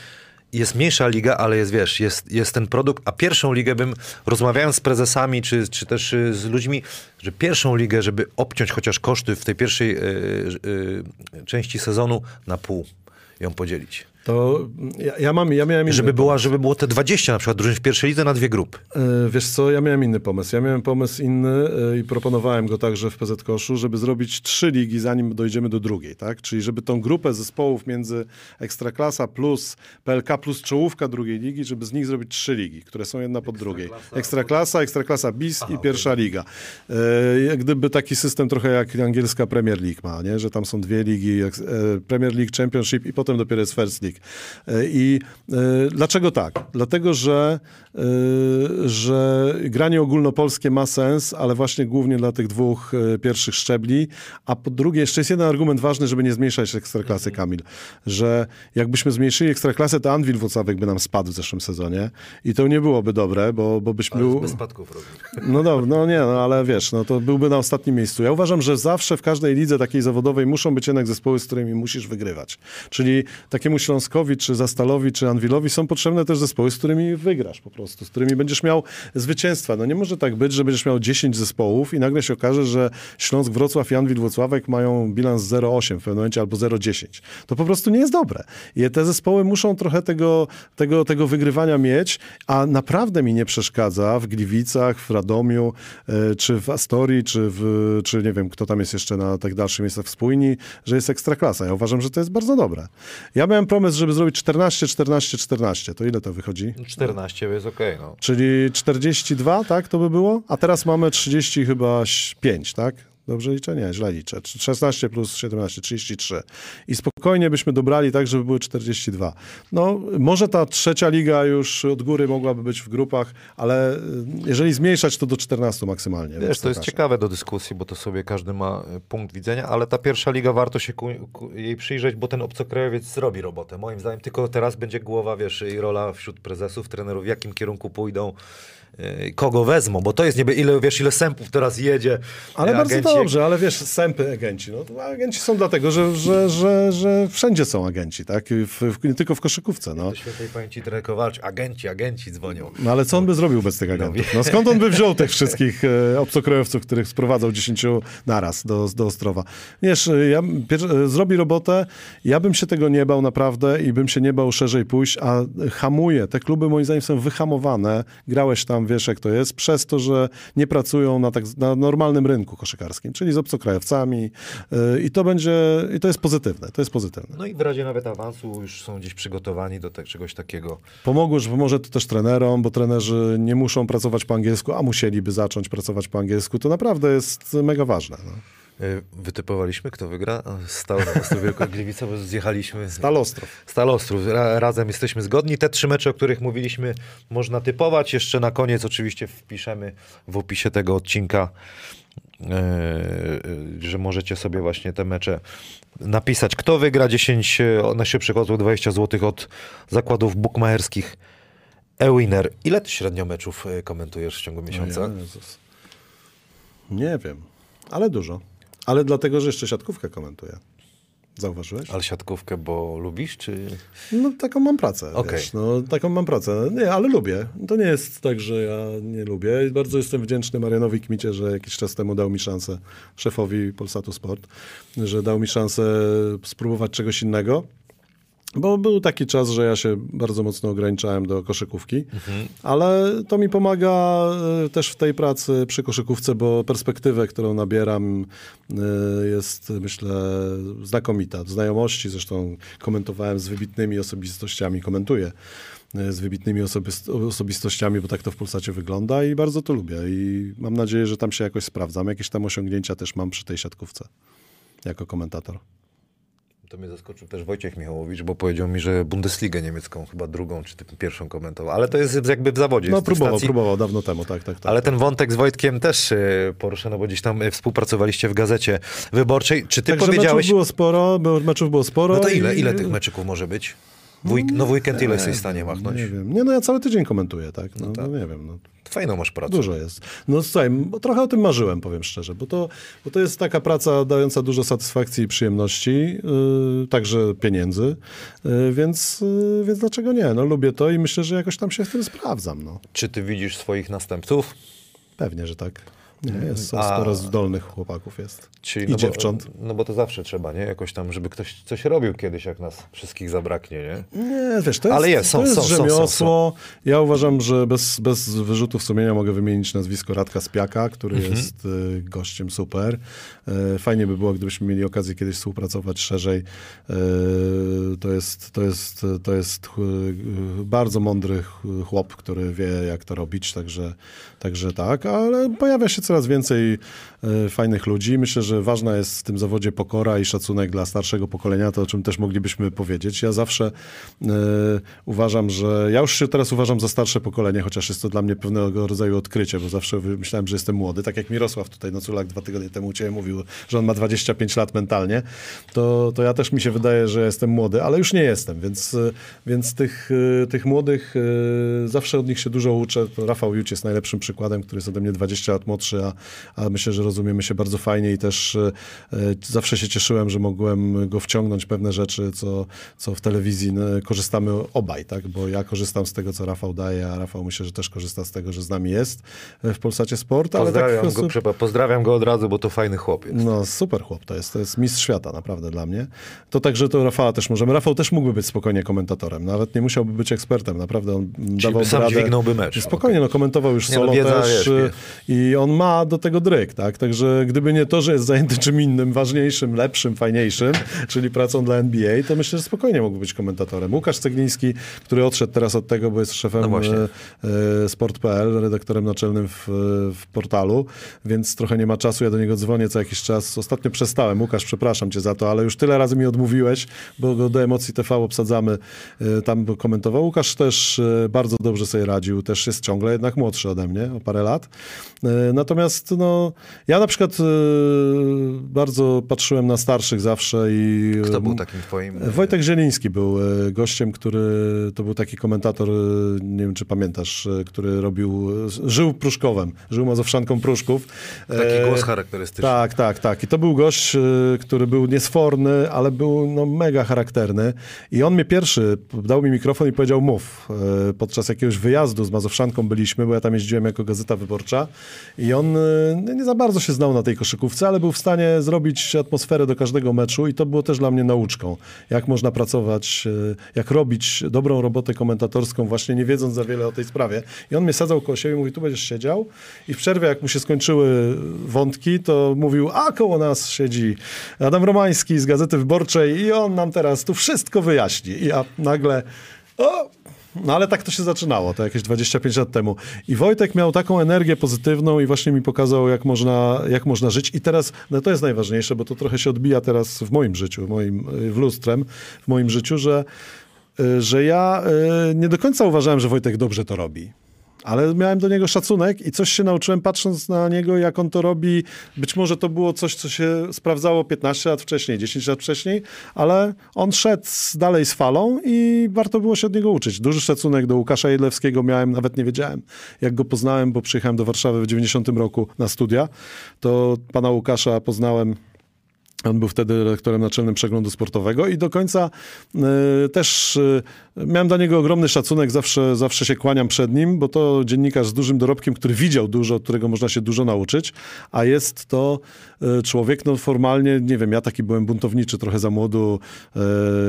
[SPEAKER 1] Jest mniejsza liga, ale jest, wiesz, jest, jest ten produkt, a pierwszą ligę bym, rozmawiając z prezesami, czy, czy też y, z ludźmi, że pierwszą ligę, żeby obciąć chociaż koszty w tej pierwszej y, y, części sezonu na pół ją podzielić.
[SPEAKER 2] To ja, ja mam, ja miałem inny
[SPEAKER 1] Żeby, była, żeby było te 20 na przykład drużyn w pierwszej lidze na dwie grupy.
[SPEAKER 2] E, Wiesz co, ja miałem inny pomysł. Ja miałem pomysł inny e, i proponowałem go także w PZ Koszu, żeby zrobić trzy ligi, zanim dojdziemy do drugiej, tak? Czyli żeby tą grupę zespołów między Ekstraklasa plus PLK plus czołówka drugiej ligi, żeby z nich zrobić trzy ligi, które są jedna pod drugiej. Ekstraklasa, Ekstraklasa BIS i pierwsza liga. E, jak gdyby taki system trochę jak angielska Premier League ma, nie? Że tam są dwie ligi, Premier League, Championship i potem dopiero jest First League. E, I e, dlaczego tak? Dlatego, że, e, że granie ogólnopolskie ma sens, ale właśnie głównie dla tych dwóch e, pierwszych szczebli. A po drugie, jeszcze jest jeden argument ważny, żeby nie zmniejszać ekstraklasy, Kamil. Że jakbyśmy zmniejszyli ekstraklasę, to Anwil Włocławek by nam spadł w zeszłym sezonie. I to nie byłoby dobre, bo, bo byśmy... był-
[SPEAKER 1] Bez spadków robi.
[SPEAKER 2] no dobra, no nie, no ale wiesz, no to byłby na ostatnim miejscu. Ja uważam, że zawsze w każdej lidze takiej zawodowej muszą być jednak zespoły, z którymi musisz wygrywać. Czyli takiemu Śląskowi, czy Zastalowi, czy Anwilowi są potrzebne też zespoły, z którymi wygrasz po prostu, z którymi będziesz miał zwycięstwa. No nie może tak być, że będziesz miał 10 zespołów i nagle się okaże, że Śląsk, Wrocław i Anwil Włocławek mają bilans 0,8 w pewnym momencie albo 0,10. To po prostu nie jest dobre. I te zespoły muszą trochę tego, tego, tego wygrywania mieć, a naprawdę mi nie przeszkadza w Gliwicach, w Radomiu, e, czy w Astorii, czy, w, czy nie wiem, kto tam jest jeszcze na tak dalszych miejscach w Spójni, że jest ekstraklasa. Ja uważam, że to jest bardzo dobre. Ja miałem pomysł, żeby zrobić 14, 14, 14. To ile to wychodzi?
[SPEAKER 1] 14 jest okej, no.
[SPEAKER 2] Czyli 42, tak to by było? A teraz mamy 30 chyba 5, tak? Dobrze liczę? Nie, źle liczę. 16 plus 17, 33. I spokojnie byśmy dobrali tak, żeby były 42. No, może ta trzecia liga już od góry mogłaby być w grupach, ale y, jeżeli zmniejszać, to do 14 maksymalnie.
[SPEAKER 1] Wiesz, to jest ciekawe do dyskusji, bo to sobie każdy ma e, punkt widzenia, ale ta pierwsza liga warto się ku, ku, jej przyjrzeć, bo ten obcokrajowiec zrobi robotę. Moim zdaniem tylko teraz będzie głowa, wiesz, i rola wśród prezesów, trenerów, w jakim kierunku pójdą, kogo wezmą, bo to jest niby ile, wiesz, ile sępów teraz jedzie.
[SPEAKER 2] Ale
[SPEAKER 1] e,
[SPEAKER 2] bardzo dobrze, ale wiesz, sępy agenci. No, agenci są dlatego, że, że, że, że wszędzie są agenci, tak? W, w, nie tylko w koszykówce. No.
[SPEAKER 1] Do świętej pamięci Kowalczyk, agenci, agenci dzwonią.
[SPEAKER 2] No ale co on by zrobił bez tych agentów? No skąd on by wziął tych wszystkich e, obcokrajowców, których sprowadzał 10 naraz do, do Ostrowa? Wiesz, ja, pier- zrobi robotę, ja bym się tego nie bał naprawdę i bym się nie bał szerzej pójść, a hamuje. Te kluby moim zdaniem są wyhamowane. Grałeś tam, wiesz jak to jest, przez to, że nie pracują na, tak, na normalnym rynku koszykarskim, czyli z obcokrajowcami e, i to będzie, i to jest pozytywne, to jest pozytywne.
[SPEAKER 1] No i w razie nawet awansu już są gdzieś przygotowani do te, czegoś takiego.
[SPEAKER 2] Pomogło, że pomoże to też trenerom, bo trenerzy nie muszą pracować po angielsku, a musieliby zacząć pracować po angielsku. To naprawdę jest mega ważne. No.
[SPEAKER 1] E, Wytypowaliśmy, kto wygra. Prostu Wielką Gliwica, bo zjechaliśmy.
[SPEAKER 2] Stalostrów.
[SPEAKER 1] Stal Ostrów. Ra, razem jesteśmy zgodni. Te trzy mecze, o których mówiliśmy, można typować. Jeszcze na koniec oczywiście wpiszemy w opisie tego odcinka, e, że możecie sobie właśnie te mecze napisać. Kto wygra 10 e, najszybszych odwrót 20 zł od zakładów bukmacherskich e-winner. Ile ty średnio meczów komentujesz w ciągu miesiąca?
[SPEAKER 2] Jezus. Nie wiem, ale dużo. Ale dlatego, że jeszcze siatkówkę komentuję. Zauważyłeś?
[SPEAKER 1] Ale siatkówkę, bo lubisz, czy...
[SPEAKER 2] No taką mam pracę,
[SPEAKER 1] Okej.
[SPEAKER 2] wiesz, no taką mam pracę. Nie, ale lubię. To nie jest tak, że ja nie lubię. Bardzo jestem wdzięczny Marianowi Kmicie, że jakiś czas temu dał mi szansę, szefowi Polsatu Sport, że dał mi szansę spróbować czegoś innego. Bo był taki czas, że ja się bardzo mocno ograniczałem do koszykówki, ale to mi pomaga e, też w tej pracy przy koszykówce, bo perspektywę, którą nabieram e, jest myślę znakomita. Znajomości zresztą komentowałem z wybitnymi osobistościami, komentuję e, z wybitnymi osobist- osobistościami, bo tak to w Polsacie wygląda i bardzo to lubię i mam nadzieję, że tam się jakoś sprawdzam. Jakieś tam osiągnięcia też mam przy tej siatkówce jako komentator.
[SPEAKER 1] To mnie zaskoczył też Wojciech Michałowicz, bo powiedział mi, że Bundesligę niemiecką, chyba drugą czy pierwszą komentował. Ale to jest jakby w zawodzie.
[SPEAKER 2] No próbował, próbował dawno temu, tak, tak, tak.
[SPEAKER 1] Ale ten wątek z Wojtkiem też e, poruszono, bo gdzieś tam e, współpracowaliście w gazecie wyborczej. Czy ty
[SPEAKER 2] Także
[SPEAKER 1] powiedziałeś...
[SPEAKER 2] meczów było sporo, meczów było sporo.
[SPEAKER 1] No to ile,
[SPEAKER 2] i-
[SPEAKER 1] ile tych meczyków może być? W week- no w weekend ile jesteś w stanie machnąć?
[SPEAKER 2] Nie wiem. Nie, no ja cały tydzień komentuję, tak? No,
[SPEAKER 1] tak.
[SPEAKER 2] no nie wiem, no.
[SPEAKER 1] Fajną masz pracę.
[SPEAKER 2] Dużo jest. No słuchaj, trochę o tym marzyłem, powiem szczerze, bo to, bo to jest taka praca dająca dużo satysfakcji i przyjemności, yy, także pieniędzy, yy, więc, yy, więc dlaczego nie? No lubię to i myślę, że jakoś tam się w tym sprawdzam, no.
[SPEAKER 1] Czy ty widzisz swoich następców?
[SPEAKER 2] Pewnie, że tak. Nie, jest
[SPEAKER 1] A-
[SPEAKER 2] sporo zdolnych chłopaków jest.
[SPEAKER 1] Czyli,
[SPEAKER 2] I
[SPEAKER 1] no
[SPEAKER 2] dziewcząt.
[SPEAKER 1] Bo, no bo to zawsze trzeba, nie? Jakoś tam, żeby ktoś coś robił kiedyś, jak nas wszystkich zabraknie, nie?
[SPEAKER 2] Nie, wiesz, to jest,
[SPEAKER 1] Ale jest, są,
[SPEAKER 2] to jest
[SPEAKER 1] są, są, są,
[SPEAKER 2] rzemiosło. Ja uważam, że bez, bez wyrzutów sumienia mogę wymienić nazwisko Radka Spiaka, który
[SPEAKER 1] Mhm.
[SPEAKER 2] jest y, gościem super. E, fajnie by było, gdybyśmy mieli okazję kiedyś współpracować szerzej. E, to jest, to jest, to jest y, bardzo mądry ch- chłop, który wie, jak to robić, także, także tak, ale pojawia się coraz więcej fajnych ludzi. Myślę, że ważna jest w tym zawodzie pokora i szacunek dla starszego pokolenia, to o czym też moglibyśmy powiedzieć. Ja zawsze e, uważam, że ja już się teraz uważam za starsze pokolenie, chociaż jest to dla mnie pewnego rodzaju odkrycie, bo zawsze myślałem, że jestem młody. Tak jak Mirosław tutaj, Noculak dwa tygodnie temu u ciebie mówił, że on ma 25 lat mentalnie, to, to ja też mi się wydaje, że jestem młody, ale już nie jestem, więc, e, więc tych, e, tych młodych e, zawsze od nich się dużo uczę. Rafał Juć jest najlepszym przykładem, który jest ode mnie 20 lat młodszy, a, a myślę, że rozumiemy się bardzo fajnie i też e, e, zawsze się cieszyłem, że mogłem go wciągnąć pewne rzeczy, co, co w telewizji no, korzystamy obaj, tak? Bo ja korzystam z tego, co Rafał daje, a Rafał myślę, że też korzysta z tego, że z nami jest e, w Polsacie Sport, tak
[SPEAKER 1] Pozdrawiam, go, przepraszam, pozdrawiam go od razu, bo to fajny chłopiec.
[SPEAKER 2] no, super chłop to jest. To jest mistrz świata, naprawdę dla mnie. To także to Rafała też możemy. Rafał też mógłby być spokojnie komentatorem. Nawet nie musiałby być ekspertem. Naprawdę on dawał
[SPEAKER 1] sam
[SPEAKER 2] radę.
[SPEAKER 1] dźwignąłby mecz.
[SPEAKER 2] Spokojnie, no komentował już
[SPEAKER 1] Nie, no,
[SPEAKER 2] solo
[SPEAKER 1] wiedza,
[SPEAKER 2] też.
[SPEAKER 1] wiesz,
[SPEAKER 2] y. I on ma do tego dryk, tak? Także gdyby nie to, że jest zajęty czym innym, ważniejszym, lepszym, fajniejszym, czyli pracą dla NBA, to myślę, że spokojnie mógłby być komentatorem. Łukasz Cegliński, który odszedł teraz od tego, bo jest szefem
[SPEAKER 1] No
[SPEAKER 2] e, e, sport.pl, redaktorem naczelnym w, w portalu, więc trochę nie ma czasu. Ja do niego dzwonię co jakiś czas. Ostatnio przestałem. Łukasz, przepraszam cię za to, ale już tyle razy mi odmówiłeś, bo go do emocji TV obsadzamy. e, Tam komentował. Łukasz też e, bardzo dobrze sobie radził. Też jest ciągle jednak młodszy ode mnie o parę lat. E, Natomiast no, ja na przykład e, bardzo patrzyłem na starszych zawsze i
[SPEAKER 1] Kto był takim twoim...
[SPEAKER 2] Wojtek Zieliński był e, gościem, który to był taki komentator, e, nie wiem czy pamiętasz, e, który robił, e, żył Pruszkowem, żył Mazowszanką Pruszków.
[SPEAKER 1] Taki
[SPEAKER 2] E,
[SPEAKER 1] głos charakterystyczny.
[SPEAKER 2] Tak, tak, tak. I to był gość, e, który był niesforny, ale był no, mega charakterny. I on mnie pierwszy dał mi mikrofon i powiedział mów. E, Podczas jakiegoś wyjazdu z Mazowszanką byliśmy, bo ja tam jeździłem jako Gazeta Wyborcza i on e, nie za bardzo się znał na tej koszykówce, ale był w stanie zrobić atmosferę do każdego meczu i to było też dla mnie nauczką. Jak można pracować, e, jak robić dobrą robotę komentatorską, właśnie nie wiedząc za wiele o tej sprawie. I on mnie sadzał koło siebie i mówi, tu będziesz siedział i w przerwie, jak mu się skończyły wątki, to mówił, a koło nas siedzi Adam Romański z Gazety Wyborczej i on nam teraz tu wszystko wyjaśni. I ja nagle, o, no ale tak to się zaczynało, to jakieś 25 lat temu. I Wojtek miał taką energię pozytywną i właśnie mi pokazał, jak można, jak można żyć. I teraz, no to jest najważniejsze, bo to trochę się odbija teraz w moim życiu, w moim, w lustrem, w moim życiu, że, y, że ja y, nie do końca uważałem, że Wojtek dobrze to robi. Ale miałem do niego szacunek i coś się nauczyłem patrząc na niego, jak on to robi. Być może to było coś, co się sprawdzało 15 lat wcześniej, 10 lat wcześniej, ale on szedł dalej z falą i warto było się od niego uczyć. Duży szacunek do Łukasza Jedlewskiego miałem, nawet nie wiedziałem, jak go poznałem, bo przyjechałem do Warszawy w 90 roku na studia. To pana Łukasza poznałem on był wtedy redaktorem naczelnym przeglądu sportowego i do końca y, też y, miałem dla niego ogromny szacunek, zawsze, zawsze się kłaniam przed nim, bo to dziennikarz z dużym dorobkiem, który widział dużo, od którego można się dużo nauczyć, a jest to człowiek, no formalnie, nie wiem, ja taki byłem buntowniczy trochę za młodu, y,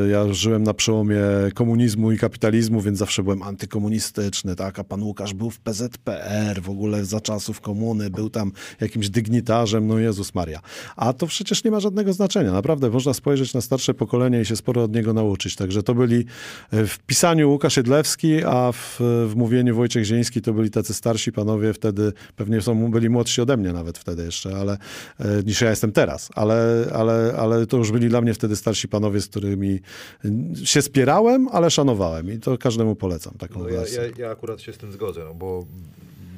[SPEAKER 2] ja żyłem na przełomie komunizmu i kapitalizmu, więc zawsze byłem antykomunistyczny, tak, a pan Łukasz był w PZPR, w ogóle za czasów komuny, był tam jakimś dygnitarzem, no Jezus Maria. A to przecież nie ma żadnego znaczenia, naprawdę, można spojrzeć na starsze pokolenie i się sporo od niego nauczyć, także to byli e, w pisaniu Łukasz Jedlewski, a w, w mówieniu Wojciech Zieński to byli tacy starsi panowie. Wtedy, pewnie są, byli młodsi ode mnie nawet wtedy jeszcze, ale e, niż ja jestem teraz, ale, ale, ale to już byli dla mnie wtedy starsi panowie, z którymi się spierałem, ale szanowałem i to każdemu polecam taką
[SPEAKER 1] No ja, ja, ja akurat się z tym zgodzę, no bo,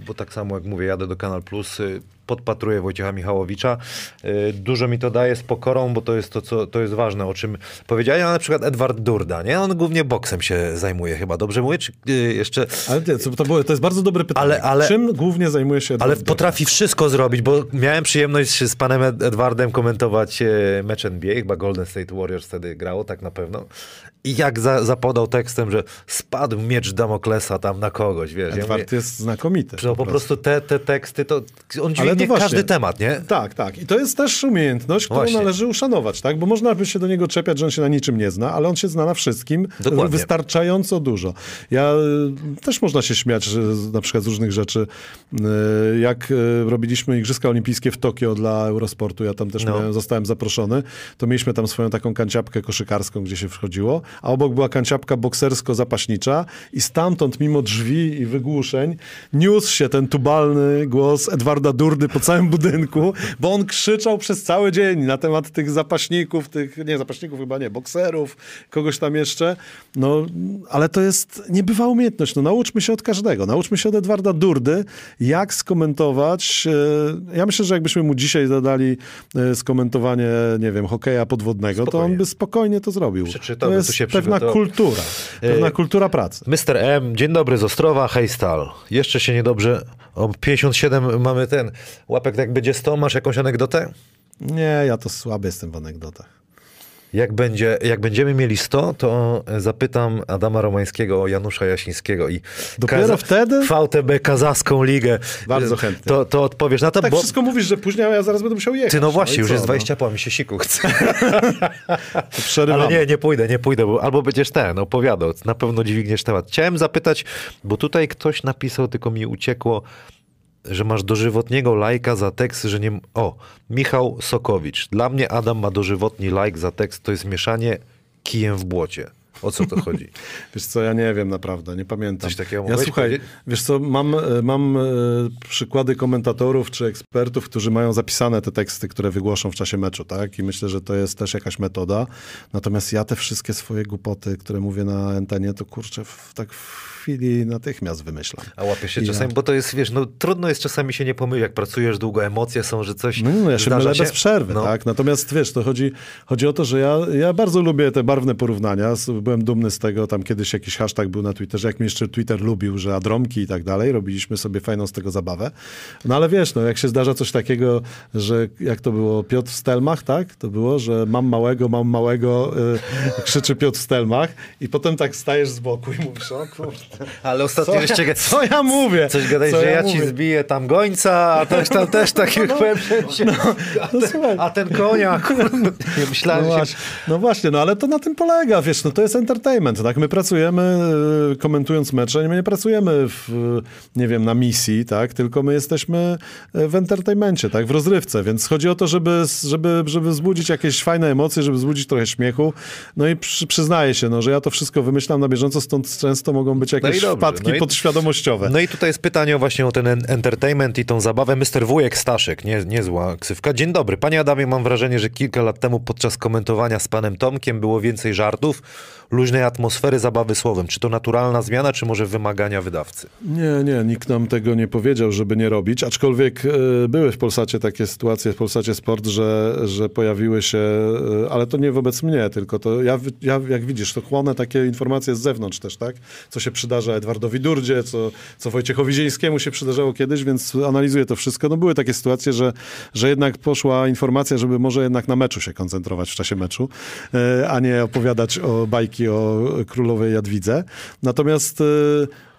[SPEAKER 1] bo tak samo jak mówię, jadę do Kanal Plus, y, podpatruję Wojciecha Michałowicza. Y, Dużo mi to daje z pokorą, bo to jest to, co to jest ważne, o czym powiedziałem, a na przykład Edward Durda, nie? On głównie boksem się zajmuje chyba, dobrze mówię? Czy y, jeszcze...
[SPEAKER 2] Ale nie, to, było, to jest bardzo dobre pytanie.
[SPEAKER 1] Ale- ale-
[SPEAKER 2] Czym głównie zajmuje się
[SPEAKER 1] Ale
[SPEAKER 2] Edward
[SPEAKER 1] potrafi wszystko zrobić, bo miałem przyjemność z panem Ed- Edwardem komentować e, mecz NBA, chyba Golden State Warriors wtedy grało, tak na pewno. I jak za, zapodał tekstem, że spadł miecz Damoklesa tam na kogoś, wiesz. Ja
[SPEAKER 2] Edward
[SPEAKER 1] mówię,
[SPEAKER 2] jest znakomity.
[SPEAKER 1] że po prostu te, te teksty, to on
[SPEAKER 2] Ale
[SPEAKER 1] dźwignął nie
[SPEAKER 2] właśnie.
[SPEAKER 1] każdy temat, nie?
[SPEAKER 2] Tak, tak. I to jest też umiejętność, którą
[SPEAKER 1] Właśnie.
[SPEAKER 2] należy uszanować, tak? Bo można by się do niego czepiać, że on się na niczym nie zna, ale on się zna na wszystkim
[SPEAKER 1] Dokładnie.
[SPEAKER 2] wystarczająco dużo. Ja y, też można się śmiać że na przykład z różnych rzeczy. Y, Jak y, robiliśmy Igrzyska Olimpijskie w Tokio dla Eurosportu, ja tam też
[SPEAKER 1] No.
[SPEAKER 2] miałem, zostałem zaproszony, to mieliśmy tam swoją taką kanciapkę koszykarską, gdzie się wchodziło, a obok była kanciapka boksersko-zapaśnicza i stamtąd, mimo drzwi i wygłuszeń, niósł się ten tubalny głos Edwarda Durdy po całym budynku, bo on krzyczał przez cały dzień na temat tych zapaśników, tych, nie zapaśników chyba nie, bokserów, kogoś tam jeszcze. No, ale to jest niebywała umiejętność. No, nauczmy się od każdego. Nauczmy się od Edwarda Durdy, jak skomentować. e, Ja myślę, że jakbyśmy mu dzisiaj zadali e, skomentowanie, nie wiem, hokeja podwodnego, to
[SPEAKER 1] Spokojnie.
[SPEAKER 2] on by spokojnie to zrobił. To jest
[SPEAKER 1] się
[SPEAKER 2] pewna kultura. Pewna
[SPEAKER 1] E,
[SPEAKER 2] kultura pracy.
[SPEAKER 1] Mr. M, dzień dobry z Ostrowa, hej Stal. Jeszcze się niedobrze, o 57 mamy ten, łapek jak będzie 100, masz jakąś anegdotę?
[SPEAKER 2] Nie, ja to słaby jestem w anegdotach.
[SPEAKER 1] Jak, będzie, jak będziemy mieli 100, to zapytam Adama Romańskiego o Janusza Jasińskiego i
[SPEAKER 2] Dopiero wtedy?
[SPEAKER 1] VTB Kazachską Ligę.
[SPEAKER 2] Bardzo chętnie.
[SPEAKER 1] To, to odpowiesz na to,
[SPEAKER 2] Tak
[SPEAKER 1] bo
[SPEAKER 2] wszystko mówisz, że później a ja zaraz będę musiał jechać.
[SPEAKER 1] ty no właśnie,
[SPEAKER 2] i
[SPEAKER 1] już
[SPEAKER 2] co,
[SPEAKER 1] jest
[SPEAKER 2] no?
[SPEAKER 1] 20 po, mi się siku chce. Ale nie, nie pójdę, nie pójdę, bo albo będziesz ten opowiadał, na pewno dźwigniesz temat. Chciałem zapytać, bo tutaj ktoś napisał, tylko mi uciekło, że masz dożywotniego lajka za tekst, że nie... O, Michał Sokowicz. Dla mnie Adam ma dożywotni lajk za tekst, to jest mieszanie kijem w błocie. O co to chodzi?
[SPEAKER 2] Wiesz co, ja nie wiem naprawdę, nie pamiętam.
[SPEAKER 1] Coś takiego
[SPEAKER 2] ja słuchaj,
[SPEAKER 1] powiedzieć?
[SPEAKER 2] wiesz co, mam, e, mam e, przykłady komentatorów czy ekspertów, którzy mają zapisane te teksty, które wygłoszą w czasie meczu, tak? I myślę, że to jest też jakaś metoda. Natomiast ja te wszystkie swoje głupoty, które mówię na antenie, to kurczę, w, tak w chwili natychmiast wymyślam.
[SPEAKER 1] A łapiesz się
[SPEAKER 2] I ja-
[SPEAKER 1] czasami, bo to jest, wiesz, no trudno jest czasami się nie pomylić, jak pracujesz długo, emocje są, że coś
[SPEAKER 2] No, no ja się mylę bez przerwy,
[SPEAKER 1] No.
[SPEAKER 2] tak? Natomiast wiesz, to chodzi, chodzi o to, że ja, ja bardzo lubię te barwne porównania. Byłem dumny z tego, tam kiedyś jakiś hashtag był na Twitterze, jak mnie jeszcze Twitter lubił, że Adromki i tak dalej, robiliśmy sobie fajną z tego zabawę. No ale wiesz, no jak się zdarza coś takiego, że jak to było, Piotr Stelmach, tak? To było, że mam małego, mam małego, y, krzyczy Piotr Stelmach i potem tak stajesz z boku i mówisz, o kurde,
[SPEAKER 1] Ale ostatnio jeszcze
[SPEAKER 2] ja, co ja mówię?
[SPEAKER 1] coś gadaj,
[SPEAKER 2] Co
[SPEAKER 1] że ja, ci
[SPEAKER 2] mówię?
[SPEAKER 1] zbiję tam gońca, a też tam też taki no, a,
[SPEAKER 2] no
[SPEAKER 1] ten,
[SPEAKER 2] słuchaj.
[SPEAKER 1] a ten konia, kurde, nie
[SPEAKER 2] No
[SPEAKER 1] myślałem, się...
[SPEAKER 2] właśnie, no właśnie, no ale to na tym polega, wiesz, no to jest entertainment, tak? My pracujemy e, komentując mecze, my nie pracujemy w, nie wiem, na misji, tak? Tylko my jesteśmy e, w entertainmencie, tak? W rozrywce, więc chodzi o to, żeby, żeby, żeby wzbudzić jakieś fajne emocje, żeby wzbudzić trochę śmiechu, no i przy, przyznaję się, no, że ja to wszystko wymyślam na bieżąco, stąd często mogą być jakieś
[SPEAKER 1] dobrze,
[SPEAKER 2] wpadki
[SPEAKER 1] no i-
[SPEAKER 2] podświadomościowe.
[SPEAKER 1] No i tutaj jest pytanie właśnie o ten en- entertainment i tą zabawę. Mr. Wujek Staszek, nie, niezła ksywka. Dzień dobry. Panie Adamie, mam wrażenie, że kilka lat temu podczas komentowania z panem Tomkiem było więcej żartów, luźnej atmosfery, zabawy słowem. Czy to naturalna zmiana, czy może wymagania wydawcy?
[SPEAKER 2] Nie, nie, nikt nam tego nie powiedział, żeby nie robić, aczkolwiek e, były w Polsacie takie sytuacje, w Polsacie Sport, że, że pojawiły się, e, ale to nie wobec mnie, tylko to ja, ja, jak widzisz, to chłonę takie informacje z zewnątrz też, tak? Co się przydarza Edwardowi Durdzie, co, co Wojciechowi Zieńskiemu się przydarzało kiedyś, więc analizuję to wszystko. No były takie sytuacje, że, że jednak poszła informacja, żeby może jednak na meczu się koncentrować w czasie meczu, e, a nie opowiadać o bajki o królowej Jadwidze. Natomiast e,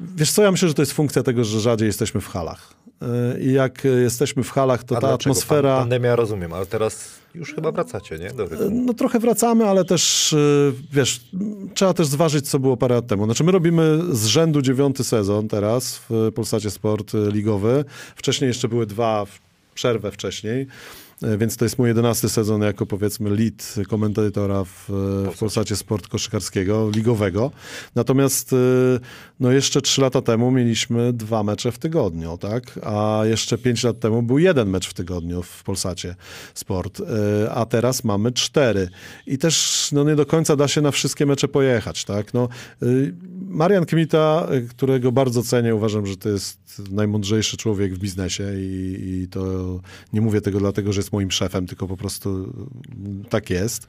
[SPEAKER 2] wiesz co, ja myślę, że to jest funkcja tego, że rzadziej jesteśmy w halach. E, I jak jesteśmy w halach, to
[SPEAKER 1] A
[SPEAKER 2] ta
[SPEAKER 1] dlaczego?
[SPEAKER 2] atmosfera...
[SPEAKER 1] Pan, pandemia rozumiem, ale teraz już chyba wracacie, nie?
[SPEAKER 2] No trochę wracamy, ale też, y, wiesz, trzeba też zważyć, co było parę lat temu. Znaczy my robimy z rzędu dziewiąty sezon teraz w Polsacie Sport y, ligowy. Wcześniej jeszcze były dwa, przerwę wcześniej. Y, Więc to jest mój jedenasty sezon jako powiedzmy lead komentatora w, y, w Polsacie Sport koszykarskiego, ligowego. Natomiast y, no jeszcze trzy lata temu mieliśmy dwa mecze w tygodniu, tak? A jeszcze pięć lat temu był jeden mecz w tygodniu w Polsacie Sport, a teraz mamy cztery. I też no nie do końca da się na wszystkie mecze pojechać, tak? No, Marian Kmita, którego bardzo cenię, uważam, że to jest najmądrzejszy człowiek w biznesie i, i to nie mówię tego dlatego, że jest moim szefem, tylko po prostu y, tak jest.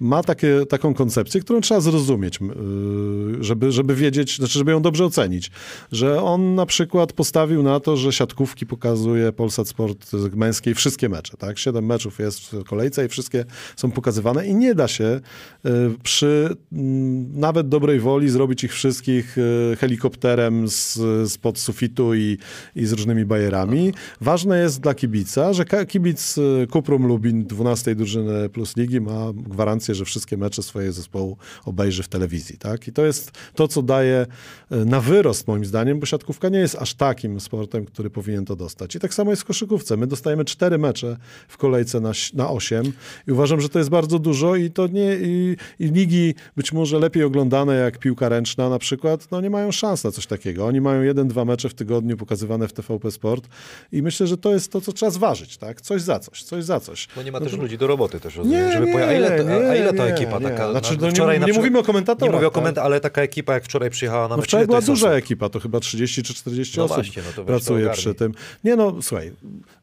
[SPEAKER 2] Ma takie, taką koncepcję, którą trzeba zrozumieć, y, żeby, żeby wiedzieć, znaczy, żeby ją dobrze ocenić. Że on na przykład postawił na to, że siatkówki pokazuje Polsat Sport męskiej wszystkie mecze, tak? Siedem meczów jest w kolejce i wszystkie są pokazywane i nie da się y, przy mm, nawet dobrej woli zrobić ich wszystkich y, helikopterem z, spod sufitu i, i z różnymi bajerami. Ważne jest dla kibica, że kibic Kuprum Lubin 12 drużyny plus ligi ma gwarancję, że wszystkie mecze swojego zespołu obejrzy w telewizji. Tak? I to jest to, co daje y, na wyrost moim zdaniem, bo siatkówka nie jest aż takim sportem, który powinien to dostać. I tak samo jest w koszykówce. My dostajemy cztery mecze w kolejce na, na 8 i uważam, że to jest bardzo dużo i to nie i, i ligi być może lepiej oglądane jak piłka ręczna na przykład, no nie mają szans na coś takiego. Oni mają jeden, dwa mecze w tygodniu pokazywane w TVP Sport i myślę, że to jest to, co trzeba zważyć, tak? Coś za coś, coś za coś.
[SPEAKER 1] No nie ma też ludzi do roboty też, rozumiem,
[SPEAKER 2] Nie,
[SPEAKER 1] żeby
[SPEAKER 2] nie,
[SPEAKER 1] poja- a ile, to, a ile to
[SPEAKER 2] nie,
[SPEAKER 1] ekipa
[SPEAKER 2] nie.
[SPEAKER 1] taka?
[SPEAKER 2] Znaczy,
[SPEAKER 1] no,
[SPEAKER 2] no nie-
[SPEAKER 1] wczoraj
[SPEAKER 2] nie
[SPEAKER 1] przykład-
[SPEAKER 2] mówimy o komentatorach,
[SPEAKER 1] Nie mówię o
[SPEAKER 2] tak?
[SPEAKER 1] komentarach, ale taka ekipa jak wczoraj przyjechała na
[SPEAKER 2] No
[SPEAKER 1] mecz,
[SPEAKER 2] wczoraj
[SPEAKER 1] ile
[SPEAKER 2] była
[SPEAKER 1] jest
[SPEAKER 2] duża
[SPEAKER 1] osób?
[SPEAKER 2] ekipa, to chyba 30 czy 40
[SPEAKER 1] No
[SPEAKER 2] osób
[SPEAKER 1] właśnie, no
[SPEAKER 2] pracuje przy tym. Nie no, słuchaj,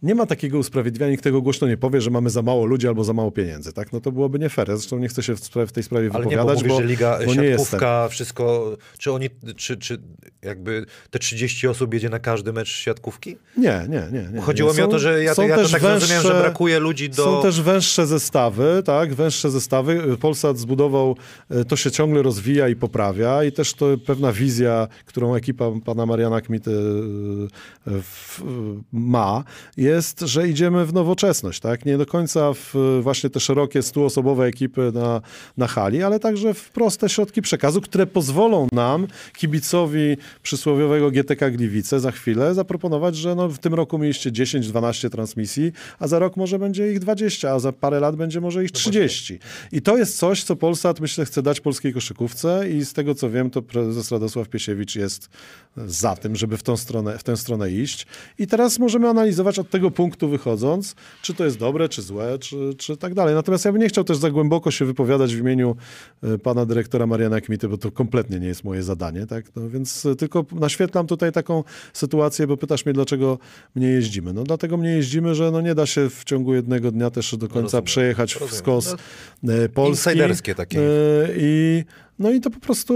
[SPEAKER 2] nie ma takiego usprawiedliwienia, nikt tego głośno nie powie, że mamy za mało ludzi albo za mało pieniędzy, tak? No to byłoby nie fair. Ja Zresztą nie chcę się w, spra- w tej sprawie
[SPEAKER 1] Ale nie, bo
[SPEAKER 2] wypowiadać,
[SPEAKER 1] mówisz, że liga,
[SPEAKER 2] bo nie
[SPEAKER 1] siatkówka, wszystko, czy oni, czy, czy jakby te 30 osób jedzie na każdy mecz siatkówki?
[SPEAKER 2] Nie, nie, nie. nie.
[SPEAKER 1] Chodziło
[SPEAKER 2] nie.
[SPEAKER 1] mi o to, że ja, ja to tak zrozumiałem, że
[SPEAKER 2] węższe-
[SPEAKER 1] brakuje ludzi do...
[SPEAKER 2] Są też węższe zestawy, tak, węższe zestawy. Polsat zbudował, e, to się ciągle rozwija i poprawia i też to pewna wizja, którą ekipa pana Mariana Kmity e, w, ma, jest, że idziemy w nowoczesność, tak, nie do końca w właśnie te szerokie stuosobowe ekipy na, na hali, ale także w proste środki przekazu, które pozwolą nam, kibicowi przysłowiowego GTK Gliwice za chwilę zaproponować, że no w tym roku mieliście 10-12 transmisji, a za rok może będzie ich 20, a za parę lat będzie może ich 30. I to jest coś, co Polsat myślę chce dać polskiej koszykówce i z tego co wiem, to prezes Radosław Piesiewicz jest za tym, żeby w tą stronę, w tę stronę iść. I teraz możemy analizować od tego punktu wychodząc, czy to jest dobre, czy złe, czy, czy tak dalej. Natomiast ja bym nie chciał też za głęboko się wypowiadać w imieniu e, pana dyrektora Mariana Kmity, bo to kompletnie nie jest moje zadanie, tak? No więc e, tylko naświetlam tutaj taką sytuację, bo pytasz mnie, dlaczego mnie jeździmy. No dlatego mnie jeździmy, że no nie da się w ciągu jednego dnia też do końca
[SPEAKER 1] rozumiem,
[SPEAKER 2] przejechać w
[SPEAKER 1] rozumiem.
[SPEAKER 2] skos e, Polski.
[SPEAKER 1] Insiderskie takie.
[SPEAKER 2] E, I no i to po prostu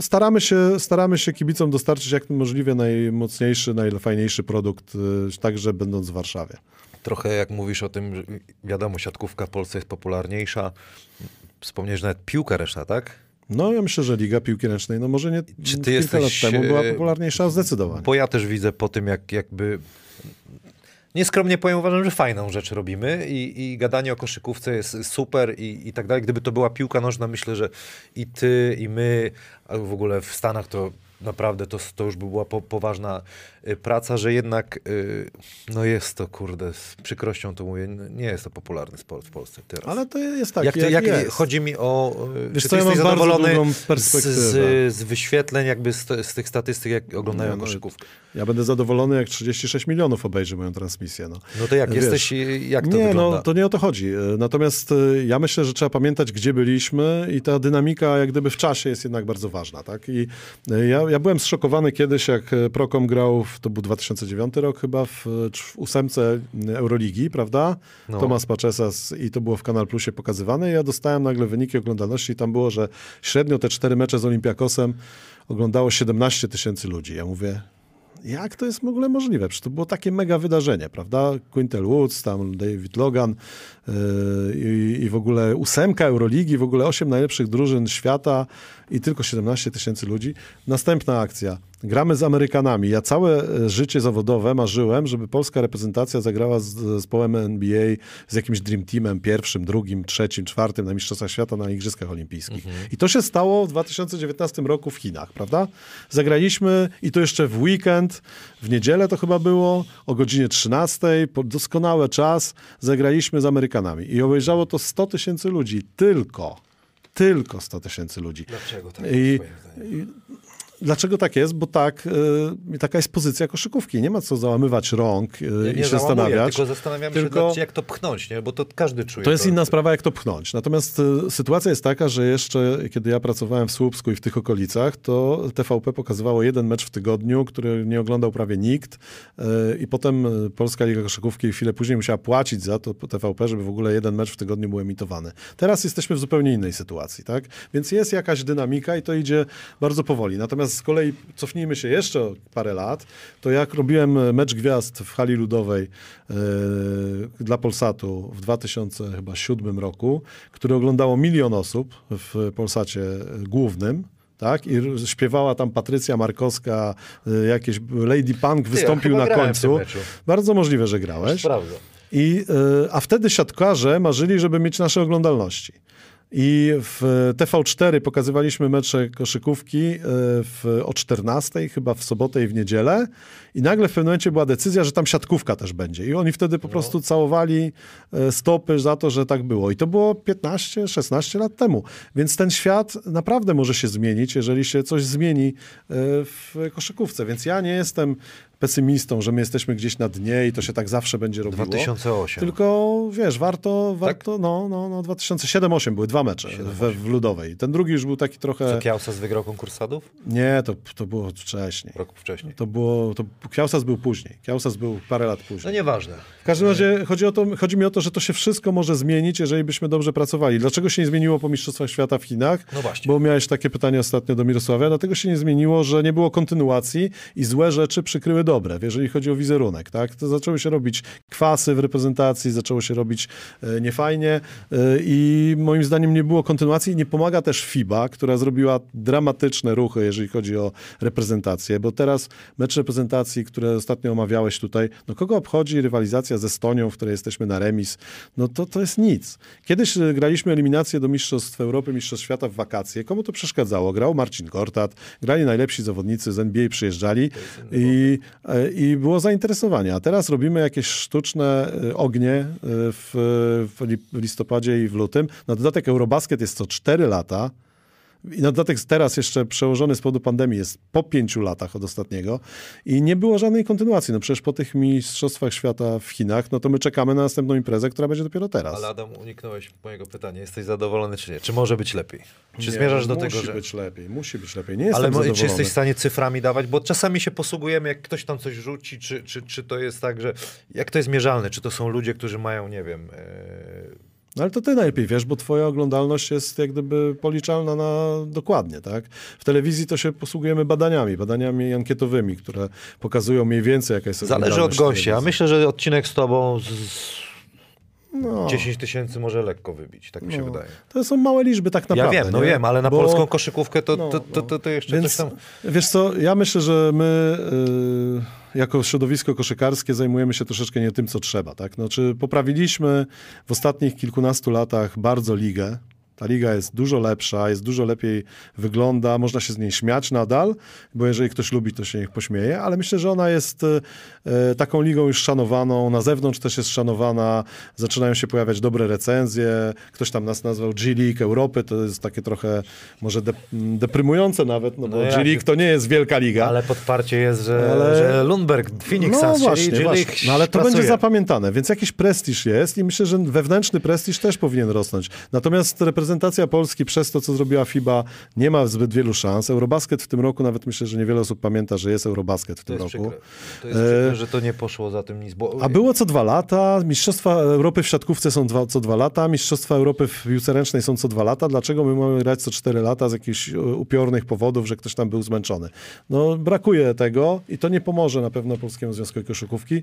[SPEAKER 2] staramy się, staramy się kibicom dostarczyć jak możliwie najmocniejszy, najfajniejszy produkt, e, także będąc w Warszawie.
[SPEAKER 1] Trochę jak mówisz o tym, że wiadomo, siatkówka w Polsce jest popularniejsza. Wspomniałeś nawet piłka reszta, tak?
[SPEAKER 2] No ja myślę, że Liga Piłki Ręcznej, no może nie
[SPEAKER 1] Czy ty
[SPEAKER 2] kilka
[SPEAKER 1] jesteś,
[SPEAKER 2] lat temu była
[SPEAKER 1] e,
[SPEAKER 2] popularniejsza zdecydowanie.
[SPEAKER 1] Bo ja też widzę po tym, jak jakby... Nieskromnie powiem, uważam, że fajną rzecz robimy i, i gadanie o koszykówce jest super i, i tak dalej. Gdyby to była piłka nożna, myślę, że i ty, i my, a w ogóle w Stanach to naprawdę to, to już by była po, poważna praca, że jednak y, no jest to, kurde, z przykrością to mówię, no nie jest to popularny sport w Polsce teraz.
[SPEAKER 2] Ale to jest tak,
[SPEAKER 1] jak,
[SPEAKER 2] jak,
[SPEAKER 1] jak
[SPEAKER 2] jest.
[SPEAKER 1] chodzi mi o. y,
[SPEAKER 2] Wiesz
[SPEAKER 1] czy ty jesteś zadowolony z, z, z wyświetleń, jakby z, z tych statystyk, jak oglądają
[SPEAKER 2] no,
[SPEAKER 1] koszykówkę?
[SPEAKER 2] Ja będę zadowolony, jak 36 milionów obejrzy moją transmisję. No.
[SPEAKER 1] No to jak
[SPEAKER 2] Wiesz,
[SPEAKER 1] jesteś, y, jak to
[SPEAKER 2] nie,
[SPEAKER 1] wygląda?
[SPEAKER 2] no to nie o to chodzi. Natomiast ja myślę, że trzeba pamiętać, gdzie byliśmy i ta dynamika jak gdyby w czasie jest jednak bardzo ważna. Tak? I ja, ja byłem zszokowany kiedyś, jak Prokom grał, w, to był 2009 rok chyba, w, w ósemce Euroligi, prawda?
[SPEAKER 1] No.
[SPEAKER 2] Tomasz Paczesas i to było w Kanal Plusie pokazywane. Ja dostałem nagle wyniki oglądalności i tam było, że średnio te cztery mecze z Olimpiakosem oglądało 17 tysięcy ludzi. Ja mówię, jak to jest w ogóle możliwe? Przecież to było takie mega wydarzenie, prawda? Quintel Woods, tam David Logan yy, i, i w ogóle ósemka Euroligi, w ogóle osiem najlepszych drużyn świata i tylko 17 tysięcy ludzi. Następna akcja. Gramy z Amerykanami. Ja całe e, życie zawodowe marzyłem, żeby polska reprezentacja zagrała z zespołem NBA, z jakimś Dream Teamem pierwszym, drugim, trzecim, czwartym na Mistrzostwach Świata, na Igrzyskach Olimpijskich. I to się stało w 2019 roku w Chinach, prawda? Zagraliśmy i to jeszcze w weekend, w niedzielę to chyba było, o godzinie 13, po doskonały czas, zagraliśmy z Amerykanami. I obejrzało to 100 tysięcy ludzi, tylko, tylko 100 tysięcy ludzi.
[SPEAKER 1] Dlaczego tak?
[SPEAKER 2] I dlaczego tak jest? Bo tak, y, taka jest pozycja koszykówki. Nie ma co załamywać rąk y,
[SPEAKER 1] Ja
[SPEAKER 2] i
[SPEAKER 1] nie
[SPEAKER 2] się zastanawiać.
[SPEAKER 1] tylko zastanawiam
[SPEAKER 2] Tylko-
[SPEAKER 1] się, jak to pchnąć, nie? bo to każdy czuje.
[SPEAKER 2] To jest inna sprawa, jak to pchnąć. Natomiast y, sytuacja jest taka, że jeszcze kiedy ja pracowałem w Słupsku i w tych okolicach, to TVP pokazywało jeden mecz w tygodniu, który nie oglądał prawie nikt i potem Polska Liga Koszykówki chwilę później musiała płacić za to TVP, żeby w ogóle jeden mecz w tygodniu był emitowany. Teraz jesteśmy w zupełnie innej sytuacji, tak? Więc jest jakaś dynamika i to idzie bardzo powoli. Natomiast z kolei cofnijmy się jeszcze parę lat, to jak robiłem mecz gwiazd w hali ludowej e, dla Polsatu w 2007 roku, który oglądało milion osób w Polsacie głównym, tak? I śpiewała tam Patrycja Markowska, e, jakieś Lady Punk wystąpił
[SPEAKER 1] chyba
[SPEAKER 2] na końcu. Bardzo możliwe, że grałeś. I, y, a wtedy siatkarze marzyli, żeby mieć nasze oglądalności. I w TV4 pokazywaliśmy mecze koszykówki y, w, o 14, chyba w sobotę i w niedzielę. I nagle w pewnym momencie była decyzja, że tam siatkówka też będzie. I oni wtedy po prostu całowali y, stopy za to, że tak było. I to było 15-16 lat temu. Więc ten świat naprawdę może się zmienić, jeżeli się coś zmieni y, w koszykówce. Więc ja nie jestem pesymistą, że my jesteśmy gdzieś na dnie i to się tak zawsze będzie robiło.
[SPEAKER 1] 2008.
[SPEAKER 2] Tylko wiesz, warto,
[SPEAKER 1] Tak?
[SPEAKER 2] warto no, no, no 2007-2008 były dwa mecze we, w Ludowej. Ten drugi już był taki trochę...
[SPEAKER 1] Co Kiausas wygrał konkurs sadów?
[SPEAKER 2] Nie, to, to było wcześniej.
[SPEAKER 1] Rok wcześniej.
[SPEAKER 2] To było, to Kiausas był później. Kiausas był parę lat później.
[SPEAKER 1] No nieważne.
[SPEAKER 2] W każdym razie chodzi, o to, chodzi mi o to, że to się wszystko może zmienić, jeżeli byśmy dobrze pracowali. Dlaczego się nie zmieniło po Mistrzostwach Świata w Chinach?
[SPEAKER 1] No właśnie.
[SPEAKER 2] Bo miałeś takie pytanie ostatnio do Mirosławia. Dlatego się nie zmieniło, że nie było kontynuacji i złe rzeczy przykryły dobre, jeżeli chodzi o wizerunek. Tak? To zaczęły się robić kwasy w reprezentacji, zaczęło się robić e, niefajnie e, i moim zdaniem nie było kontynuacji nie pomaga też FIBA, która zrobiła dramatyczne ruchy, jeżeli chodzi o reprezentację, bo teraz mecz reprezentacji, które ostatnio omawiałeś tutaj, no kogo obchodzi rywalizacja ze Estonią, w której jesteśmy na remis, no to, to jest nic. Kiedyś e, graliśmy eliminację do Mistrzostw Europy, Mistrzostw Świata w wakacje. Komu to przeszkadzało? Grał Marcin Gortat, grali najlepsi zawodnicy z NBA, przyjeżdżali i, i było zainteresowanie. A teraz robimy jakieś sztuczne e, ognie e, w, w listopadzie i w lutym. Na dodatek Eurobasket jest co 4 lata. I na dodatek teraz jeszcze przełożony z powodu pandemii jest po pięciu latach od ostatniego i nie było żadnej kontynuacji. No przecież po tych mistrzostwach świata w Chinach, no to my czekamy na następną imprezę, która będzie dopiero teraz.
[SPEAKER 1] Ale Adam, uniknąłeś mojego pytania. Jesteś zadowolony czy nie? Czy może być lepiej? Czy
[SPEAKER 2] Nie,
[SPEAKER 1] zmierzasz
[SPEAKER 2] no
[SPEAKER 1] do tego,
[SPEAKER 2] musi
[SPEAKER 1] że...
[SPEAKER 2] być lepiej, musi być lepiej. Nie jestem
[SPEAKER 1] Ale
[SPEAKER 2] zadowolony.
[SPEAKER 1] czy jesteś w stanie cyframi dawać? Bo czasami się posługujemy, jak ktoś tam coś rzuci, czy, czy, czy to jest tak, że... Jak to jest mierzalne? Czy to są ludzie, którzy mają, nie wiem... e,
[SPEAKER 2] No ale to ty najlepiej wiesz, bo twoja oglądalność jest jak gdyby policzalna na dokładnie, tak? W telewizji to się posługujemy badaniami, badaniami ankietowymi, które pokazują mniej więcej jaka jest
[SPEAKER 1] Zależy od gościa.
[SPEAKER 2] telewizji.
[SPEAKER 1] Myślę, że odcinek z tobą z
[SPEAKER 2] No,
[SPEAKER 1] 10 tysięcy może lekko wybić, tak mi się
[SPEAKER 2] no.
[SPEAKER 1] wydaje.
[SPEAKER 2] To są małe liczby tak
[SPEAKER 1] Ja
[SPEAKER 2] naprawdę.
[SPEAKER 1] wiem, no
[SPEAKER 2] nie?
[SPEAKER 1] wiem, ale na
[SPEAKER 2] Bo-
[SPEAKER 1] polską koszykówkę to,
[SPEAKER 2] no,
[SPEAKER 1] to, to, to, to jeszcze
[SPEAKER 2] Więc,
[SPEAKER 1] coś tam...
[SPEAKER 2] Wiesz co, ja myślę, że my y, jako środowisko koszykarskie zajmujemy się troszeczkę nie tym, co trzeba. Tak? Znaczy, poprawiliśmy w ostatnich kilkunastu latach bardzo ligę. Ta liga jest dużo lepsza, jest dużo lepiej wygląda, można się z niej śmiać nadal, bo jeżeli ktoś lubi, to się niech pośmieje, ale myślę, że ona jest e, taką ligą już szanowaną, na zewnątrz też jest szanowana, zaczynają się pojawiać dobre recenzje, ktoś tam nas nazwał G-League Europy, to jest takie trochę może de, deprymujące nawet, no bo
[SPEAKER 1] No
[SPEAKER 2] G-League to nie jest wielka liga.
[SPEAKER 1] Ale podparcie jest, że,
[SPEAKER 2] Ale-
[SPEAKER 1] że Lundberg, Phoenix
[SPEAKER 2] No właśnie, właśnie. No ale to
[SPEAKER 1] pracuje.
[SPEAKER 2] będzie zapamiętane, więc jakiś prestiż jest i myślę, że wewnętrzny prestiż też powinien rosnąć. Natomiast reprezentacja Polski przez to, co zrobiła FIBA, nie ma zbyt wielu szans. Eurobasket w tym roku, nawet myślę, że niewiele osób pamięta, że jest Eurobasket w
[SPEAKER 1] To
[SPEAKER 2] tym
[SPEAKER 1] jest
[SPEAKER 2] roku.
[SPEAKER 1] przykre. To jest przykre, że to nie poszło za tym nic. Bo...
[SPEAKER 2] A było co dwa lata. Mistrzostwa Europy w siatkówce są dwa, co dwa lata. Mistrzostwa Europy w piłce ręcznej są co dwa lata. Dlaczego my mamy grać co cztery lata z jakichś e, upiornych powodów, że ktoś tam był zmęczony? No brakuje tego i to nie pomoże na pewno Polskiemu Związkowi Koszykówki e,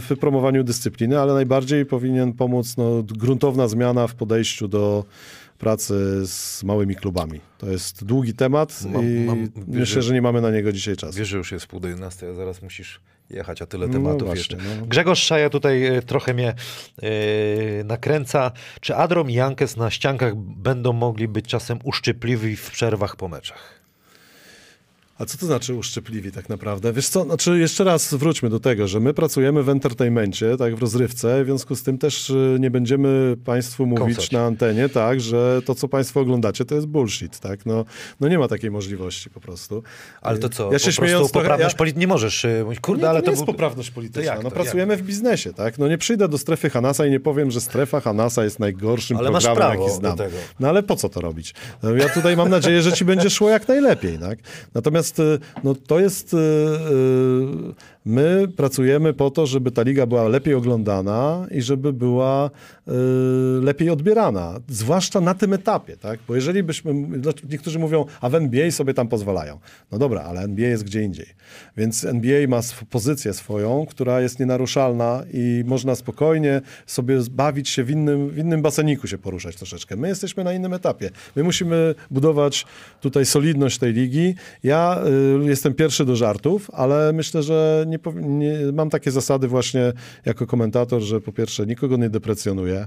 [SPEAKER 2] w promowaniu dyscypliny, ale najbardziej powinien pomóc no, gruntowna zmiana w podejściu do pracy z małymi klubami. To jest długi temat
[SPEAKER 1] Mam-
[SPEAKER 2] i
[SPEAKER 1] mam-
[SPEAKER 2] myślę, że nie mamy na niego dzisiaj czasu.
[SPEAKER 1] Wiesz, że już jest pół do 11, a zaraz musisz jechać, a tyle
[SPEAKER 2] No
[SPEAKER 1] tematów
[SPEAKER 2] właśnie,
[SPEAKER 1] jeszcze.
[SPEAKER 2] no.
[SPEAKER 1] Grzegorz Szaja tutaj e, trochę mnie e, nakręca. Czy Adrom i Jankes na ściankach będą mogli być czasem uszczypliwi w przerwach po meczach?
[SPEAKER 2] A co to znaczy uszczypliwi tak naprawdę? Wiesz co, znaczy jeszcze raz wróćmy do tego, że my pracujemy w entertainmencie, tak, w rozrywce, w związku z tym też y, nie będziemy Państwu mówić na antenie, tak, że to, co Państwo oglądacie, to jest bullshit, tak, no, no nie ma takiej możliwości po prostu.
[SPEAKER 1] Ale to co?
[SPEAKER 2] Ja się
[SPEAKER 1] po
[SPEAKER 2] śmiejąc
[SPEAKER 1] poprawność
[SPEAKER 2] ja-
[SPEAKER 1] polityczna nie możesz y, mówić, kurde,
[SPEAKER 2] nie,
[SPEAKER 1] ale
[SPEAKER 2] to
[SPEAKER 1] to,
[SPEAKER 2] nie jest
[SPEAKER 1] był-
[SPEAKER 2] poprawność
[SPEAKER 1] To
[SPEAKER 2] polityczna.
[SPEAKER 1] jak
[SPEAKER 2] no,
[SPEAKER 1] to?
[SPEAKER 2] pracujemy w biznesie, tak? No nie przyjdę do strefy Hanasa i nie powiem, że strefa Hanasa jest najgorszym
[SPEAKER 1] Ale masz
[SPEAKER 2] programem,
[SPEAKER 1] prawo
[SPEAKER 2] jaki znam.
[SPEAKER 1] tego.
[SPEAKER 2] No ale po co to robić? No, ja tutaj mam nadzieję, że ci będzie szło jak najlepiej, tak? Natomiast y, no, to jest... My pracujemy po to, żeby ta liga była lepiej oglądana i żeby była y, lepiej odbierana, zwłaszcza na tym etapie, tak? Bo jeżeli byśmy, niektórzy mówią, a w NBA sobie tam pozwalają. No dobra, ale NBA jest gdzie indziej. Więc NBA ma sw- pozycję swoją, która jest nienaruszalna i można spokojnie sobie bawić się w innym, w innym baseniku się poruszać troszeczkę. My jesteśmy na innym etapie. My musimy budować tutaj solidność tej ligi. Ja y, jestem pierwszy do żartów, ale myślę, że nie, powi- nie, mam takie zasady właśnie jako komentator, że po pierwsze nikogo nie deprecjonuję.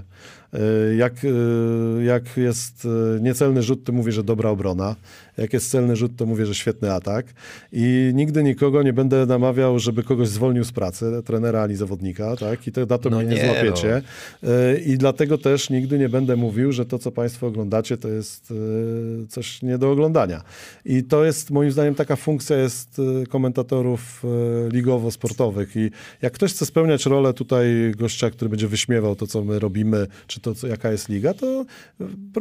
[SPEAKER 2] Y, Jak, y, jak jest y, niecelny rzut, to mówię, że dobra obrona. Jak jest celny rzut, to mówię, że świetny atak. I nigdy nikogo nie będę namawiał, żeby kogoś zwolnił z pracy, trenera ani zawodnika, tak? I to, na to
[SPEAKER 1] No
[SPEAKER 2] mnie nie,
[SPEAKER 1] nie,
[SPEAKER 2] złapiecie. Y, I dlatego też nigdy nie będę mówił, że to, co Państwo oglądacie, to jest y, coś nie do oglądania. I to jest, moim zdaniem, taka funkcja jest y, komentatorów ligowo-sportowych. I jak ktoś chce spełniać rolę tutaj gościa, który będzie wyśmiewał to, co my robimy, czy to, co, jaka jest liga, to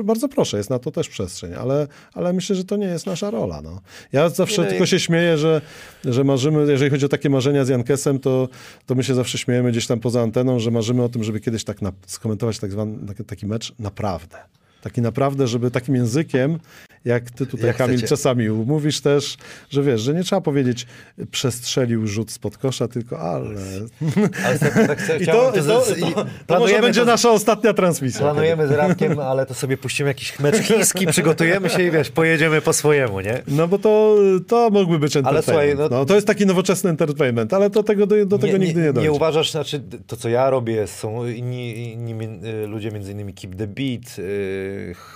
[SPEAKER 2] bardzo proszę, jest na to też przestrzeń. Ale, ale myślę, że to nie jest nasza rola. No. Ja zawsze
[SPEAKER 1] Nie, no
[SPEAKER 2] tylko się śmieję, że, że marzymy, jeżeli chodzi o takie marzenia z Jankesem, to, to my się zawsze śmiejemy gdzieś tam poza anteną, że marzymy o tym, żeby kiedyś tak na, skomentować tak zwany, taki mecz naprawdę. Taki naprawdę, żeby takim językiem, jak ty tutaj,
[SPEAKER 1] Jak
[SPEAKER 2] Kamil,
[SPEAKER 1] chcecie.
[SPEAKER 2] czasami mówisz też, że wiesz, że nie trzeba powiedzieć przestrzelił rzut spod kosza, tylko ale...
[SPEAKER 1] Ale tak, tak
[SPEAKER 2] I to, i to,
[SPEAKER 1] z-
[SPEAKER 2] to,
[SPEAKER 1] i
[SPEAKER 2] to, może będzie
[SPEAKER 1] to-
[SPEAKER 2] nasza ostatnia transmisja.
[SPEAKER 1] Planujemy z Radkiem, ale to sobie puścimy jakiś mecz chiński, przygotujemy się i wiesz, pojedziemy po swojemu, nie?
[SPEAKER 2] No bo to, to mógłby być entertainment.
[SPEAKER 1] słuchaj, no-
[SPEAKER 2] no, to jest taki nowoczesny entertainment, ale do tego, do, do tego nigdy nie dojdzie.
[SPEAKER 1] Nie uważasz, znaczy to co ja robię, są inni, inni y, ludzie, między innymi Keep the Beat, y,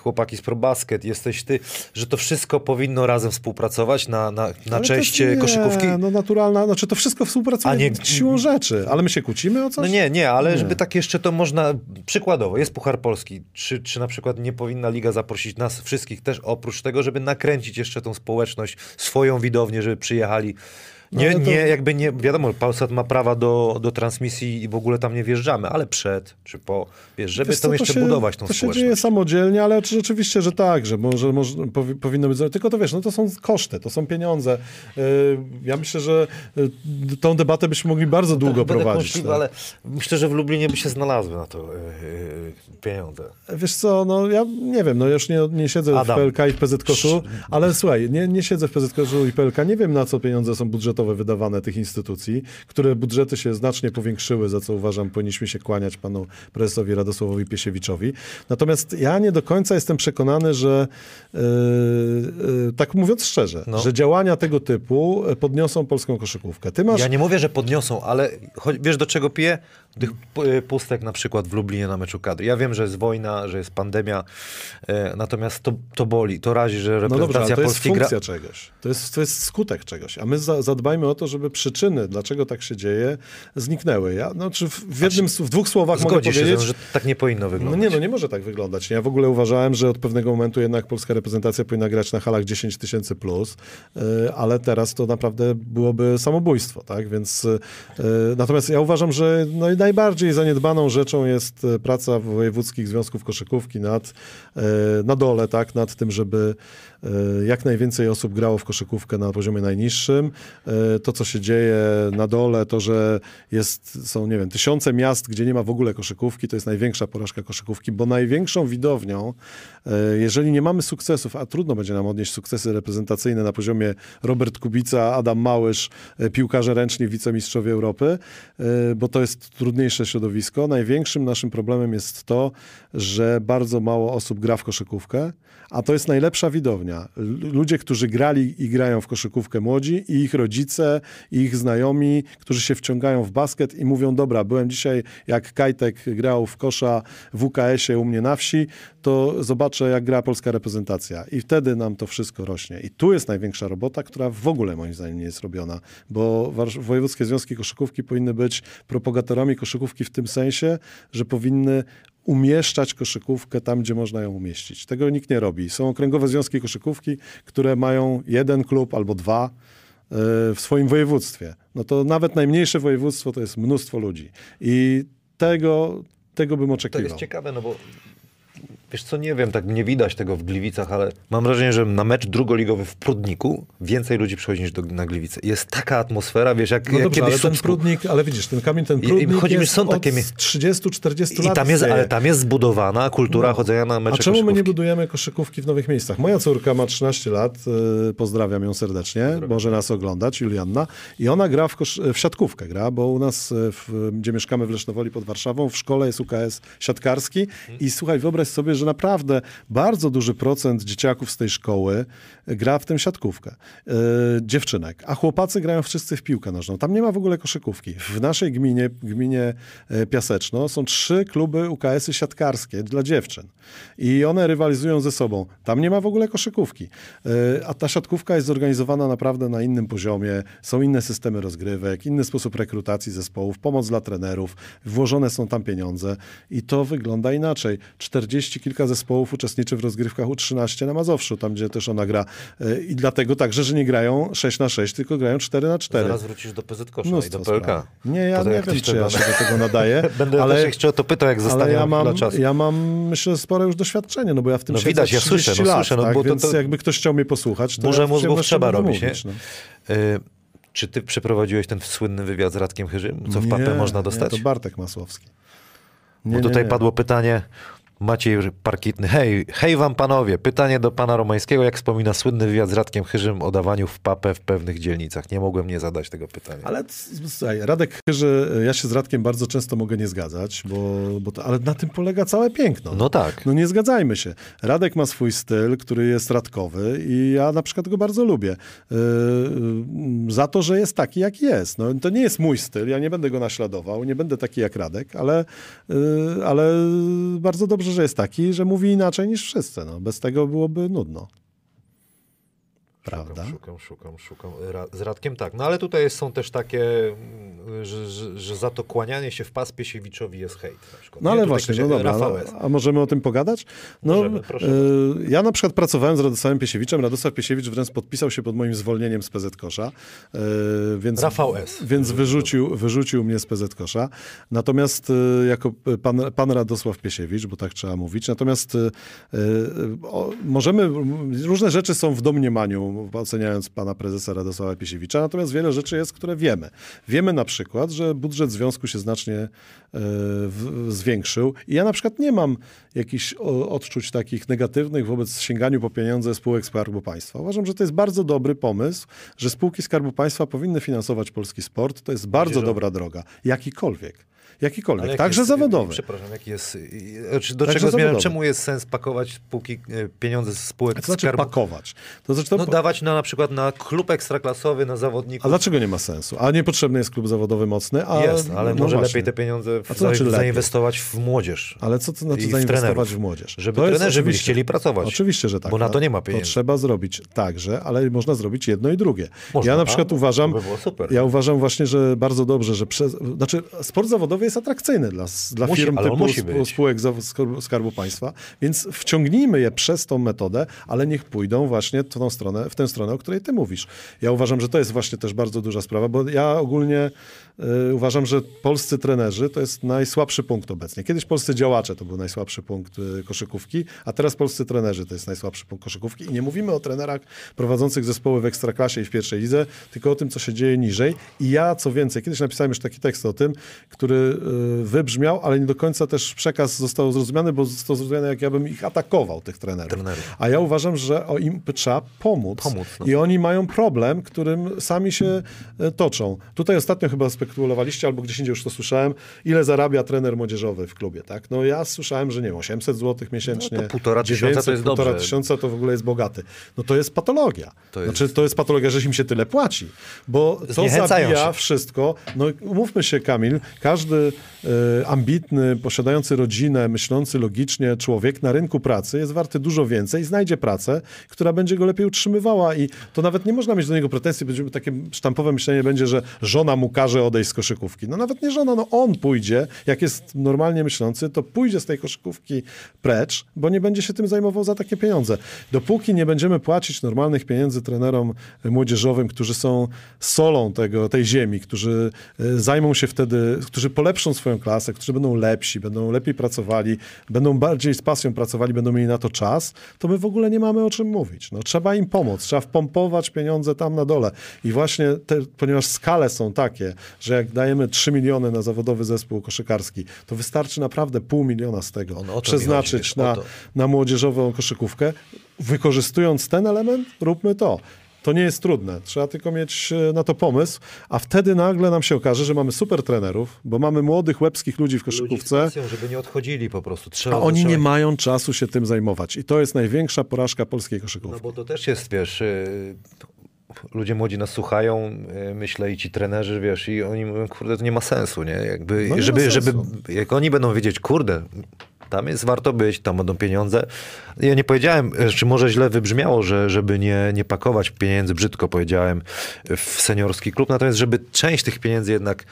[SPEAKER 1] chłopaki z ProBasket, jesteś ty, że to wszystko powinno razem współpracować na, na, na
[SPEAKER 2] Ale
[SPEAKER 1] cześć y,
[SPEAKER 2] nie,
[SPEAKER 1] koszykówki?
[SPEAKER 2] No naturalna, znaczy to wszystko współpracuje
[SPEAKER 1] A nie-
[SPEAKER 2] siłą rzeczy, ale my się kłócimy o coś?
[SPEAKER 1] No nie, nie, ale
[SPEAKER 2] Nie.
[SPEAKER 1] żeby tak jeszcze to można, przykładowo, jest Puchar Polski, czy, czy na przykład nie powinna Liga zaprosić nas wszystkich też, oprócz tego, żeby nakręcić jeszcze tą społeczność, swoją widownię, żeby przyjechali. Nie,
[SPEAKER 2] No ale to-
[SPEAKER 1] nie, jakby nie, wiadomo, Polsat ma prawa do, do transmisji i w ogóle tam nie wjeżdżamy, ale przed czy po, wiesz, żeby
[SPEAKER 2] Wiesz co,
[SPEAKER 1] jeszcze
[SPEAKER 2] się,
[SPEAKER 1] budować tą
[SPEAKER 2] To się
[SPEAKER 1] społeczność.
[SPEAKER 2] dzieje samodzielnie, ale czy- rzeczywiście, że tak, że może, może powi, powinno być. Tylko to wiesz, no to są koszty, to są pieniądze. Yy, ja myślę, że yy, tą debatę byśmy mogli bardzo długo
[SPEAKER 1] Będę
[SPEAKER 2] prowadzić. tak.
[SPEAKER 1] ale myślę, że w Lublinie by się znalazły na to yy, pieniądze.
[SPEAKER 2] Wiesz co, no ja nie wiem, no już nie, nie siedzę
[SPEAKER 1] Adam.
[SPEAKER 2] w PLK i w PZ Koszu, ale słuchaj, nie, nie siedzę w PZ Koszu i PLK, nie wiem na co pieniądze są budżetowe wydawane tych instytucji, które budżety się znacznie powiększyły, za co uważam powinniśmy się kłaniać panu prezesowi Radosławowi Piesiewiczowi. Natomiast ja nie do końca jestem przekonany, że yy, yy, tak mówiąc szczerze,
[SPEAKER 1] No.
[SPEAKER 2] że działania tego typu podniosą polską koszykówkę. Ty masz
[SPEAKER 1] Ja nie mówię, że podniosą, ale wiesz do czego piję? Tych y, pustek na przykład w Lublinie na meczu kadry. Ja wiem, że jest wojna, że jest pandemia, e, natomiast to, to boli, to razi, że
[SPEAKER 2] No dobrze,
[SPEAKER 1] reprezentacja
[SPEAKER 2] ale to jest
[SPEAKER 1] Polski gra...
[SPEAKER 2] funkcja czegoś. To jest, to jest skutek czegoś. A my za, zadbajmy o to, żeby przyczyny, dlaczego tak się dzieje, zniknęły. Ja, no, czy w, w jednym, w dwóch słowach mogę
[SPEAKER 1] się,
[SPEAKER 2] powiedzieć...
[SPEAKER 1] mną, że tak nie powinno
[SPEAKER 2] No
[SPEAKER 1] wyglądać.
[SPEAKER 2] nie, no nie może tak wyglądać. Ja w ogóle uważałem, że od pewnego momentu jednak polska reprezentacja powinna grać na halach 10 tysięcy plus, y, ale teraz to naprawdę byłoby samobójstwo, tak? Więc y, natomiast ja uważam, że no najbardziej zaniedbaną rzeczą jest y, praca wojewódzkich związków koszykówki nad, y, na dole, tak? Nad tym, żeby y, jak najwięcej osób grało w koszykówkę na poziomie najniższym. To, co się dzieje na dole, to, że jest, są, nie wiem, tysiące miast, gdzie nie ma w ogóle koszykówki, to jest największa porażka koszykówki, bo największą widownią, e, jeżeli nie mamy sukcesów, a trudno będzie nam odnieść sukcesy reprezentacyjne na poziomie Robert Kubica, Adam Małysz, e, piłkarze ręczni, wicemistrzowie Europy, e, bo to jest trudno brudniejsze środowisko. Największym naszym problemem jest to, że bardzo mało osób gra w koszykówkę, a to jest najlepsza widownia. Ludzie, którzy grali i grają w koszykówkę młodzi i ich rodzice, i ich znajomi, którzy się wciągają w basket i mówią, dobra, byłem dzisiaj, jak Kajtek grał w kosza w UKS-ie u mnie na wsi, to zobaczę, jak gra polska reprezentacja. I wtedy nam to wszystko rośnie. I tu jest największa robota, która w ogóle moim zdaniem nie jest robiona, bo wojewódzkie związki koszykówki powinny być propagatorami koszykówki w tym sensie, że powinny umieszczać koszykówkę tam, gdzie można ją umieścić. Tego nikt nie robi. Są okręgowe związki koszykówki, które mają jeden klub albo dwa e, w swoim województwie. No to nawet najmniejsze województwo to jest mnóstwo ludzi. I tego, tego bym
[SPEAKER 1] To
[SPEAKER 2] oczekiwał.
[SPEAKER 1] jest ciekawe, no bo wiesz co, nie wiem, tak nie widać tego w Gliwicach, ale mam wrażenie, że na mecz drugoligowy w Prudniku więcej ludzi przychodzi niż do, na Gliwice. Jest taka atmosfera, wiesz, jak,
[SPEAKER 2] No
[SPEAKER 1] jak
[SPEAKER 2] dobrze, ale
[SPEAKER 1] kiedyś w
[SPEAKER 2] ten prudnik, ale widzisz, ten kamień, ten
[SPEAKER 1] I- i
[SPEAKER 2] prudnik
[SPEAKER 1] chodzi
[SPEAKER 2] jest
[SPEAKER 1] są takie
[SPEAKER 2] od
[SPEAKER 1] mi-
[SPEAKER 2] 30-40
[SPEAKER 1] I
[SPEAKER 2] lat
[SPEAKER 1] tam jest, ale tam jest zbudowana kultura
[SPEAKER 2] No.
[SPEAKER 1] chodzenia na mecze
[SPEAKER 2] A czemu my nie budujemy koszykówki w nowych miejscach? Moja córka ma 13 lat, y, pozdrawiam ją serdecznie, może nas oglądać, Julianna. I ona gra w, kosz- w siatkówkę, gra, bo u nas, y, w, gdzie mieszkamy w Lesznowoli pod Warszawą, w szkole jest UKS siatkarski i słuchaj, wyobraź sobie, że naprawdę bardzo duży procent dzieciaków z tej szkoły gra w tę siatkówkę. Y, dziewczynek. A chłopacy grają wszyscy w piłkę nożną. Tam nie ma w ogóle koszykówki. W naszej gminie, gminie e, Piaseczno, są trzy kluby UKS-y siatkarskie dla dziewczyn. I one rywalizują ze sobą. Tam nie ma w ogóle koszykówki. E, A ta siatkówka jest zorganizowana naprawdę na innym poziomie. Są inne systemy rozgrywek, inny sposób rekrutacji zespołów, pomoc dla trenerów. Włożone są tam pieniądze i to wygląda inaczej. 40 kilka zespołów uczestniczy w rozgrywkach U13 na Mazowszu, tam gdzie też ona gra. E, I dlatego także, że nie grają 6 na 6, tylko grają 4 na 4.
[SPEAKER 1] Zaraz wrócisz do PZ Kosza i do PLK.
[SPEAKER 2] spraw. Nie, ja
[SPEAKER 1] Potem
[SPEAKER 2] nie wiem, czy ja
[SPEAKER 1] to-
[SPEAKER 2] się do tego nadaję.
[SPEAKER 1] Będę
[SPEAKER 2] ale,
[SPEAKER 1] też jeszcze o to pytał, jak zostanie
[SPEAKER 2] ja mam,
[SPEAKER 1] czasu.
[SPEAKER 2] ja mam, myślę, spore już doświadczenie, no bo ja w tym
[SPEAKER 1] No widać, ja
[SPEAKER 2] 30
[SPEAKER 1] słyszę, no
[SPEAKER 2] lat,
[SPEAKER 1] słyszę, no
[SPEAKER 2] tak?
[SPEAKER 1] bo to-
[SPEAKER 2] Więc
[SPEAKER 1] to-
[SPEAKER 2] jakby ktoś chciał mnie posłuchać, to
[SPEAKER 1] Burzę
[SPEAKER 2] ja
[SPEAKER 1] mózgów trzeba robić,
[SPEAKER 2] mówić,
[SPEAKER 1] nie?
[SPEAKER 2] no.
[SPEAKER 1] Y, czy ty przeprowadziłeś ten słynny wywiad z Radkiem Chyżym? Co w
[SPEAKER 2] Nie,
[SPEAKER 1] papę można
[SPEAKER 2] Nie,
[SPEAKER 1] dostać?
[SPEAKER 2] to Bartek Masłowski. Nie,
[SPEAKER 1] Bo
[SPEAKER 2] nie,
[SPEAKER 1] tutaj
[SPEAKER 2] nie.
[SPEAKER 1] padło pytanie, Maciej Parkitny. Hej, hej wam panowie, pytanie do pana Romańskiego, jak wspomina słynny wywiad z Radkiem Chyżym o dawaniu w papę w pewnych dzielnicach. Nie mogłem nie zadać tego pytania.
[SPEAKER 2] Ale słuchaj, Radek Chyży, ja się z Radkiem bardzo często mogę nie zgadzać, bo, bo to, ale na tym polega całe piękno.
[SPEAKER 1] No tak.
[SPEAKER 2] No nie zgadzajmy się. Radek ma swój styl, który jest radkowy i ja na przykład go bardzo lubię. Yy, za to, że jest taki, jaki jest. No, to nie jest mój styl, ja nie będę go naśladował, nie będę taki jak Radek, ale, yy, ale bardzo dobrze, że jest taki, że mówi inaczej niż wszyscy. No, bez tego byłoby nudno. Prawda?
[SPEAKER 1] Szukam, szukam, szukam. Ra- Z Radkiem tak. No ale tutaj są też takie, mm, że, że, że za to kłanianie się w pas Piesiewiczowi jest hejt.
[SPEAKER 2] No ale właśnie, no dobra. No, a możemy o tym pogadać? No,
[SPEAKER 1] Możemy, proszę.
[SPEAKER 2] y, ja na przykład pracowałem z Radosławem Piesiewiczem. Radosław Piesiewicz wręcz podpisał się pod moim zwolnieniem z PZ Kosza. y, więc,
[SPEAKER 1] Rafał S.
[SPEAKER 2] Więc wyrzucił, wyrzucił mnie z PZ Kosza. Natomiast y, jako pan, pan Radosław Piesiewicz, bo tak trzeba mówić. Natomiast y, y, możemy, różne rzeczy są w domniemaniu, oceniając pana prezesa Radosława Piesiewicza. Natomiast wiele rzeczy jest, które wiemy. Wiemy na przykład, że budżet związku się znacznie e, w, zwiększył i ja na przykład nie mam jakichś o, odczuć takich negatywnych wobec sięganiu po pieniądze spółek Skarbu Państwa. Uważam, że to jest bardzo dobry pomysł, że spółki Skarbu Państwa powinny finansować polski sport. To jest bardzo dobra droga. Jakikolwiek. Jakikolwiek.
[SPEAKER 1] Jaki
[SPEAKER 2] Także
[SPEAKER 1] jest-
[SPEAKER 2] zawodowy.
[SPEAKER 1] Przepraszam, jaki jest. do
[SPEAKER 2] Także
[SPEAKER 1] czego zmierzam? Czemu jest sens pakować spółki, y, pieniądze z spółek
[SPEAKER 2] To znaczy
[SPEAKER 1] skarbu?
[SPEAKER 2] pakować. To znaczy to
[SPEAKER 1] No dawać na, na przykład na klub ekstraklasowy, na zawodników.
[SPEAKER 2] A dlaczego nie ma sensu? A niepotrzebny jest klub zawodowy mocny? A,
[SPEAKER 1] Jest, ale
[SPEAKER 2] no
[SPEAKER 1] może
[SPEAKER 2] właśnie.
[SPEAKER 1] lepiej te pieniądze w,
[SPEAKER 2] A znaczy
[SPEAKER 1] za,
[SPEAKER 2] lepiej?
[SPEAKER 1] zainwestować w młodzież.
[SPEAKER 2] Ale co to znaczy zainwestować
[SPEAKER 1] trenerów.
[SPEAKER 2] w młodzież?
[SPEAKER 1] Żeby
[SPEAKER 2] To
[SPEAKER 1] trenerzy byli
[SPEAKER 2] oczywiście-
[SPEAKER 1] chcieli pracować.
[SPEAKER 2] Oczywiście, że tak.
[SPEAKER 1] Bo na to
[SPEAKER 2] A
[SPEAKER 1] nie ma pieniędzy.
[SPEAKER 2] To trzeba zrobić także, ale można zrobić jedno i drugie.
[SPEAKER 1] Można,
[SPEAKER 2] ja na
[SPEAKER 1] a?
[SPEAKER 2] przykład uważam,
[SPEAKER 1] by
[SPEAKER 2] ja uważam właśnie, że bardzo dobrze, że przez, znaczy sport zawodowy jest atrakcyjny dla, dla
[SPEAKER 1] Musi,
[SPEAKER 2] firm typu sp- spółek skarbu, Państwa, więc wciągnijmy je przez tą metodę, ale niech pójdą właśnie w tą stronę, w tę stronę, o której ty mówisz. Ja uważam, że to jest właśnie też bardzo duża sprawa, bo ja ogólnie y, uważam, że polscy trenerzy to jest najsłabszy punkt obecnie. Kiedyś polscy działacze to był najsłabszy punkt y, koszykówki, a teraz polscy trenerzy to jest najsłabszy punkt koszykówki. I nie mówimy o trenerach prowadzących zespoły w ekstraklasie i w pierwszej lidze, tylko o tym, co się dzieje niżej. I ja, co więcej, kiedyś napisałem już taki tekst o tym, który wybrzmiał, ale nie do końca też przekaz został zrozumiany, bo został zrozumiany, jak ja bym ich atakował, tych trenerów.
[SPEAKER 1] Trenerów.
[SPEAKER 2] A ja uważam, że o im trzeba pomóc.
[SPEAKER 1] Pomóc, no.
[SPEAKER 2] I oni mają problem, którym sami się e, toczą. Tutaj ostatnio chyba spekulowaliście, albo gdzieś indziej już to słyszałem, ile zarabia trener młodzieżowy w klubie, tak? No ja słyszałem, że nie wiem, 800 zł miesięcznie.
[SPEAKER 1] No to półtora tysiąca
[SPEAKER 2] 900,
[SPEAKER 1] to jest
[SPEAKER 2] półtora
[SPEAKER 1] dobrze.
[SPEAKER 2] tysiąca to w ogóle jest bogaty. No to jest patologia.
[SPEAKER 1] To jest-
[SPEAKER 2] Znaczy to jest patologia, że im się tyle płaci. Bo to zabija
[SPEAKER 1] się.
[SPEAKER 2] wszystko. No umówmy się, Kamil, każdy ambitny, posiadający rodzinę, myślący logicznie człowiek na rynku pracy jest warty dużo więcej, znajdzie pracę, która będzie go lepiej utrzymywała i to nawet nie można mieć do niego pretensji, będzie takie sztampowe myślenie będzie, że żona mu każe odejść z koszykówki. No nawet nie żona, no on pójdzie, jak jest normalnie myślący, to pójdzie z tej koszykówki precz, bo nie będzie się tym zajmował za takie pieniądze. Dopóki nie będziemy płacić normalnych pieniędzy trenerom młodzieżowym, którzy są solą tego, tej ziemi, którzy e, zajmą się wtedy, którzy polepszą swoją klasę, którzy będą lepsi, będą lepiej pracowali, będą bardziej z pasją pracowali, będą mieli na to czas, to my w ogóle nie mamy o czym mówić. No, trzeba im pomóc, trzeba wpompować pieniądze tam na dole. I właśnie, te, ponieważ skale są takie, że jak dajemy 3 miliony na zawodowy zespół koszykarski, to wystarczy naprawdę pół miliona z tego
[SPEAKER 1] On- o to mi
[SPEAKER 2] przeznaczyć
[SPEAKER 1] chodzi, wiesz,
[SPEAKER 2] na, na młodzieżową koszykówkę. Wykorzystując ten element, róbmy to. To nie jest trudne, trzeba tylko mieć e, na to pomysł, a wtedy nagle nam się okaże, że mamy super trenerów, bo mamy młodych, łebskich ludzi w
[SPEAKER 1] Ludzi
[SPEAKER 2] koszykówce,
[SPEAKER 1] pasją, żeby nie odchodzili po prostu. Trzeba,
[SPEAKER 2] a oni
[SPEAKER 1] trzeba
[SPEAKER 2] nie mają czasu się tym zajmować. I to jest największa porażka polskiej
[SPEAKER 1] No
[SPEAKER 2] koszykówki.
[SPEAKER 1] bo to też jest, wiesz, y, ludzie młodzi nas słuchają, y, myślę, i ci trenerzy, wiesz, i oni mówią, kurde, to nie ma sensu, nie? Jakby,
[SPEAKER 2] No nie
[SPEAKER 1] żeby, żeby,
[SPEAKER 2] sensu.
[SPEAKER 1] jak oni będą wiedzieć, kurde, tam jest warto być, tam będą pieniądze. Ja nie powiedziałem, czy może źle wybrzmiało, że żeby nie, nie pakować pieniędzy, brzydko powiedziałem, w seniorski klub, natomiast żeby część tych pieniędzy jednak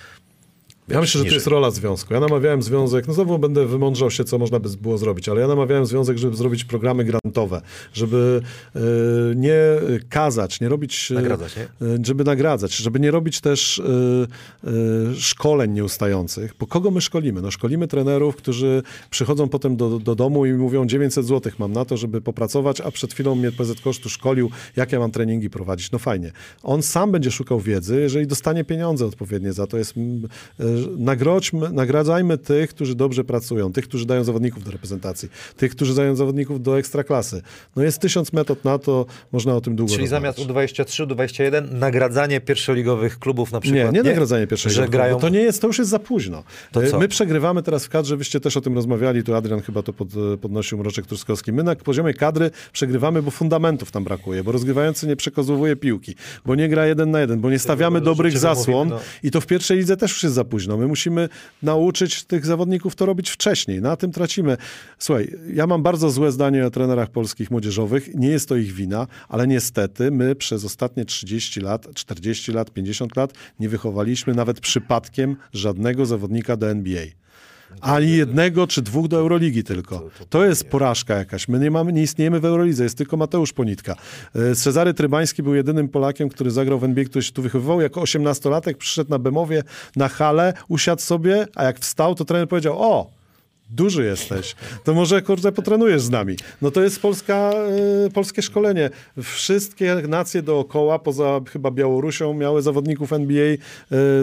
[SPEAKER 2] Ja myślę, że to jest rola związku. Ja namawiałem związek, no znowu będę wymądrzał się, co można by było zrobić, ale ja namawiałem związek, żeby zrobić programy grantowe, żeby e, nie kazać, nie robić... e,
[SPEAKER 1] Nagradzać, nie?
[SPEAKER 2] e, Żeby nagradzać, żeby nie robić też e, szkoleń nieustających. Bo kogo my szkolimy? No szkolimy trenerów, którzy przychodzą potem do, do domu i mówią 900 zł mam na to, żeby popracować, a przed chwilą mnie PZ Kosztu szkolił, jak ja mam treningi prowadzić. No fajnie. On sam będzie szukał wiedzy, jeżeli dostanie pieniądze odpowiednie za to. Jest, nagrodźmy, nagradzajmy tych, którzy dobrze pracują, tych, którzy dają zawodników do reprezentacji, tych, którzy dają zawodników do ekstraklasy. No jest tysiąc metod na to, można o tym długo
[SPEAKER 1] Czyli
[SPEAKER 2] rozmawiać.
[SPEAKER 1] zamiast U23, U21 nagradzanie pierwszoligowych klubów na przykład.
[SPEAKER 2] Nie, nie nagradzanie pierwszego.
[SPEAKER 1] Że
[SPEAKER 2] roku,
[SPEAKER 1] grają...
[SPEAKER 2] To nie jest, to już jest za późno.
[SPEAKER 1] To
[SPEAKER 2] E,
[SPEAKER 1] co?
[SPEAKER 2] My przegrywamy teraz w kadrze, wyście też o tym rozmawiali, tu Adrian chyba to pod, podnosił Mroczek Truskowski. My na poziomie kadry przegrywamy, bo fundamentów tam brakuje, bo rozgrywający nie przekazuje piłki, bo nie gra jeden na jeden, bo nie stawiamy dobrych zasłon
[SPEAKER 1] mówimy, no.
[SPEAKER 2] i to w pierwszej lidze też już jest za późno. My musimy nauczyć tych zawodników to robić wcześniej. Na tym tracimy. Słuchaj, ja mam bardzo złe zdanie o trenerach polskich młodzieżowych. Nie jest to ich wina, ale niestety my przez ostatnie 30 lat, 40 lat, 50 lat nie wychowaliśmy nawet przypadkiem żadnego zawodnika do NBA. Ani jednego czy dwóch do Euroligi tylko. To jest porażka jakaś. My nie, mamy, nie istniejemy w Eurolidze, jest tylko Mateusz Ponitka. E, Cezary Trybański był jedynym Polakiem, który zagrał w NBA, który się tu wychowywał. Jako 18-latek przyszedł na Bemowie na halę, usiadł sobie, a jak wstał, to trener powiedział, o, duży jesteś, to może kurde potrenujesz z nami. No to jest polska, e, polskie szkolenie. Wszystkie nacje dookoła, poza chyba Białorusią, miały zawodników NBA e,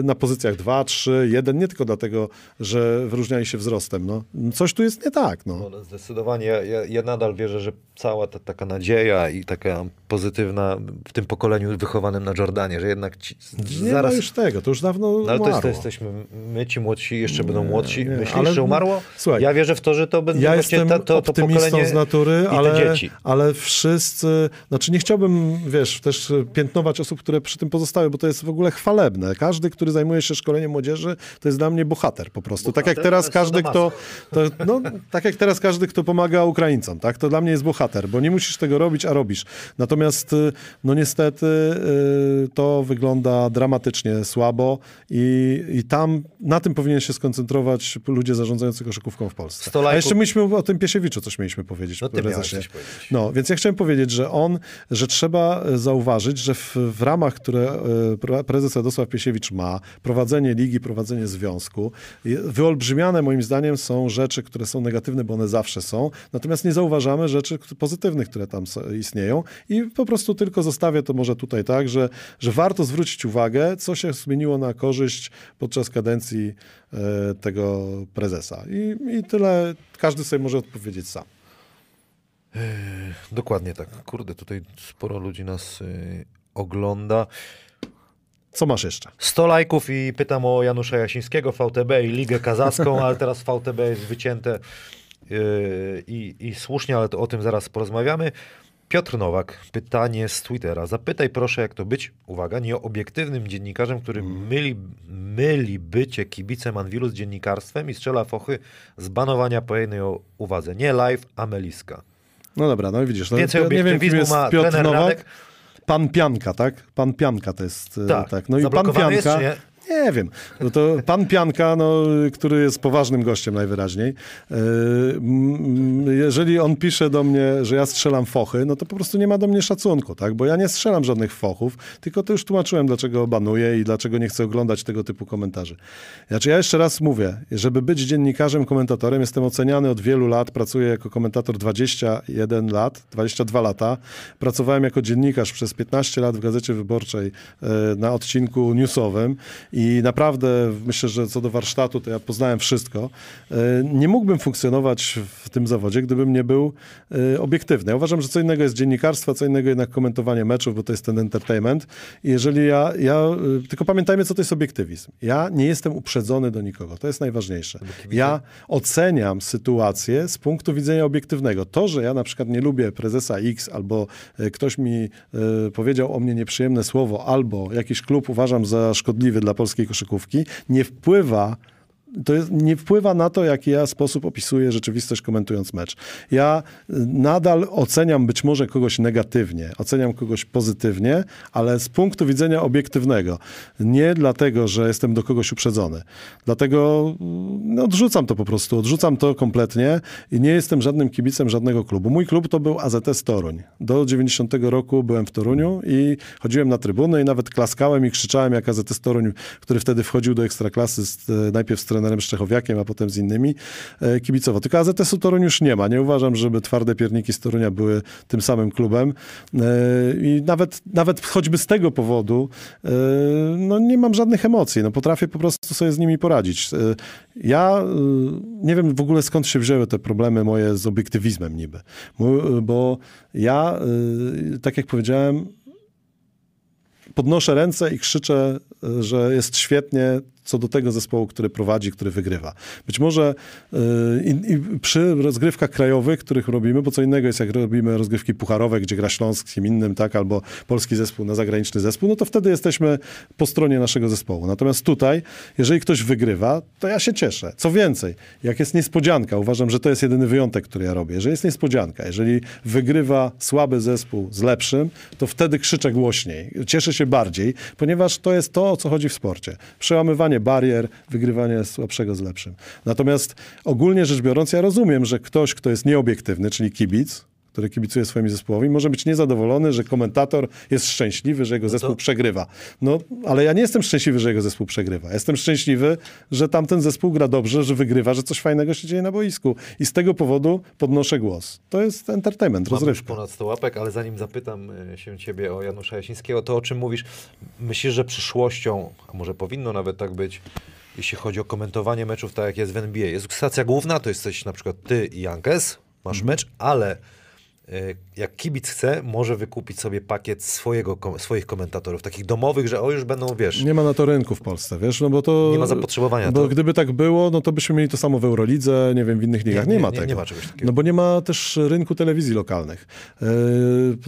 [SPEAKER 2] na pozycjach 2, 3, 1, nie tylko dlatego, że wyróżniali się wzrostem. No. Coś tu jest nie tak. No.
[SPEAKER 1] No, zdecydowanie. Ja, ja, ja nadal wierzę, że cała ta taka nadzieja i taka pozytywna w tym pokoleniu wychowanym na Jordanie, że jednak ci,
[SPEAKER 2] Nie
[SPEAKER 1] zaraz...
[SPEAKER 2] ma już tego, to już dawno
[SPEAKER 1] No, ale to, jest, to
[SPEAKER 2] umarło.
[SPEAKER 1] jesteśmy my, ci młodsi, jeszcze będą młodsi.
[SPEAKER 2] nie,
[SPEAKER 1] Myślisz,
[SPEAKER 2] ale-
[SPEAKER 1] że umarło?
[SPEAKER 2] Słuchaj,
[SPEAKER 1] ja wierzę w to, że to będą
[SPEAKER 2] Ja jestem
[SPEAKER 1] ta, to, to
[SPEAKER 2] optymistą
[SPEAKER 1] pokolenie
[SPEAKER 2] z natury, ale, ale wszyscy, znaczy nie chciałbym, wiesz, też piętnować osób, które przy tym pozostały, bo to jest w ogóle chwalebne. Każdy, który zajmuje się szkoleniem młodzieży, to jest dla mnie bohater po prostu. tak jak
[SPEAKER 1] Bohater
[SPEAKER 2] teraz każdy, kto, to, no, tak jak teraz każdy, kto pomaga Ukraińcom, tak, to dla mnie jest bohater, bo nie musisz tego robić, a robisz. Natomiast, y, no niestety, y, to wygląda dramatycznie słabo i, i tam, na tym powinien się skoncentrować ludzie zarządzający koszykówką w Polsce.
[SPEAKER 1] Stolajku-
[SPEAKER 2] A jeszcze myśmy o tym Piesiewiczu coś mieliśmy powiedzieć.
[SPEAKER 1] No ty miałeś
[SPEAKER 2] prezesie.
[SPEAKER 1] coś powiedzieć.
[SPEAKER 2] No, więc ja chciałem powiedzieć, że on, że trzeba e, zauważyć, że w, w ramach, które pre- prezes Radosław Piesiewicz ma, prowadzenie ligi, prowadzenie związku, wyolbrzymiane moim zdaniem są rzeczy, które są negatywne, bo one zawsze są, natomiast nie zauważamy rzeczy pozytywnych, które tam istnieją i po prostu tylko zostawię to może tutaj tak, że, że warto zwrócić uwagę, co się zmieniło na korzyść podczas kadencji e, tego prezesa. I, I tyle, każdy sobie może odpowiedzieć sam.
[SPEAKER 1] Dokładnie tak. Kurde, tutaj sporo ludzi nas y, ogląda.
[SPEAKER 2] Co masz jeszcze?
[SPEAKER 1] 100 lajków i pytam o Janusza Jasińskiego, VTB i Ligę Kazachską, ale teraz VTB jest wycięte yy, i, i słusznie, ale to o tym zaraz porozmawiamy. Piotr Nowak, pytanie z Twittera. Zapytaj proszę, jak to być, uwaga, nieobiektywnym dziennikarzem, który myli, myli bycie kibicem Anwilu z dziennikarstwem i strzela fochy z banowania po jednej o- uwadze. Nie live, a meliska.
[SPEAKER 2] No dobra, no i widzisz. No,
[SPEAKER 1] Więcej
[SPEAKER 2] ja wiem,
[SPEAKER 1] obiektywizmu
[SPEAKER 2] jest
[SPEAKER 1] ma
[SPEAKER 2] Piotr
[SPEAKER 1] trener
[SPEAKER 2] Nowak.
[SPEAKER 1] Radek.
[SPEAKER 2] Pan Pianka, tak? Pan Pianka to jest. e,
[SPEAKER 1] Tak.
[SPEAKER 2] tak. No i pan Pianka.
[SPEAKER 1] jest, nie?
[SPEAKER 2] Wiem. No to pan Pianka, no, który jest poważnym gościem najwyraźniej. e, Jeżeli on pisze do mnie, że ja strzelam fochy, no to po prostu nie ma do mnie szacunku, tak? Bo ja nie strzelam żadnych fochów, tylko to już tłumaczyłem, dlaczego banuję i dlaczego nie chcę oglądać tego typu komentarzy. Znaczy ja jeszcze raz mówię, żeby być dziennikarzem, komentatorem, jestem oceniany od wielu lat, pracuję jako komentator 21 lat, 22 lata. Pracowałem jako dziennikarz przez 15 lat w Gazecie Wyborczej e, na odcinku newsowym i naprawdę myślę, że co do warsztatu, to ja poznałem wszystko. E, Nie mógłbym funkcjonować w tym zawodzie, gdybym nie był e, obiektywny. Ja uważam, że co innego jest dziennikarstwo, co innego jednak komentowanie meczów, bo to jest ten entertainment. I jeżeli ja, ja e, tylko pamiętajmy, co to jest obiektywizm. Ja nie jestem uprzedzony do nikogo. To jest najważniejsze. Ja oceniam sytuację z punktu widzenia obiektywnego. To, że ja na przykład nie lubię prezesa X albo ktoś mi powiedział o mnie nieprzyjemne słowo albo jakiś klub uważam za szkodliwy dla polskiej koszykówki, nie wpływa to jest, nie wpływa na to, jaki ja sposób opisuję rzeczywistość komentując mecz. Ja y, nadal oceniam być może kogoś negatywnie, oceniam kogoś pozytywnie, ale z punktu widzenia obiektywnego. Nie dlatego, że jestem do kogoś uprzedzony. Dlatego mm, no, odrzucam to po prostu, odrzucam to kompletnie i nie jestem żadnym kibicem żadnego klubu. Mój klub to był AZS Toruń. Do 90 roku byłem w Toruniu i chodziłem na trybuny i nawet klaskałem i krzyczałem jak AZS Toruń, który wtedy wchodził do Ekstraklasy z, e, najpierw z trenerem Szczechowiakiem, a potem z innymi, e, kibicowo. Tylko AZS-u Toruń już nie ma. Nie uważam, żeby twarde pierniki z Torunia były tym samym klubem. E, I nawet, nawet choćby z tego powodu e, no nie mam żadnych emocji. No potrafię po prostu sobie z nimi poradzić. Ja nie wiem w ogóle skąd się wzięły te problemy moje z obiektywizmem niby. Bo ja, tak jak powiedziałem, podnoszę ręce i krzyczę, że jest świetnie co do tego zespołu, który prowadzi, który wygrywa. Być może y, i, i przy rozgrywkach krajowych, których robimy, bo co innego jest jak robimy rozgrywki pucharowe, gdzie gra Śląsk z kim innym, tak, albo polski zespół na zagraniczny zespół, no to wtedy jesteśmy po stronie naszego zespołu. Natomiast tutaj, jeżeli ktoś wygrywa, to ja się cieszę. Co więcej, jak jest niespodzianka, uważam, że to jest jedyny wyjątek, który ja robię. Jeżeli jest niespodzianka, jeżeli wygrywa słaby zespół z lepszym, to wtedy krzyczę głośniej. Cieszę się bardziej, ponieważ to jest to, o co chodzi w sporcie. Przełamywanie barier, wygrywanie słabszego z lepszym. Natomiast ogólnie rzecz biorąc, ja rozumiem, że ktoś, kto jest nieobiektywny, czyli kibic, który kibicuje swoimi zespołowi, może być niezadowolony, że komentator jest szczęśliwy, że jego zespół przegrywa. No, ale ja nie jestem szczęśliwy, że jego zespół przegrywa. Jestem szczęśliwy, że tamten zespół gra dobrze, że wygrywa, że coś fajnego się dzieje na boisku. I z tego powodu podnoszę głos. To jest entertainment,
[SPEAKER 1] Mamy
[SPEAKER 2] rozrywka.
[SPEAKER 1] ponad 100 łapek, ale zanim zapytam y, się ciebie o Janusza Jasińskiego, to o czym mówisz? Myślisz, że przyszłością, a może powinno nawet tak być, jeśli chodzi o komentowanie meczów, tak jak jest w NBA. Jest stacja główna, to jesteś na przykład ty i Jankes, masz
[SPEAKER 2] Mhm.
[SPEAKER 1] mecz, ale jak kibic chce, może wykupić sobie pakiet swojego, swoich komentatorów, takich domowych, że o już będą, wiesz,
[SPEAKER 2] Nie ma na to rynku w Polsce, wiesz, no bo to...
[SPEAKER 1] Nie ma zapotrzebowania,
[SPEAKER 2] Bo
[SPEAKER 1] to-
[SPEAKER 2] gdyby tak było, no to byśmy mieli to samo w Eurolidze, nie wiem, w innych ligach. Nie,
[SPEAKER 1] nie,
[SPEAKER 2] ma
[SPEAKER 1] nie,
[SPEAKER 2] tego.
[SPEAKER 1] nie ma czegoś takiego.
[SPEAKER 2] No bo nie ma też rynku telewizji lokalnych. Yy,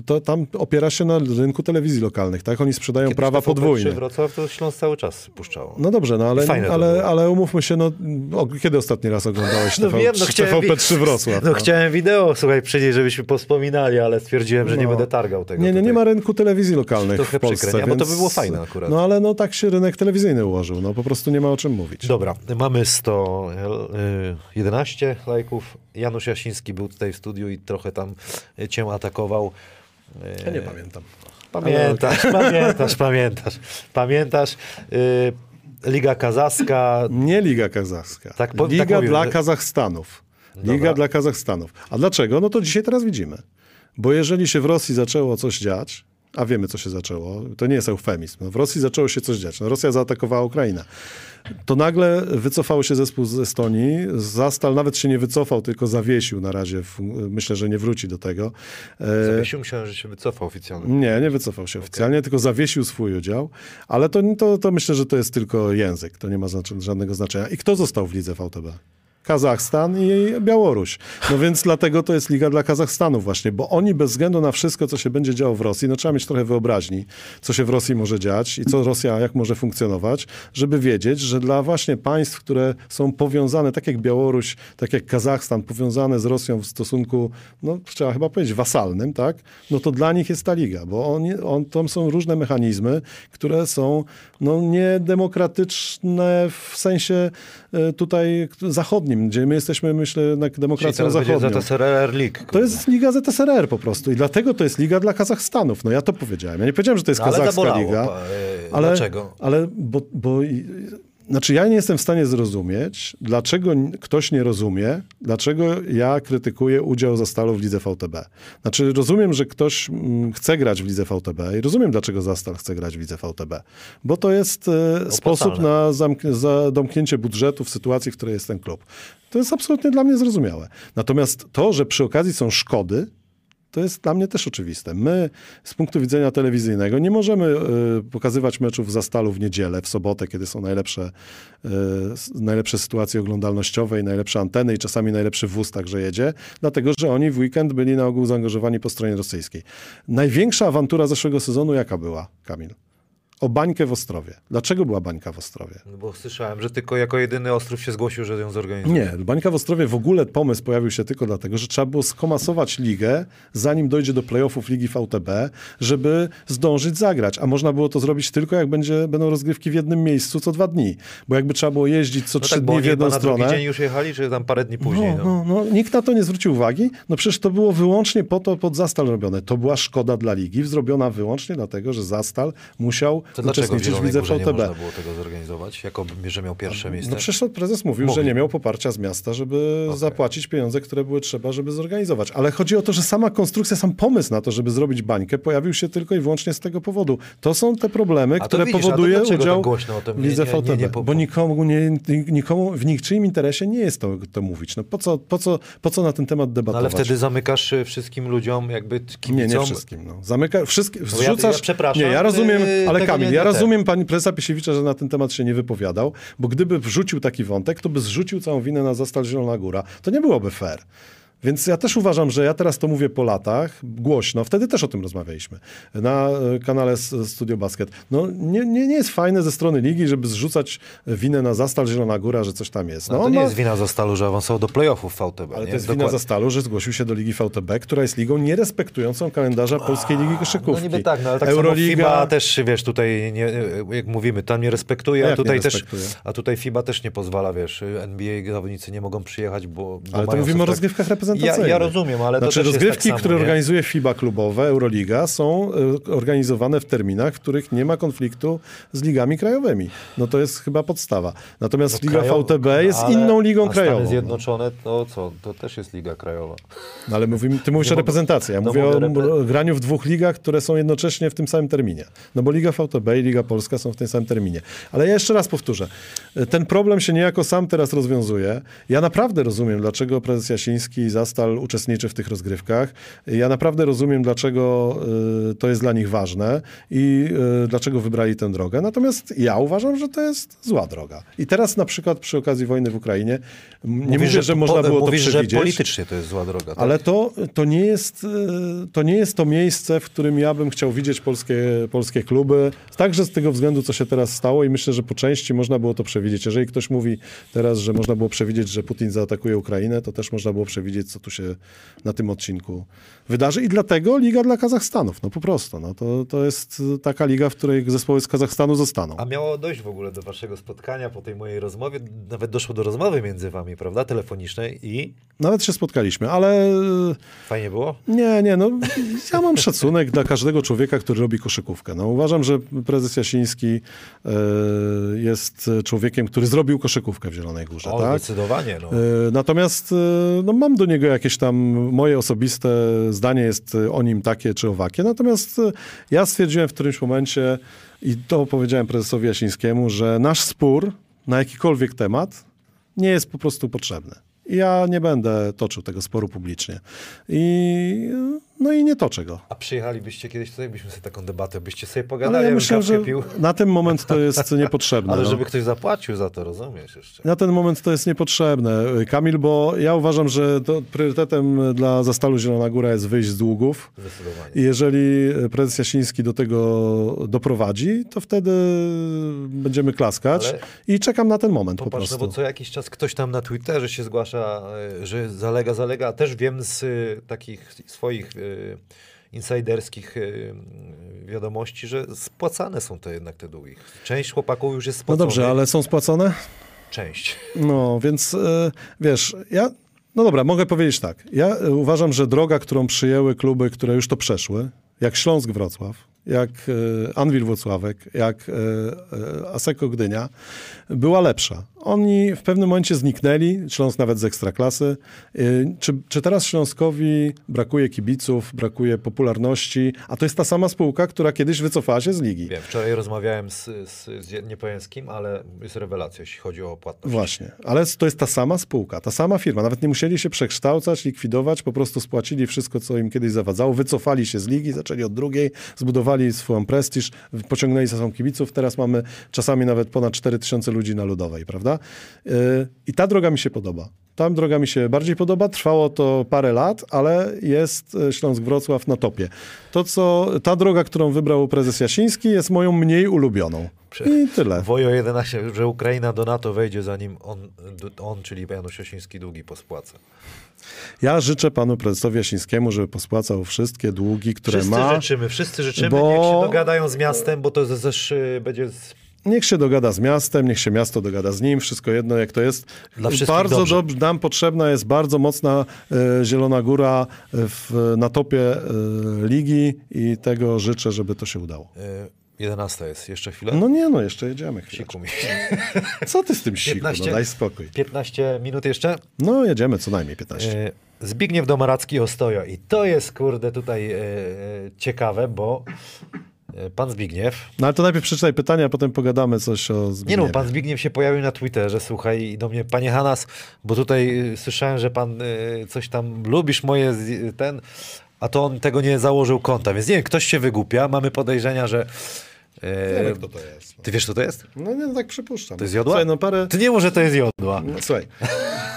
[SPEAKER 2] to tam opiera się na rynku telewizji lokalnych, tak? Oni sprzedają
[SPEAKER 1] Kiedyś
[SPEAKER 2] prawa
[SPEAKER 1] TVP3
[SPEAKER 2] podwójne.
[SPEAKER 1] Wrocław to Śląsk cały czas puszczało.
[SPEAKER 2] No dobrze, no ale,
[SPEAKER 1] Fajne
[SPEAKER 2] ale, ale umówmy się, no o, kiedy ostatni raz oglądałeś TV, TVP3 Wrocław?
[SPEAKER 1] No, chciałem wideo, słuchaj, przynieść, żebyśmy pospominali, ale stwierdziłem, że nie
[SPEAKER 2] No.
[SPEAKER 1] będę targał tego.
[SPEAKER 2] Nie, nie, nie ma rynku telewizji lokalnych
[SPEAKER 1] Trochę
[SPEAKER 2] w Polsce.
[SPEAKER 1] przykre, nie? Bo to
[SPEAKER 2] więc-
[SPEAKER 1] by było fajne akurat.
[SPEAKER 2] No ale no tak się rynek telewizyjny ułożył, no po prostu nie ma o czym mówić.
[SPEAKER 1] Dobra, mamy 111 lajków. Janusz Jasiński był tutaj w studiu i trochę tam y, cię atakował. Y,
[SPEAKER 2] Ja nie pamiętam.
[SPEAKER 1] Pamiętasz, pamiętasz, pamiętasz. Pamiętasz. y, Liga Kazachska.
[SPEAKER 2] Nie Liga Kazachska.
[SPEAKER 1] Tak tak
[SPEAKER 2] Liga
[SPEAKER 1] mówił,
[SPEAKER 2] dla Kazachstanów. Liga
[SPEAKER 1] Dobra.
[SPEAKER 2] dla Kazachstanów. A dlaczego? No to dzisiaj teraz widzimy. Bo jeżeli się w Rosji zaczęło coś dziać, a wiemy, co się zaczęło, to nie jest eufemizm. No, w Rosji zaczęło się coś dziać. No, Rosja zaatakowała Ukrainę. To nagle wycofał się zespół z Estonii. Zastal nawet się nie wycofał, tylko zawiesił na razie. Myślę, że nie wróci do tego.
[SPEAKER 1] E, zawiesił? Myślałem, że się wycofał oficjalnie.
[SPEAKER 2] Nie, nie wycofał się oficjalnie, okay. tylko zawiesił swój udział. Ale to, to, to myślę, że to jest tylko język. To nie ma żadnego znaczenia. I kto został w lidze VTB? Kazachstan i Białoruś. No więc dlatego to jest liga dla Kazachstanu właśnie, bo oni bez względu na wszystko, co się będzie działo w Rosji, no trzeba mieć trochę wyobraźni, co się w Rosji może dziać i co Rosja, jak może funkcjonować, żeby wiedzieć, że dla właśnie państw, które są powiązane, tak jak Białoruś, tak jak Kazachstan, powiązane z Rosją w stosunku, no trzeba chyba powiedzieć, wasalnym, tak? No to dla nich jest ta liga, bo oni, on, tam są różne mechanizmy, które są no, niedemokratyczne w sensie e, tutaj zachodnim, gdzie my jesteśmy, myślę, jednak demokracją zachodnią.
[SPEAKER 1] ZSRR League.
[SPEAKER 2] To jest Liga ZSRR po prostu i dlatego to jest Liga dla Kazachstanów. No ja to powiedziałem. Ja nie powiedziałem, że to jest no, kazachska liga.
[SPEAKER 1] E, ale, Dlaczego?
[SPEAKER 2] Ale bo, bo znaczy, ja nie jestem w stanie zrozumieć, dlaczego ktoś nie rozumie, dlaczego ja krytykuję udział Zastalu w lidze VTB. Znaczy, rozumiem, że ktoś mm, chce grać w lidze VTB i rozumiem, dlaczego Zastal chce grać w lidze VTB. Bo to jest e, sposób na zamknięcie budżetu w sytuacji, w której jest ten klub. To jest absolutnie dla mnie zrozumiałe. Natomiast to, że przy okazji są szkody, to jest dla mnie też oczywiste. My z punktu widzenia telewizyjnego nie możemy y, pokazywać meczów za stalu w niedzielę, w sobotę, kiedy są najlepsze, y, najlepsze sytuacje oglądalnościowe i najlepsze anteny i czasami najlepszy wóz także jedzie, dlatego że oni w weekend byli na ogół zaangażowani po stronie rosyjskiej. Największa awantura zeszłego sezonu jaka była, Kamil? O bańkę w Ostrowie. Dlaczego była bańka w Ostrowie?
[SPEAKER 1] No bo słyszałem, że tylko jako jedyny Ostrów się zgłosił, że ją zorganizuje.
[SPEAKER 2] Nie, bańka w Ostrowie w ogóle pomysł pojawił się tylko dlatego, że trzeba było skomasować ligę, zanim dojdzie do playoffów Ligi VTB, żeby zdążyć zagrać. A można było to zrobić tylko, jak będzie, będą rozgrywki w jednym miejscu co dwa dni. Bo jakby trzeba było jeździć co no trzy tak, dni w jedną stronę. Na
[SPEAKER 1] dzień już jechali, czy tam parę dni później?
[SPEAKER 2] No, no. No, no, nikt na to nie zwrócił uwagi. No przecież to było wyłącznie po to pod Zastal robione. To była szkoda dla ligi, zrobiona wyłącznie dlatego, że Zastal musiał uczestniczyć w lidze VTB. Nie
[SPEAKER 1] można było tego zorganizować, jako że miał pierwsze miejsce?
[SPEAKER 2] No przecież prezes mówił, Mówi. że nie miał poparcia z miasta, żeby okay. zapłacić pieniądze, które były trzeba, żeby zorganizować. Ale chodzi o to, że sama konstrukcja, sam pomysł na to, żeby zrobić bańkę, pojawił się tylko i wyłącznie z tego powodu. To są te problemy, które widzisz, powoduje udział tak w lidze VTB. Nie, nie, bo nikomu, nie, nikomu w niczyim interesie nie jest to, to mówić. No po co, po, co, po co na ten temat debatować?
[SPEAKER 1] No ale wtedy zamykasz y, wszystkim ludziom jakby kibicom.
[SPEAKER 2] Nie, nie wszystkim. No. Zamyka, wszystkie, wrzucasz... Ja, ja przepraszam. Nie, ja rozumiem, y, ale Kamil, ja rozumiem pani prezesa Piesiewicza, że na ten temat się nie wypowiadał, bo gdyby wrzucił taki wątek, to by zrzucił całą winę na Zastal Zielona Góra. To nie byłoby fair. Więc ja też uważam, że ja teraz to mówię po latach, głośno, wtedy też o tym rozmawialiśmy na e, kanale Studio Basket. No nie, nie, nie jest fajne ze strony ligi, żeby zrzucać winę na Zastal Zielona Góra, że coś tam jest.
[SPEAKER 1] No, no to nie ma... jest wina Zastalu, że awansował do playoffów VTB.
[SPEAKER 2] Ale
[SPEAKER 1] nie?
[SPEAKER 2] to jest Dokład... wina Zastalu, że zgłosił się do Ligi VTB, która jest ligą nierespektującą kalendarza Polskiej Ligi Koszykówki. No
[SPEAKER 1] niby tak, no ale tak Euroliga... FIBA też, wiesz, tutaj, nie, jak mówimy, tam nie respektuje, a, a tutaj też, a tutaj FIBA też nie pozwala, wiesz, NBA zawodnicy nie mogą przyjechać, bo, bo
[SPEAKER 2] Ale to mówimy o rozgrywkach reprezentacyjnych.
[SPEAKER 1] Ja, ja rozumiem, ale
[SPEAKER 2] znaczy,
[SPEAKER 1] to
[SPEAKER 2] rozgrywki,
[SPEAKER 1] tak
[SPEAKER 2] które nie? organizuje FIBA klubowe, Euroliga, są e, organizowane w terminach, w których nie ma konfliktu z ligami krajowymi. No to jest chyba podstawa. Natomiast no, Liga. VTB jest ale, inną ligą
[SPEAKER 1] a
[SPEAKER 2] krajową.
[SPEAKER 1] Stany Zjednoczone to co? To też jest liga krajowa.
[SPEAKER 2] No, ale mówimy, ty mówisz nie o reprezentacji. Ja no mówię o repre... graniu w dwóch ligach, które są jednocześnie w tym samym terminie. No bo Liga VTB i Liga Polska są w tym samym terminie. Ale ja jeszcze raz powtórzę. Ten problem się niejako sam teraz rozwiązuje. Ja naprawdę rozumiem, dlaczego prezes Jasiński i Zastal uczestniczy w tych rozgrywkach. Ja naprawdę rozumiem, dlaczego y, to jest dla nich ważne i y, dlaczego wybrali tę drogę. Natomiast ja uważam, że to jest zła droga. I teraz na przykład przy okazji wojny w Ukrainie, mówisz, nie mówię, że, że można było mówisz, to przewidzieć.
[SPEAKER 1] że politycznie to jest zła droga. Tak?
[SPEAKER 2] Ale to, to, nie jest, y, to nie jest to miejsce, w którym ja bym chciał widzieć polskie, polskie kluby. Także z tego względu, co się teraz stało i myślę, że po części można było to przewidzieć. Jeżeli ktoś mówi teraz, że można było przewidzieć, że Putin zaatakuje Ukrainę, to też można było przewidzieć, co tu się na tym odcinku wydarzy i dlatego Liga dla Kazachstanów, no po prostu. No, to, to jest taka liga, w której zespoły z Kazachstanu zostaną.
[SPEAKER 1] A miało dojść w ogóle do waszego spotkania po tej mojej rozmowie, nawet doszło do rozmowy między wami, prawda, telefonicznej i...
[SPEAKER 2] Nawet się spotkaliśmy, ale...
[SPEAKER 1] Fajnie było?
[SPEAKER 2] Nie, nie, no ja mam szacunek dla każdego człowieka, który robi koszykówkę. No, uważam, że prezes Jasiński e, jest człowiekiem, który zrobił koszykówkę w Zielonej Górze.
[SPEAKER 1] O,
[SPEAKER 2] tak?
[SPEAKER 1] zdecydowanie. No.
[SPEAKER 2] E, natomiast e, no, mam do niego niego jakieś tam moje osobiste zdanie jest y, o nim takie czy owakie. Natomiast y, ja stwierdziłem w którymś momencie i to powiedziałem prezesowi Jasińskiemu, że nasz spór na jakikolwiek temat nie jest po prostu potrzebny. Ja nie będę toczył tego sporu publicznie. I, no i nie toczę go.
[SPEAKER 1] A przyjechalibyście kiedyś tutaj, byśmy sobie taką debatę, byście sobie
[SPEAKER 2] Ale
[SPEAKER 1] pogadali,
[SPEAKER 2] ja
[SPEAKER 1] bym
[SPEAKER 2] myślę, że
[SPEAKER 1] pił.
[SPEAKER 2] na ten moment to jest niepotrzebne.
[SPEAKER 1] Ale
[SPEAKER 2] no.
[SPEAKER 1] żeby ktoś zapłacił za to, rozumiesz jeszcze.
[SPEAKER 2] Na ten moment to jest niepotrzebne. Kamil, bo ja uważam, że to priorytetem dla Zastalu Zielona Góra jest wyjść z długów.
[SPEAKER 1] Zdecydowanie.
[SPEAKER 2] I jeżeli prezes Jasiński do tego doprowadzi, to wtedy będziemy klaskać.
[SPEAKER 1] Ale-
[SPEAKER 2] I czekam na ten moment po
[SPEAKER 1] Popatrz, no
[SPEAKER 2] prostu.
[SPEAKER 1] bo co jakiś czas ktoś tam na Twitterze się zgłasza, y, że zalega, zalega. Też wiem z y, takich swoich y, insiderskich y, wiadomości, że spłacane są te jednak te długi. Część chłopaków już jest
[SPEAKER 2] No
[SPEAKER 1] spłacona.
[SPEAKER 2] dobrze, ale są spłacone?
[SPEAKER 1] Część.
[SPEAKER 2] No, więc wiesz, ja. No dobra, mogę powiedzieć tak. Ja uważam, że droga, którą przyjęły kluby, które już to przeszły, jak Śląsk Wrocław, jak Anwil Włocławek, jak Aseko Gdynia, była lepsza. Oni w pewnym momencie zniknęli, Śląsk nawet z ekstraklasy. E, Czy, czy teraz Śląskowi brakuje kibiców, brakuje popularności, a to jest ta sama spółka, która kiedyś wycofała się z ligi.
[SPEAKER 1] Wiem, wczoraj rozmawiałem z, z, z nie powiem z kim, ale jest rewelacja, jeśli chodzi o płatność.
[SPEAKER 2] Właśnie, ale to jest ta sama spółka, ta sama firma. Nawet nie musieli się przekształcać, likwidować, po prostu spłacili wszystko, co im kiedyś zawadzało, wycofali się z ligi, zaczęli od drugiej, zbudowali swoją prestiż, pociągnęli za sobą kibiców. Teraz mamy czasami nawet ponad 4 tysiące ludzi na Ludowej, prawda? Yy, I ta droga mi się podoba. Ta droga mi się bardziej podoba. Trwało to parę lat, ale jest e, Śląsk-Wrocław na topie. To, co, ta droga, którą wybrał prezes Jasiński, jest moją mniej ulubioną. I tyle.
[SPEAKER 1] Wojo 11, że Ukraina do NATO wejdzie zanim on, on czyli Janusz Osiński długi pospłaca.
[SPEAKER 2] Ja życzę panu prezesowi Jasińskiemu, żeby pospłacał wszystkie długi, które
[SPEAKER 1] Wszyscy
[SPEAKER 2] ma.
[SPEAKER 1] życzymy, wszyscy życzymy,
[SPEAKER 2] bo-
[SPEAKER 1] niech się dogadają z miastem, bo to też y, będzie z,
[SPEAKER 2] Niech się dogada z miastem, niech się miasto dogada z nim, wszystko jedno jak to jest.
[SPEAKER 1] Dla wszystkich
[SPEAKER 2] bardzo
[SPEAKER 1] dobrze.
[SPEAKER 2] dobrze, nam potrzebna jest bardzo mocna e, Zielona Góra w, na topie e, ligi i tego życzę, żeby to się udało.
[SPEAKER 1] y, 11 jest, jeszcze chwilę?
[SPEAKER 2] No nie, no jeszcze jedziemy chwilę.
[SPEAKER 1] Siku mi.
[SPEAKER 2] Co ty z tym siku?
[SPEAKER 1] 15.
[SPEAKER 2] No daj spokój.
[SPEAKER 1] 15 minut jeszcze.
[SPEAKER 2] No jedziemy co najmniej 15.
[SPEAKER 1] Y, Zbigniew Domaracki Ostojo. I to jest, kurde, tutaj ciekawe, bo pan Zbigniew,
[SPEAKER 2] No ale to najpierw przeczytaj pytania, a potem pogadamy coś o
[SPEAKER 1] Nie
[SPEAKER 2] Zbigniewie.
[SPEAKER 1] no, pan Zbigniew się pojawił na Twitterze, słuchaj, i do mnie, panie Hanas, bo tutaj y, słyszałem, że pan y, coś tam lubisz moje, ten, a to on tego nie założył konta, więc nie wiem, ktoś się wygłupia, mamy podejrzenia, że... y,
[SPEAKER 2] Wiemy, kto to jest.
[SPEAKER 1] ty wiesz, co to jest?
[SPEAKER 2] No nie, no tak przypuszczam.
[SPEAKER 1] To jest jodła?
[SPEAKER 2] Słuchaj, no parę...
[SPEAKER 1] Ty nie może to jest jodła.
[SPEAKER 2] No, słuchaj,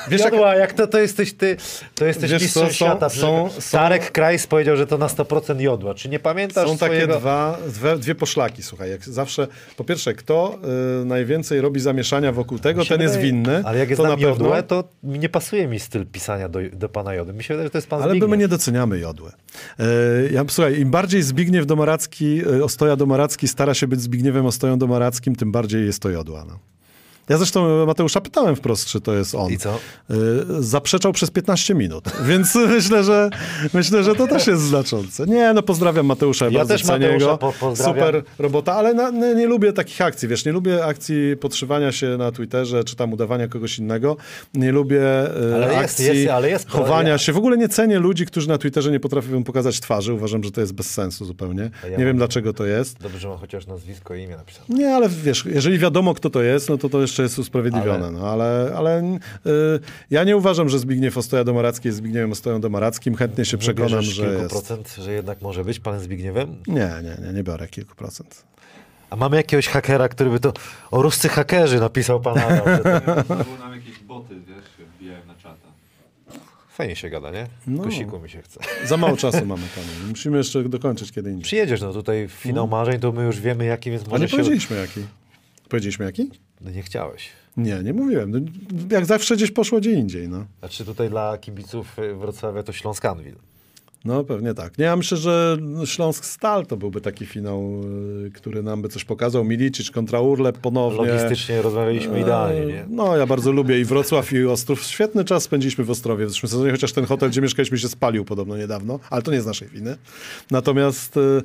[SPEAKER 2] wiesz.
[SPEAKER 1] Jodła, jak to, to jesteś ty, to jesteś
[SPEAKER 2] Wiesz
[SPEAKER 1] mistrzem
[SPEAKER 2] są-
[SPEAKER 1] świata.
[SPEAKER 2] są- są-
[SPEAKER 1] Tarek Krajs powiedział, że to na 100% jodła. Czy nie pamiętasz
[SPEAKER 2] Są takie
[SPEAKER 1] swojego...
[SPEAKER 2] dwa, dwie, dwie poszlaki, słuchaj. Jak zawsze, po pierwsze, kto y, najwięcej robi zamieszania wokół tego, ten jest
[SPEAKER 1] wydaje-
[SPEAKER 2] winny.
[SPEAKER 1] Ale jak jest
[SPEAKER 2] to na pewno.
[SPEAKER 1] jodłę, to nie pasuje mi styl pisania do, do pana Jody. Mi się wydaje, że to jest pan
[SPEAKER 2] Ale
[SPEAKER 1] Zbigniew.
[SPEAKER 2] my nie doceniamy jodły. E, ja, słuchaj, im bardziej Zbigniew Domaracki, e, Ostoja Domaracki stara się być Zbigniewem Ostoją Domarackim, tym bardziej jest to jodła. No. Ja zresztą Mateusza pytałem wprost, czy to jest on.
[SPEAKER 1] I co?
[SPEAKER 2] E, zaprzeczał przez 15 minut, więc myślę, że myślę, że to też jest znaczące. Nie, no pozdrawiam Mateusza,
[SPEAKER 1] Ja
[SPEAKER 2] bardzo
[SPEAKER 1] też
[SPEAKER 2] cenię
[SPEAKER 1] Mateusza
[SPEAKER 2] go.
[SPEAKER 1] po- pozdrawiam.
[SPEAKER 2] Super robota, ale na, nie, nie lubię takich akcji, wiesz, nie lubię akcji podszywania się na Twitterze, czy tam udawania kogoś innego. Nie lubię e,
[SPEAKER 1] Ale jest,
[SPEAKER 2] akcji
[SPEAKER 1] jest, ale jest-
[SPEAKER 2] chowania
[SPEAKER 1] ja-
[SPEAKER 2] się. W ogóle nie cenię ludzi, którzy na Twitterze nie potrafią pokazać twarzy. Uważam, że to jest bez sensu zupełnie.
[SPEAKER 1] Ja
[SPEAKER 2] nie
[SPEAKER 1] mam-
[SPEAKER 2] wiem, dlaczego to jest.
[SPEAKER 1] Dobrze, że mam chociaż nazwisko i imię napisane.
[SPEAKER 2] Nie, ale wiesz, jeżeli wiadomo, kto to jest, no to to jeszcze jest usprawiedliwione.
[SPEAKER 1] Ale-
[SPEAKER 2] No, ale ale y, ja nie uważam, że Zbigniew Ostoja Domaracki jest Zbigniewem Ostoją Domarackim. Chętnie się przekonam, że
[SPEAKER 1] kilku
[SPEAKER 2] jest.
[SPEAKER 1] procent, że jednak może być panem Zbigniewem?
[SPEAKER 2] Nie, nie, nie, nie biorę kilku procent.
[SPEAKER 1] A mamy jakiegoś hakera, który by to... O ruscy hakerzy napisał pan Adam.
[SPEAKER 3] nam jakieś boty, wiesz, się wbijają na czata.
[SPEAKER 1] Fajnie się gada, nie?
[SPEAKER 2] No.
[SPEAKER 1] Kosiku mi się chce.
[SPEAKER 2] Za mało czasu mamy, Kamil. Musimy jeszcze dokończyć kiedy indziej.
[SPEAKER 1] Przyjedziesz, no tutaj w finał marzeń, to my już wiemy jaki, więc
[SPEAKER 2] A
[SPEAKER 1] może
[SPEAKER 2] nie
[SPEAKER 1] się...
[SPEAKER 2] powiedzieliśmy jaki. Powiedzieliśmy jaki?
[SPEAKER 1] No nie chciałeś.
[SPEAKER 2] Nie, nie mówiłem. No, Jak zawsze gdzieś poszło gdzie indziej, no.
[SPEAKER 1] Znaczy tutaj dla kibiców y, Wrocławia to Śląsk Anwil.
[SPEAKER 2] No pewnie tak. Nie, ja myślę, że Śląsk Stal to byłby taki finał, y, który nam by coś pokazał. Milicic kontra Urlep ponownie.
[SPEAKER 1] Logistycznie rozmawialiśmy idealnie, nie?
[SPEAKER 2] E, No, ja bardzo lubię i Wrocław, i Ostrów. Świetny czas spędziliśmy w Ostrowie w zeszłym sezonie, chociaż ten hotel, gdzie mieszkaliśmy, się spalił podobno niedawno, ale to nie z naszej winy. Natomiast, y,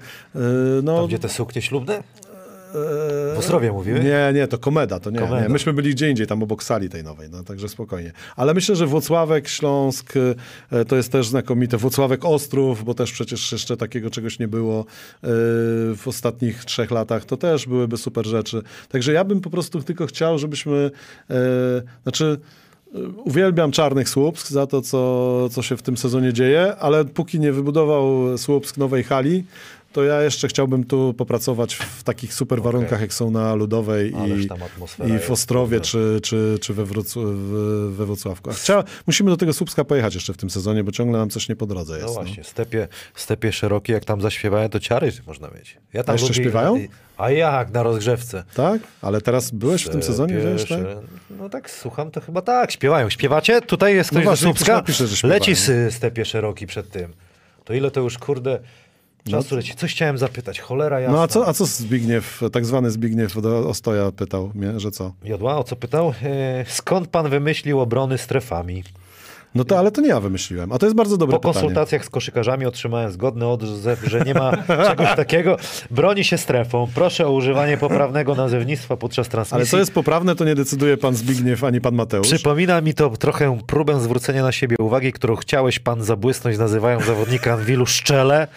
[SPEAKER 2] no,
[SPEAKER 1] Tam, gdzie te suknie ślubne? W Ostrowie mówimy?
[SPEAKER 2] Nie, nie, to Komeda, to nie,
[SPEAKER 1] Komeda.
[SPEAKER 2] nie. Myśmy byli gdzie indziej, tam obok sali tej nowej, no także spokojnie. Ale myślę, że Włocławek, Śląsk e, to jest też znakomite. Włocławek Ostrów, bo też przecież jeszcze takiego czegoś nie było e, w ostatnich trzech latach, to też byłyby super rzeczy. Także ja bym po prostu tylko chciał, żebyśmy, e, znaczy Uwielbiam Czarnych Słupsk za to, co, co się w tym sezonie dzieje, ale póki nie wybudował Słupsk nowej hali, to ja jeszcze chciałbym tu popracować w takich super warunkach, jak są na Ludowej i, i w Ostrowie, czy, czy, czy we, Wrocł- w, we Wrocławku. A Chciała, musimy do tego Słupska pojechać jeszcze w tym sezonie, bo ciągle nam coś nie po drodze jest.
[SPEAKER 1] No
[SPEAKER 2] no.
[SPEAKER 1] właśnie, stepie, stepie szerokie, jak tam zaśpiewają, to ciary można mieć. Ja tam
[SPEAKER 2] A jeszcze śpiewają?
[SPEAKER 1] A jak, na rozgrzewce.
[SPEAKER 2] Tak? Ale teraz byłeś w tym sezonie, wiesz, tak?
[SPEAKER 1] No tak, słucham, to chyba tak, śpiewają. Śpiewacie? Tutaj jest
[SPEAKER 2] No
[SPEAKER 1] ktoś
[SPEAKER 2] właśnie,
[SPEAKER 1] ze
[SPEAKER 2] ktoś
[SPEAKER 1] Słupska?
[SPEAKER 2] napisze.
[SPEAKER 1] Leci z stepie szeroki przed tym. To ile to już, kurde, czasu leci? Coś chciałem zapytać, cholera jasna.
[SPEAKER 2] No a co, a co Zbigniew, tak zwany Zbigniew Ostoja pytał mnie, że co?
[SPEAKER 1] Jodła, o co pytał? E, skąd pan wymyślił obrony strefami?
[SPEAKER 2] No to, ale to nie ja wymyśliłem, a to jest bardzo dobre
[SPEAKER 1] Po
[SPEAKER 2] pytanie.
[SPEAKER 1] konsultacjach z koszykarzami otrzymałem zgodny odzew, że nie ma czegoś takiego. Broni się strefą. Proszę o używanie poprawnego nazewnictwa podczas transmisji.
[SPEAKER 2] Ale co jest poprawne, to nie decyduje pan Zbigniew ani pan Mateusz.
[SPEAKER 1] Przypomina mi to trochę próbę zwrócenia na siebie uwagi, którą chciałeś pan zabłysnąć, nazywając zawodnika Anwilu Szczele,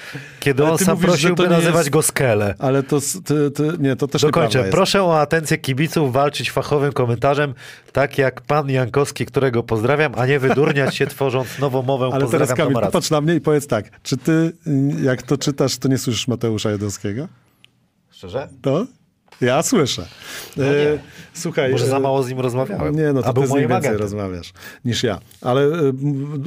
[SPEAKER 1] kiedy on sam
[SPEAKER 2] mówisz, że
[SPEAKER 1] prosił,
[SPEAKER 2] to
[SPEAKER 1] by
[SPEAKER 2] nie
[SPEAKER 1] nazywać
[SPEAKER 2] jest-
[SPEAKER 1] go Skele.
[SPEAKER 2] Ale to, ty, ty, nie, to też
[SPEAKER 1] Dokończę. Proszę o atencję kibiców, walczyć fachowym komentarzem, tak jak pan Jankowski, którego pozdrawiam, a nie wydurniać się tworząc nową mowę.
[SPEAKER 2] Ale teraz Kamil, popatrz na mnie i powiedz tak, czy ty, jak to czytasz, to nie słyszysz Mateusza Jedowskiego?
[SPEAKER 1] Szczerze?
[SPEAKER 2] To? Ja słyszę.
[SPEAKER 1] nie.
[SPEAKER 2] E, słuchaj.
[SPEAKER 1] Może za
[SPEAKER 2] e,
[SPEAKER 1] mało z nim rozmawiałem.
[SPEAKER 2] Nie, no to ty z nim więcej
[SPEAKER 1] agentem.
[SPEAKER 2] rozmawiasz niż ja. Ale e,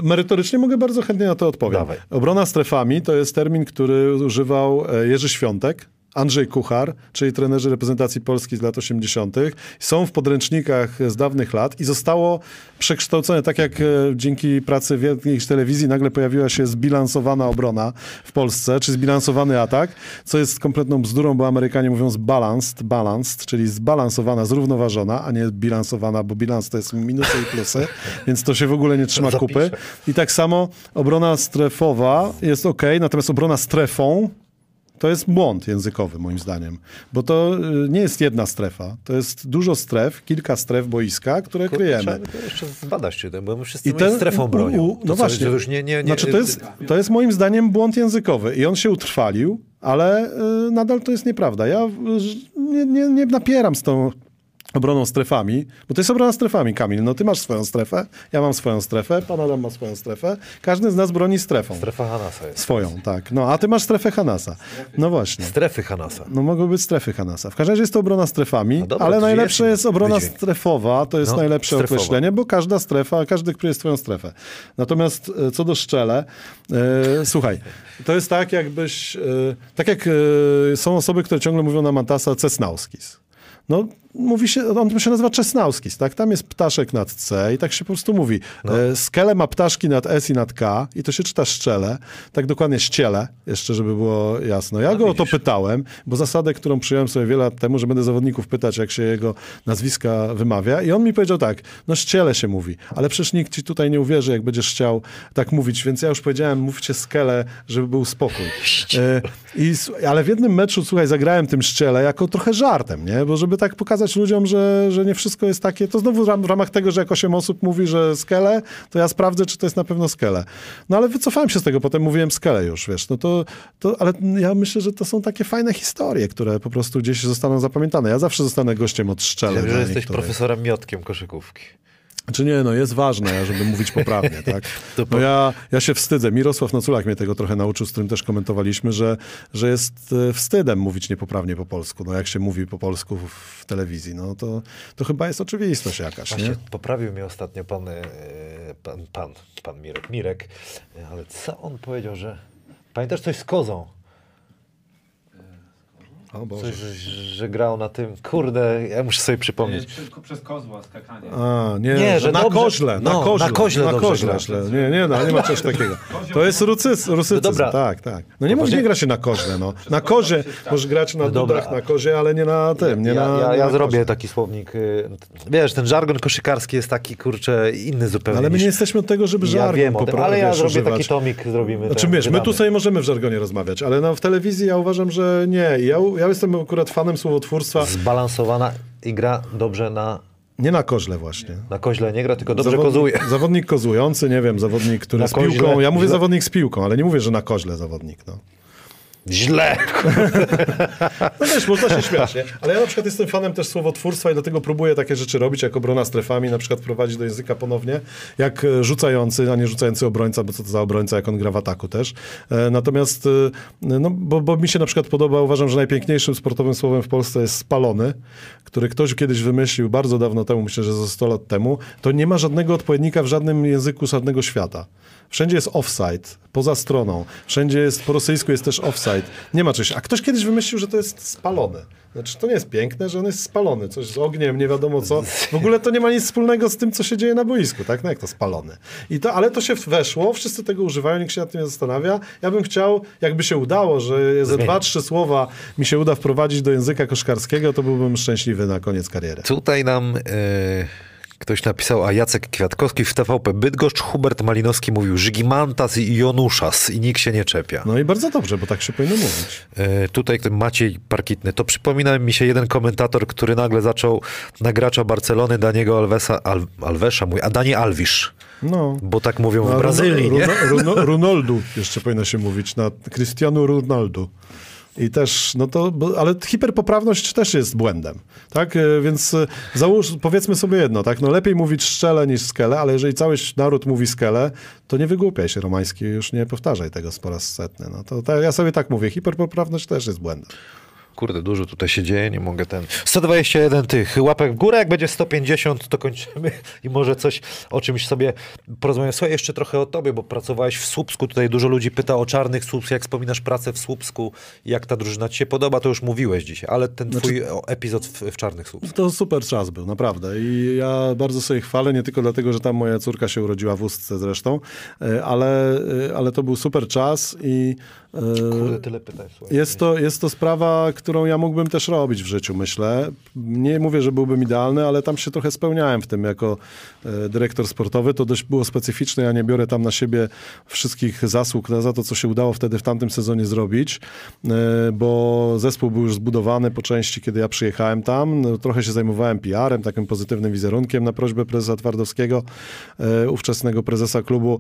[SPEAKER 2] merytorycznie mogę bardzo chętnie na to odpowiem.
[SPEAKER 1] Dawaj.
[SPEAKER 2] Obrona strefami to jest termin, który używał Jerzy Świątek, Andrzej Kuchar, czyli trenerzy reprezentacji Polski z lat 80. Są w podręcznikach z dawnych lat i zostało przekształcone, tak jak e, dzięki pracy wielkiej telewizji nagle pojawiła się zbilansowana obrona w Polsce, czy zbilansowany atak, co jest kompletną bzdurą, bo Amerykanie mówią zbalanced, balanced, czyli zbalansowana, zrównoważona, a nie bilansowana, bo bilans to jest minusy i plusy, więc to się w ogóle nie trzyma kupy. I tak samo obrona strefowa jest ok, natomiast obrona strefą to jest błąd językowy, moim zdaniem, bo to y, nie jest jedna strefa. To jest dużo stref, kilka stref boiska, które kryjemy.
[SPEAKER 1] Trzeba jeszcze zbadać, ten, bo my wszyscy
[SPEAKER 2] I ten-
[SPEAKER 1] strefą bronią.
[SPEAKER 2] u- no właśnie.
[SPEAKER 1] To już nie, nie, nie,
[SPEAKER 2] Znaczy, to jest, to jest moim zdaniem błąd językowy i on się utrwalił, ale y, nadal to jest nieprawda. Ja y, nie, nie, nie napieram z tą obroną strefami, bo to jest obrona strefami, Kamil. No ty masz swoją strefę, ja mam swoją strefę, pan Adam ma swoją strefę. Każdy z nas broni strefą.
[SPEAKER 1] Strefa Hanasa jest.
[SPEAKER 2] Swoją, tak. No, a ty masz strefę Hanasa. No właśnie.
[SPEAKER 1] Strefy Hanasa.
[SPEAKER 2] No mogą być strefy Hanasa. W każdym razie jest to obrona strefami,
[SPEAKER 1] No dobra,
[SPEAKER 2] ale
[SPEAKER 1] jest
[SPEAKER 2] jest obrona
[SPEAKER 1] wydźwięk.
[SPEAKER 2] strefowa, to jest
[SPEAKER 1] No,
[SPEAKER 2] najlepsze
[SPEAKER 1] strefowa.
[SPEAKER 2] określenie, bo każda strefa, każdy kryje swoją strefę. Natomiast e, co do szczele, e, słuchaj, to jest tak jakbyś, e, tak jak e, są osoby, które ciągle mówią na Mantasa Cesnauskis. No, mówi się, on się nazywa Czesnauskis, tak? Tam jest ptaszek nad C i tak się po prostu mówi.
[SPEAKER 1] No.
[SPEAKER 2] E, Skele ma ptaszki nad S i nad K i to się czyta szczele, tak dokładnie ściele, jeszcze żeby było jasno. Ja go o to
[SPEAKER 1] No widzisz.
[SPEAKER 2] pytałem, bo zasadę, którą przyjąłem sobie wiele lat temu, że będę zawodników pytać, jak się jego nazwiska wymawia i on mi powiedział tak, no ściele się mówi, ale przecież nikt ci tutaj nie uwierzy, jak będziesz chciał tak mówić, więc ja już powiedziałem, mówcie skele, żeby był spokój. E, i, ale w jednym meczu, słuchaj, zagrałem tym szczele jako trochę żartem, nie? Bo żeby tak pokazać ludziom, że, że nie wszystko jest takie, to znowu w ram- w ramach tego, że jak 8 osób mówi, że skele, to ja sprawdzę, czy to jest na pewno skele. No ale wycofałem się z tego, potem mówiłem skele już, wiesz, no to, to ale ja myślę, że to są takie fajne historie, które po prostu gdzieś zostaną zapamiętane. Ja zawsze zostanę gościem od szczele.
[SPEAKER 1] Wiem, że jesteś
[SPEAKER 2] niektórych.
[SPEAKER 1] profesorem miotkiem koszykówki.
[SPEAKER 2] Czy nie, no jest ważne, żeby mówić poprawnie, tak? No ja, ja się wstydzę. Mirosław Noculak mnie tego trochę nauczył, z którym też komentowaliśmy, że, że jest e, wstydem mówić niepoprawnie po polsku. No jak się mówi po polsku w telewizji, no to, to chyba jest oczywistość jakaś,
[SPEAKER 1] Właśnie
[SPEAKER 2] nie?
[SPEAKER 1] poprawił mnie ostatnio pan, e, pan, pan, pan Mirek, Mirek, e, ale co on powiedział, że... Pamiętasz coś z kozą?
[SPEAKER 2] O Boże.
[SPEAKER 1] Coś, że, że grał na tym, kurde, ja muszę sobie przypomnieć.
[SPEAKER 3] Przez, przez kozła skakanie.
[SPEAKER 2] A, nie,
[SPEAKER 1] Nie, że
[SPEAKER 2] na
[SPEAKER 1] dobrze-
[SPEAKER 2] koźle, na
[SPEAKER 1] no,
[SPEAKER 2] koźle.
[SPEAKER 1] na koźle
[SPEAKER 2] na koźle
[SPEAKER 1] gra.
[SPEAKER 2] źle. Nie, nie, no, nie ma czegoś takiego. To jest rucyc, rusycyzm,
[SPEAKER 1] No dobra.
[SPEAKER 2] tak, tak. No nie, może
[SPEAKER 1] Poważnie?
[SPEAKER 2] nie gra się na koźle, no. Na kozie, możesz grać na
[SPEAKER 1] No
[SPEAKER 2] dudach, na kozie, ale nie na tym, nie
[SPEAKER 1] ja,
[SPEAKER 2] na
[SPEAKER 1] ja,
[SPEAKER 2] nie
[SPEAKER 1] ja
[SPEAKER 2] na
[SPEAKER 1] zrobię
[SPEAKER 2] koźle.
[SPEAKER 1] taki słownik. y, Wiesz, ten żargon koszykarski jest taki, kurczę, inny zupełnie.
[SPEAKER 2] Ale my nie jesteśmy od tego, żeby
[SPEAKER 1] ja
[SPEAKER 2] żargon
[SPEAKER 1] wiem tym,
[SPEAKER 2] popra-
[SPEAKER 1] ale ja
[SPEAKER 2] wiesz,
[SPEAKER 1] zrobię
[SPEAKER 2] używać.
[SPEAKER 1] taki tomik, zrobimy.
[SPEAKER 2] Znaczy
[SPEAKER 1] ten,
[SPEAKER 2] wiesz, my tu sobie możemy w żargonie rozmawiać, ale no, w telewizji ja uważam, że nie. Ja, ja jestem akurat fanem słowotwórstwa,
[SPEAKER 1] Zbalansowana i gra dobrze na,
[SPEAKER 2] nie na koźle właśnie.
[SPEAKER 1] na koźle, nie gra, tylko dobrze
[SPEAKER 2] Zawodnik-
[SPEAKER 1] kozuje.
[SPEAKER 2] Zawodnik kozujący, nie wiem, zawodnik, który
[SPEAKER 1] Na
[SPEAKER 2] z piłką.
[SPEAKER 1] koźle?
[SPEAKER 2] Ja mówię zawodnik z piłką, ale nie mówię, że na koźle zawodnik. No.
[SPEAKER 1] Źle!
[SPEAKER 2] No wiesz, można się śmiać, nie? Ale ja na przykład jestem fanem też słowotwórstwa i dlatego próbuję takie rzeczy robić, jak obrona strefami, na przykład prowadzić do języka ponownie, jak e, rzucający, a nie rzucający obrońca, bo co to za obrońca, jak on gra w ataku też. E, Natomiast, e, no, bo, bo mi się na przykład podoba, uważam, że najpiękniejszym sportowym słowem w Polsce jest spalony, który ktoś kiedyś wymyślił bardzo dawno temu, myślę, że ze 100 lat temu. To nie ma żadnego odpowiednika w żadnym języku żadnego świata. Wszędzie jest offside, poza stroną. Wszędzie jest, po rosyjsku jest też offside. Nie ma czegoś. A ktoś kiedyś wymyślił, że to jest spalone. Znaczy, to nie jest piękne, że on jest spalony. Coś z ogniem, nie wiadomo co. W ogóle to nie ma nic wspólnego z tym, co się dzieje na boisku, tak? No jak to spalony. I to, ale to się weszło, wszyscy tego używają, nikt się nad tym nie zastanawia. Ja bym chciał, jakby się udało, że ze dwa, trzy słowa mi się uda wprowadzić do języka koszkarskiego, to byłbym szczęśliwy na koniec kariery.
[SPEAKER 1] Tutaj nam e, ktoś napisał, a Jacek Kwiatkowski w TVP Bydgoszcz, Hubert Malinowski mówił Żygimantas i Jonuszas i nikt się nie czepia.
[SPEAKER 2] No i bardzo dobrze, bo tak się powinno mówić.
[SPEAKER 1] E, tutaj ktoś Maciej Parkitny. To przypomina mi się jeden komentator, który nagle zaczął na gracza Barcelony Daniego Alvesa, Al, Alvesa, mój, a Dani Alwisz.
[SPEAKER 2] No.
[SPEAKER 1] Bo tak mówią
[SPEAKER 2] No,
[SPEAKER 1] w Brazylii,
[SPEAKER 2] Runo-
[SPEAKER 1] nie?
[SPEAKER 2] Runo- Runo- Ronaldo jeszcze powinno się mówić, na Cristiano Ronaldo. I też, no to, ale hiperpoprawność też jest błędem, tak? E, Więc e, załóż, powiedzmy sobie jedno, tak? No lepiej mówić szczele niż skele, ale jeżeli cały naród mówi skele, to nie wygłupiaj się romański, już nie powtarzaj tego po raz setny. No to, to ja sobie tak mówię, hiperpoprawność też jest błędem.
[SPEAKER 1] Kurde, dużo tutaj się dzieje, nie mogę ten... 121 tych łapek w górę, jak będzie 150, to kończymy i może coś o czymś sobie porozmawiamy. Słuchaj, jeszcze trochę o tobie, bo pracowałeś w Słupsku, tutaj dużo ludzi pyta o czarnych Słupsk, jak wspominasz pracę w Słupsku, jak ta drużyna ci się podoba, to już mówiłeś dzisiaj, ale ten twój o, epizod w, w czarnych Słupsk.
[SPEAKER 2] To super czas był, naprawdę. I ja bardzo sobie chwalę, nie tylko dlatego, że tam moja córka się urodziła w Ustce zresztą, e, ale, e, ale to był super czas i
[SPEAKER 1] Kurde, tyle pytań,
[SPEAKER 2] jest to, jest to sprawa, którą ja mógłbym też robić w życiu, myślę. Nie mówię, że byłbym idealny, ale tam się trochę spełniałem w tym jako e, dyrektor sportowy. To dość było specyficzne. Ja nie biorę tam na siebie wszystkich zasług za to, co się udało wtedy w tamtym sezonie zrobić, e, bo zespół był już zbudowany po części, kiedy ja przyjechałem tam. No, trochę się zajmowałem PR-em, takim pozytywnym wizerunkiem na prośbę prezesa Twardowskiego, e, ówczesnego prezesa klubu.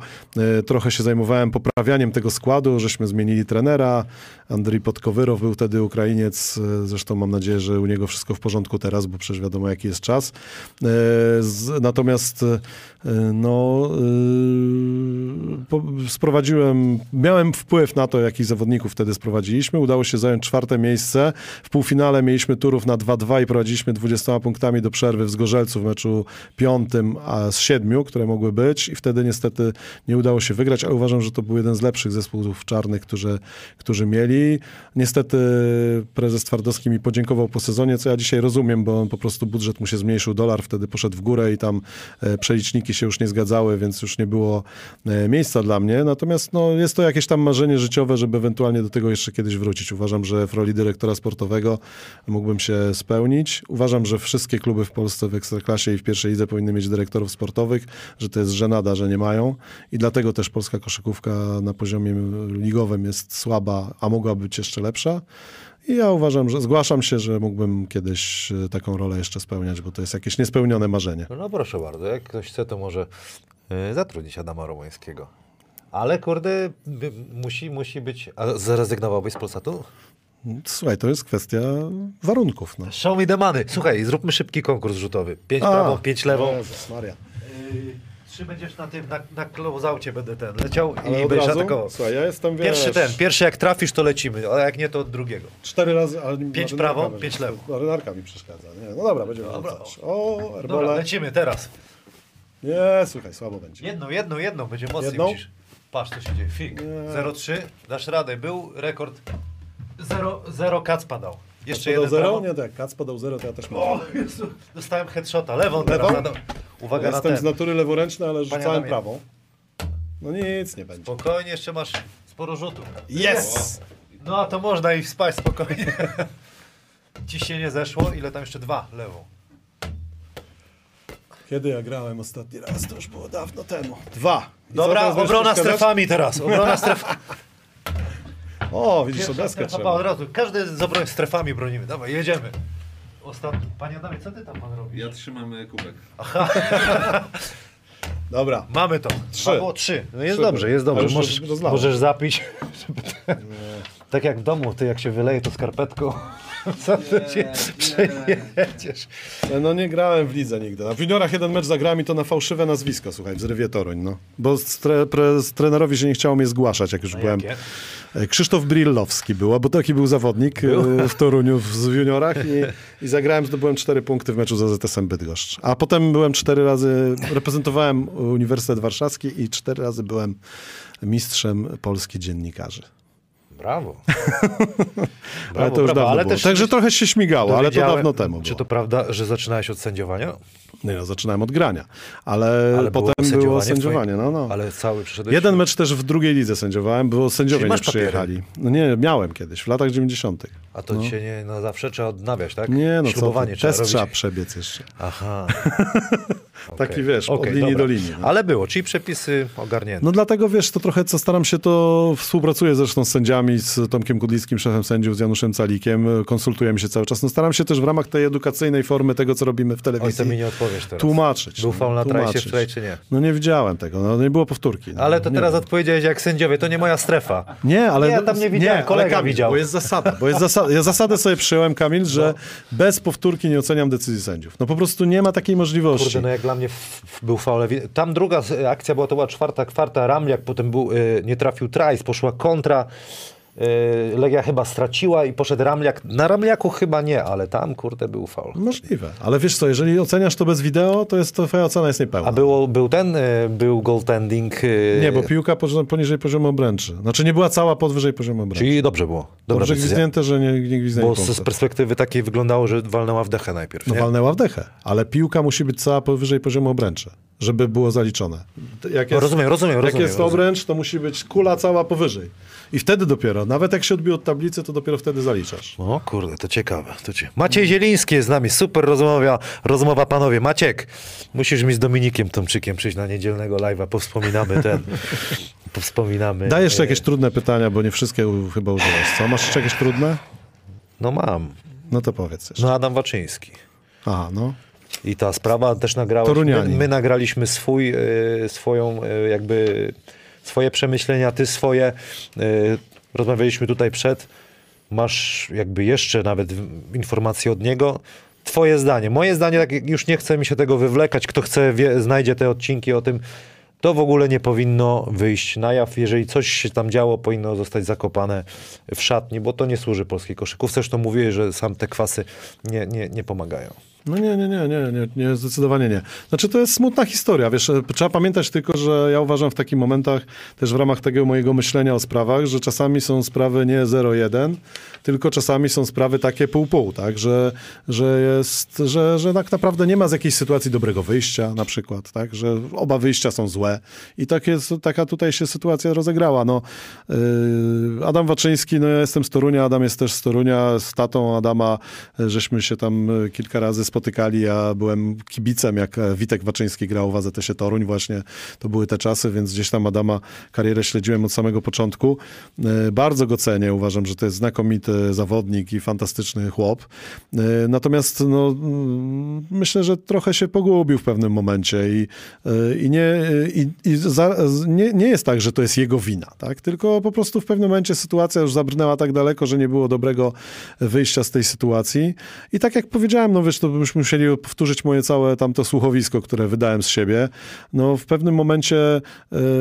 [SPEAKER 2] Trochę się zajmowałem poprawianiem tego składu, żeśmy zmienili trenera. Andrii Podkowyrow był wtedy Ukrainiec, e, zresztą mam nadzieję, że u niego wszystko w porządku teraz, bo przecież wiadomo jaki jest czas. E, natomiast e, no, po, sprowadziłem, miałem wpływ na to, jakich zawodników wtedy sprowadziliśmy. Udało się zająć czwarte miejsce. W półfinale mieliśmy turów na 2-2 i prowadziliśmy 20 punktami do przerwy w Zgorzelcu w meczu piątym a z siedmiu, które mogły być i wtedy niestety nie udało się wygrać, ale uważam, że to był jeden z lepszych zespołów czarnych, którzy, którzy mieli. Niestety prezes Twardowski mi podziękował po sezonie, co ja dzisiaj rozumiem, bo on po prostu budżet mu się zmniejszył, dolar wtedy poszedł w górę i tam e, przeliczniki się już nie zgadzały, więc już nie było e, miejsca dla mnie. Natomiast no, jest to jakieś tam marzenie życiowe, żeby ewentualnie do tego jeszcze kiedyś wrócić. Uważam, że w roli dyrektora sportowego mógłbym się spełnić. Uważam, że wszystkie kluby w Polsce w Ekstraklasie i w pierwszej lidze powinny mieć dyrektorów sportowych, że to jest żenada, że nie mają i dlatego też polska koszykówka na poziomie ligowym jest słaba, a mogła być jeszcze lepsza. I ja uważam, że zgłaszam się, że mógłbym kiedyś e, taką rolę jeszcze spełniać, bo to jest jakieś niespełnione marzenie.
[SPEAKER 1] No, no proszę bardzo, jak ktoś chce, to może y, zatrudnić Adama Romańskiego. Ale kurde, by, musi, musi być... A zrezygnowałbyś z Polsatu?
[SPEAKER 2] Słuchaj, to jest kwestia warunków. No.
[SPEAKER 1] Show me the money. Słuchaj, zróbmy szybki konkurs rzutowy. Pięć
[SPEAKER 2] A.
[SPEAKER 1] prawą, pięć lewą.
[SPEAKER 2] Jezus Maria.
[SPEAKER 1] Yy, trzy będziesz na tym, na, na będę ten leciał
[SPEAKER 2] Ale
[SPEAKER 1] i będziesz
[SPEAKER 2] razu?
[SPEAKER 1] atakował.
[SPEAKER 2] Słuchaj, ja jestem, wiesz...
[SPEAKER 1] Pierwszy ten, pierwszy jak trafisz, to lecimy, a jak nie, to od drugiego.
[SPEAKER 2] Cztery razy, ale...
[SPEAKER 1] Pięć prawą,
[SPEAKER 2] mi-
[SPEAKER 1] pięć lewą.
[SPEAKER 2] Marynarka mi przeszkadza. Nie, no dobra, będziemy
[SPEAKER 1] Dobra.
[SPEAKER 2] O,
[SPEAKER 1] Dobra,
[SPEAKER 2] erbole.
[SPEAKER 1] lecimy teraz.
[SPEAKER 2] Nie, słuchaj, słabo będzie.
[SPEAKER 1] Jedną, jedną, jedną, będzie mocniej
[SPEAKER 2] Jedną?
[SPEAKER 1] musisz. Patrz, co się dzieje. Fig.
[SPEAKER 2] Nie.
[SPEAKER 1] 0,3, dasz radę. Był rekord 0, 0 kac padał. Jeszcze
[SPEAKER 2] podał
[SPEAKER 1] jeden
[SPEAKER 2] zero?
[SPEAKER 1] prawo.
[SPEAKER 2] Nie, tak, Kac podał zero, to ja też mam.
[SPEAKER 1] O, Jezu, dostałem headshota. Lewą teraz.
[SPEAKER 2] Lewą?
[SPEAKER 1] Uwaga
[SPEAKER 2] Jestem
[SPEAKER 1] na
[SPEAKER 2] z
[SPEAKER 1] ten.
[SPEAKER 2] natury leworęczny, ale rzucałem prawą. No nic nie będzie.
[SPEAKER 1] Spokojnie, jeszcze masz sporo rzutów.
[SPEAKER 2] Yes!
[SPEAKER 1] No a to można i spać spokojnie. Ciśnienie zeszło, ile tam jeszcze dwa lewą.
[SPEAKER 2] Kiedy ja grałem ostatni raz, to już było dawno temu. Dwa. I
[SPEAKER 1] Dobra, obrona strefami teraz. Obrona strefami.
[SPEAKER 2] O, widzisz,
[SPEAKER 1] Pierwsza
[SPEAKER 2] deskę
[SPEAKER 1] strefa,
[SPEAKER 2] trzeba.
[SPEAKER 1] od razu. Każdy z obroń strefami bronimy. Dawaj, jedziemy. Ostatni. Panie Adamie, co ty tam pan robisz?
[SPEAKER 3] Ja trzymam e, kubek.
[SPEAKER 2] Dobra.
[SPEAKER 1] Mamy to.
[SPEAKER 2] Trzy.
[SPEAKER 1] Było trzy. No jest
[SPEAKER 2] Trzy
[SPEAKER 1] dobrze, jest dobrze.
[SPEAKER 2] już
[SPEAKER 1] Możesz, możesz zapić. Żeby tak jak w domu, ty jak się wyleje to skarpetką. Co ty się przejedziesz?
[SPEAKER 2] No nie grałem w lidze nigdy. Na w juniorach jeden mecz zagrałem i to na fałszywe nazwisko, słuchaj, w Zrywie Toruń, no. Bo z tre, pre, trenerowi się nie chciało mnie zgłaszać, jak już
[SPEAKER 1] Na
[SPEAKER 2] byłem.
[SPEAKER 1] jakie?
[SPEAKER 2] E, Krzysztof Brillowski był, bo taki był zawodnik e, w Toruniu w, w juniorach i, i zagrałem, zdobyłem cztery punkty w meczu z AZS-em Bydgoszcz. A potem byłem cztery razy, reprezentowałem Uniwersytet Warszawski i cztery razy byłem mistrzem Polski dziennikarzy.
[SPEAKER 1] Brawo.
[SPEAKER 2] ale to już
[SPEAKER 1] brawo.
[SPEAKER 2] dawno
[SPEAKER 1] Ale
[SPEAKER 2] było. Także trochę się śmigało, ale to dawno temu
[SPEAKER 1] Czy
[SPEAKER 2] było.
[SPEAKER 1] to prawda, że zaczynałeś od sędziowania?
[SPEAKER 2] Nie no, zaczynałem od grania, ale,
[SPEAKER 1] Ale
[SPEAKER 2] potem było
[SPEAKER 1] sędziowanie w
[SPEAKER 2] sędziowanie.
[SPEAKER 1] twoim-
[SPEAKER 2] No, no.
[SPEAKER 1] Ale cały przyszedłeś...
[SPEAKER 2] Jeden mecz też w drugiej lidze sędziowałem, bo sędziowie nie przyjechali. No nie, miałem kiedyś, w latach 90.
[SPEAKER 1] A to dzisiaj nie na zawsze trzeba odnawiać, tak?
[SPEAKER 2] Nie, no co
[SPEAKER 1] Ślubowanie
[SPEAKER 2] ty,
[SPEAKER 1] trzeba robić.
[SPEAKER 2] trzeba przebiec jeszcze.
[SPEAKER 1] Aha.
[SPEAKER 2] Taki
[SPEAKER 1] Okej.
[SPEAKER 2] wiesz, od
[SPEAKER 1] Okej,
[SPEAKER 2] linii
[SPEAKER 1] dobra.
[SPEAKER 2] do linii. No.
[SPEAKER 1] Ale było, czyli przepisy ogarnięte.
[SPEAKER 2] No dlatego wiesz, to trochę co staram się, to współpracuję zresztą z sędziami, z Tomkiem Kudlickim, szefem sędziów, z Januszem Calikiem, konsultujemy się cały czas. No staram się też w ramach tej edukacyjnej formy tego, co robimy w
[SPEAKER 1] Oj, to
[SPEAKER 2] telewizji,
[SPEAKER 1] mi nie odpowiesz teraz.
[SPEAKER 2] tłumaczyć.
[SPEAKER 1] Był
[SPEAKER 2] no,
[SPEAKER 1] faul na trajsie
[SPEAKER 2] tłumaczyć.
[SPEAKER 1] wczoraj, czy nie?
[SPEAKER 2] No nie widziałem tego, no nie było powtórki. No,
[SPEAKER 1] Ale to
[SPEAKER 2] nie
[SPEAKER 1] teraz
[SPEAKER 2] wiem.
[SPEAKER 1] odpowiedziałeś jak sędziowie, to nie moja strefa.
[SPEAKER 2] Nie, ale...
[SPEAKER 1] Nie, ja tam nie widziałem,
[SPEAKER 2] ale
[SPEAKER 1] kolega
[SPEAKER 2] Kamil,
[SPEAKER 1] widział.
[SPEAKER 2] Bo jest zasada, bo jest zasada. Ja zasadę sobie przyjąłem, Kamil, że bez powtórki nie oceniam decyzji sędziów. No po prostu nie ma takiej możliwości.
[SPEAKER 1] Kurde, no jak dla mnie był faul. Tam druga akcja była, to była czwarta, kwarta, Ramliak, potem był, y, nie trafił Trajs, poszła kontra. Y, Legia chyba straciła i poszedł Ramliak. Na Ramliaku chyba nie, ale tam, kurde, był faul.
[SPEAKER 2] Możliwe. Ale wiesz co, jeżeli oceniasz to bez wideo, to jest to twoja ocena jest niepełna.
[SPEAKER 1] A było, był ten, y, był goaltending. y,
[SPEAKER 2] Nie, bo piłka poniżej poziomu obręczy. Znaczy nie była cała powyżej poziomu obręczy.
[SPEAKER 1] Czyli dobrze było. Dobra
[SPEAKER 2] Dobrze
[SPEAKER 1] decyzja.
[SPEAKER 2] gwizdnięte, że nie, nie
[SPEAKER 1] Bo z, z perspektywy takiej wyglądało, że walnęła w dechę najpierw.
[SPEAKER 2] No
[SPEAKER 1] nie?
[SPEAKER 2] walnęła w dechę, ale piłka musi być cała powyżej poziomu obręczy, żeby było zaliczone. Jak
[SPEAKER 1] No, rozumiem, rozumiem,
[SPEAKER 2] Jak
[SPEAKER 1] rozumiem,
[SPEAKER 2] jest
[SPEAKER 1] rozumiem.
[SPEAKER 2] obręcz, to musi być kula cała powyżej. I wtedy dopiero, nawet jak się odbije od tablicy, to dopiero wtedy zaliczasz.
[SPEAKER 1] O kurde, to ciekawe. To cie... Maciej Zieliński jest z nami, super rozmowa, rozmowa panowie. Maciek, musisz mi z Dominikiem Tomczykiem przyjść na niedzielnego live'a, powspominamy ten, powspominamy.
[SPEAKER 2] Daj jeszcze
[SPEAKER 1] e,
[SPEAKER 2] jakieś trudne pytania, bo nie wszystkie chyba użyłeś. Co, masz jeszcze jakieś trudne?
[SPEAKER 1] No mam.
[SPEAKER 2] No to powiedz jeszcze.
[SPEAKER 1] No Adam Waczyński.
[SPEAKER 2] Aha, no.
[SPEAKER 1] I ta sprawa też nagrałeś. My, my nagraliśmy swój, e, swoją e, jakby swoje przemyślenia, ty swoje. E, rozmawialiśmy tutaj przed. Masz jakby jeszcze nawet informacje od niego. Twoje zdanie. Moje zdanie, tak już nie chce mi się tego wywlekać. Kto chce, wie, znajdzie te odcinki o tym. To w ogóle nie powinno wyjść na jaw. Jeżeli coś się tam działo, powinno zostać zakopane w szatni, bo to nie służy polskiej koszykówce. Zresztą mówiłeś, że sam te kwasy nie, nie, nie pomagają.
[SPEAKER 2] No nie, nie, nie, nie, nie, nie, zdecydowanie nie. Znaczy to jest smutna historia, wiesz, e, trzeba pamiętać tylko, że ja uważam w takich momentach, też w ramach tego mojego myślenia o sprawach, że czasami są sprawy nie 0-1, tylko czasami są sprawy takie pół-pół, tak, że, że jest, że, że tak naprawdę nie ma z jakiejś sytuacji dobrego wyjścia na przykład, tak, że oba wyjścia są złe i tak jest, taka tutaj się sytuacja rozegrała, no. Yy, Adam Waczyński, no ja jestem z Torunia, Adam jest też z Torunia, z tatą Adama, e, żeśmy się tam e, kilka razy spotykali, ja byłem kibicem, jak e, Witek Waczyński grał w AZS-ie Toruń właśnie, to były te czasy, więc gdzieś tam Adama karierę śledziłem od samego początku. E, Bardzo go cenię, uważam, że to jest znakomity zawodnik i fantastyczny chłop. E, Natomiast no, myślę, że trochę się pogubił w pewnym momencie i, i, nie, i, i za, nie, nie jest tak, że to jest jego wina, tak? tylko po prostu w pewnym momencie sytuacja już zabrnęła tak daleko, że nie było dobrego wyjścia z tej sytuacji. I tak jak powiedziałem, no wiesz, to byśmy musieli powtórzyć moje całe tamto słuchowisko, które wydałem z siebie. No w pewnym momencie e,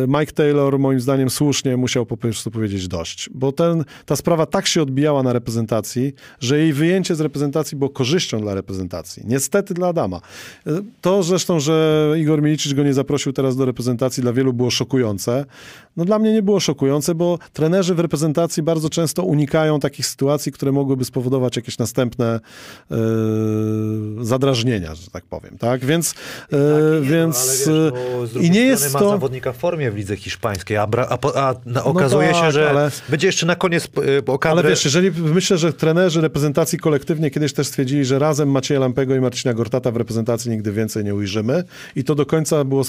[SPEAKER 2] Mike Taylor moim zdaniem słusznie musiał po prostu powiedzieć dość, bo ten, ta sprawa tak się odbijała na reprezentacji, że jej wyjęcie z reprezentacji było korzyścią dla reprezentacji. Niestety dla Adama. E, To zresztą, że Igor Milicic go nie zaprosił teraz do reprezentacji dla wielu było szokujące. No dla mnie nie było szokujące, bo trenerzy w reprezentacji bardzo często unikają takich sytuacji, które mogłyby spowodować jakieś następne e, zadrażnienia, że tak powiem, tak? Więc, e,
[SPEAKER 1] Nie,
[SPEAKER 2] więc
[SPEAKER 1] no,
[SPEAKER 2] e,
[SPEAKER 1] wiesz, no, z
[SPEAKER 2] i nie jest
[SPEAKER 1] ma
[SPEAKER 2] to...
[SPEAKER 1] zawodnika w formie w lidze hiszpańskiej, a, bra, a, po- a na, okazuje się,
[SPEAKER 2] tak,
[SPEAKER 1] że
[SPEAKER 2] ale-
[SPEAKER 1] będzie jeszcze na koniec e, o kadrę...
[SPEAKER 2] Ale wiesz, jeżeli myślę, że trenerzy reprezentacji kolektywnie kiedyś też stwierdzili, że razem Macieja Lampego i Marcina Gortata w reprezentacji nigdy więcej nie ujrzymy i to do końca było, e,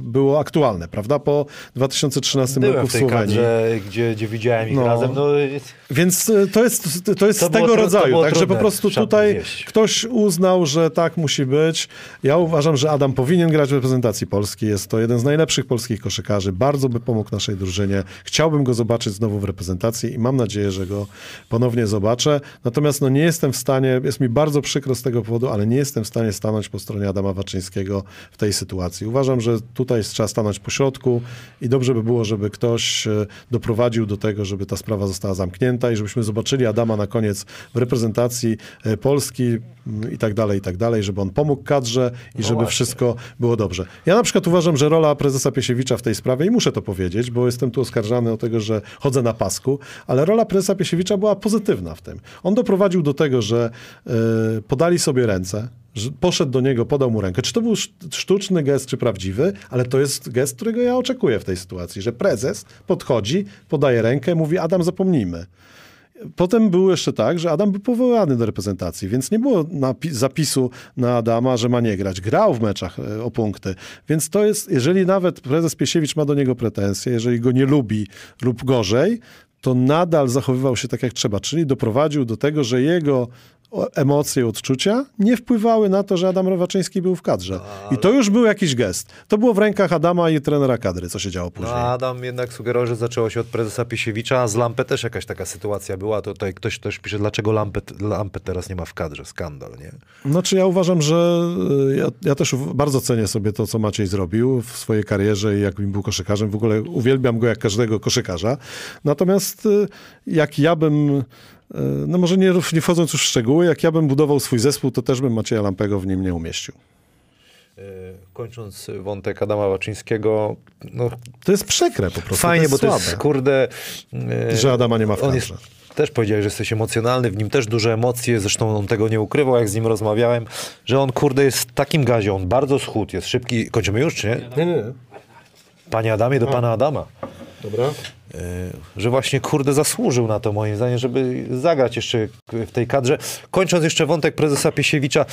[SPEAKER 2] było aktualne, prawda? Po 2013
[SPEAKER 1] Byłem
[SPEAKER 2] roku
[SPEAKER 1] w
[SPEAKER 2] Słowenii.
[SPEAKER 1] kadrze, gdzie, gdzie widziałem ich
[SPEAKER 2] No.
[SPEAKER 1] razem. No, jest-
[SPEAKER 2] Więc e, to jest, to jest
[SPEAKER 1] To
[SPEAKER 2] z
[SPEAKER 1] było
[SPEAKER 2] tego
[SPEAKER 1] to
[SPEAKER 2] rodzaju,
[SPEAKER 1] było
[SPEAKER 2] także po prostu tutaj
[SPEAKER 1] wieść.
[SPEAKER 2] ktoś uznał, że tak musi być. Ja uważam, że Adam powinien grać w reprezentacji Polski. Jest to jeden z najlepszych polskich koszykarzy. Bardzo by pomógł naszej drużynie. Chciałbym go zobaczyć znowu w reprezentacji i mam nadzieję, że go ponownie zobaczę. Natomiast no, nie jestem w stanie, jest mi bardzo przykro z tego powodu, ale nie jestem w stanie stanąć po stronie Adama Waczyńskiego w tej sytuacji. Uważam, że tutaj trzeba stanąć po środku i dobrze by było, żeby ktoś e, doprowadził do tego, żeby ta sprawa została zamknięta i żebyśmy zobaczyli Adama na koniec w reprezentacji e, Polski mm, i tak dalej, i tak dalej, żeby on pomógł kadrze i żeby
[SPEAKER 1] właśnie.
[SPEAKER 2] wszystko było dobrze. Ja na przykład uważam, że rola prezesa Piesiewicza w tej sprawie, i muszę to powiedzieć, bo jestem tu oskarżany o tego, że chodzę na pasku, ale rola prezesa Piesiewicza była pozytywna w tym. On doprowadził do tego, że e, podali sobie ręce, poszedł do niego, podał mu rękę. Czy to był sz- sztuczny gest, czy prawdziwy, ale to jest gest, którego ja oczekuję w tej sytuacji, że prezes podchodzi, podaje rękę, mówi Adam, zapomnijmy. Potem było jeszcze tak, że Adam był powołany do reprezentacji, więc nie było zapisu na Adama, że ma nie grać. Grał w meczach e, o punkty. Więc to jest, jeżeli nawet prezes Piesiewicz ma do niego pretensje, jeżeli go nie lubi lub gorzej, to nadal zachowywał się tak jak trzeba, czyli doprowadził do tego, że jego emocje, odczucia nie wpływały na to, że Adam Rowaczyński był w kadrze. I to już był jakiś gest. To było w rękach Adama i trenera kadry, co się działo
[SPEAKER 1] No,
[SPEAKER 2] później.
[SPEAKER 1] a Adam jednak sugerował, że zaczęło się od prezesa Piesiewicza, a z Lampę też jakaś taka sytuacja była. To tutaj ktoś też pisze, dlaczego Lampę, Lampę teraz nie ma w kadrze. Skandal, nie?
[SPEAKER 2] Znaczy ja uważam, że y, ja, ja też bardzo cenię sobie to, co Maciej zrobił w swojej karierze i jakim był koszykarzem. W ogóle uwielbiam go jak każdego koszykarza. Natomiast y, jak ja bym, no może nie, nie wchodząc już w szczegóły, jak ja bym budował swój zespół, to też bym Macieja Lampego w nim nie umieścił.
[SPEAKER 1] E, Kończąc wątek Adama Waczyńskiego, no
[SPEAKER 2] To jest przekre po prostu.
[SPEAKER 1] fajnie,
[SPEAKER 2] to
[SPEAKER 1] bo
[SPEAKER 2] jest
[SPEAKER 1] to
[SPEAKER 2] słabe.
[SPEAKER 1] jest kurde... e,
[SPEAKER 2] Że Adama nie ma w kadrze.
[SPEAKER 1] Też powiedziałeś, że jesteś emocjonalny, w nim też duże emocje, zresztą on tego nie ukrywał, jak z nim rozmawiałem, że on kurde jest w takim gazie, on bardzo schód, jest szybki. Kończymy już, czy nie?
[SPEAKER 2] Nie, nie, nie.
[SPEAKER 1] Panie Adamie, do pana Adama.
[SPEAKER 2] Dobra.
[SPEAKER 1] Że właśnie kurde zasłużył na to moim zdaniem, żeby zagrać jeszcze w tej kadrze. Kończąc jeszcze wątek prezesa Piesiewicza,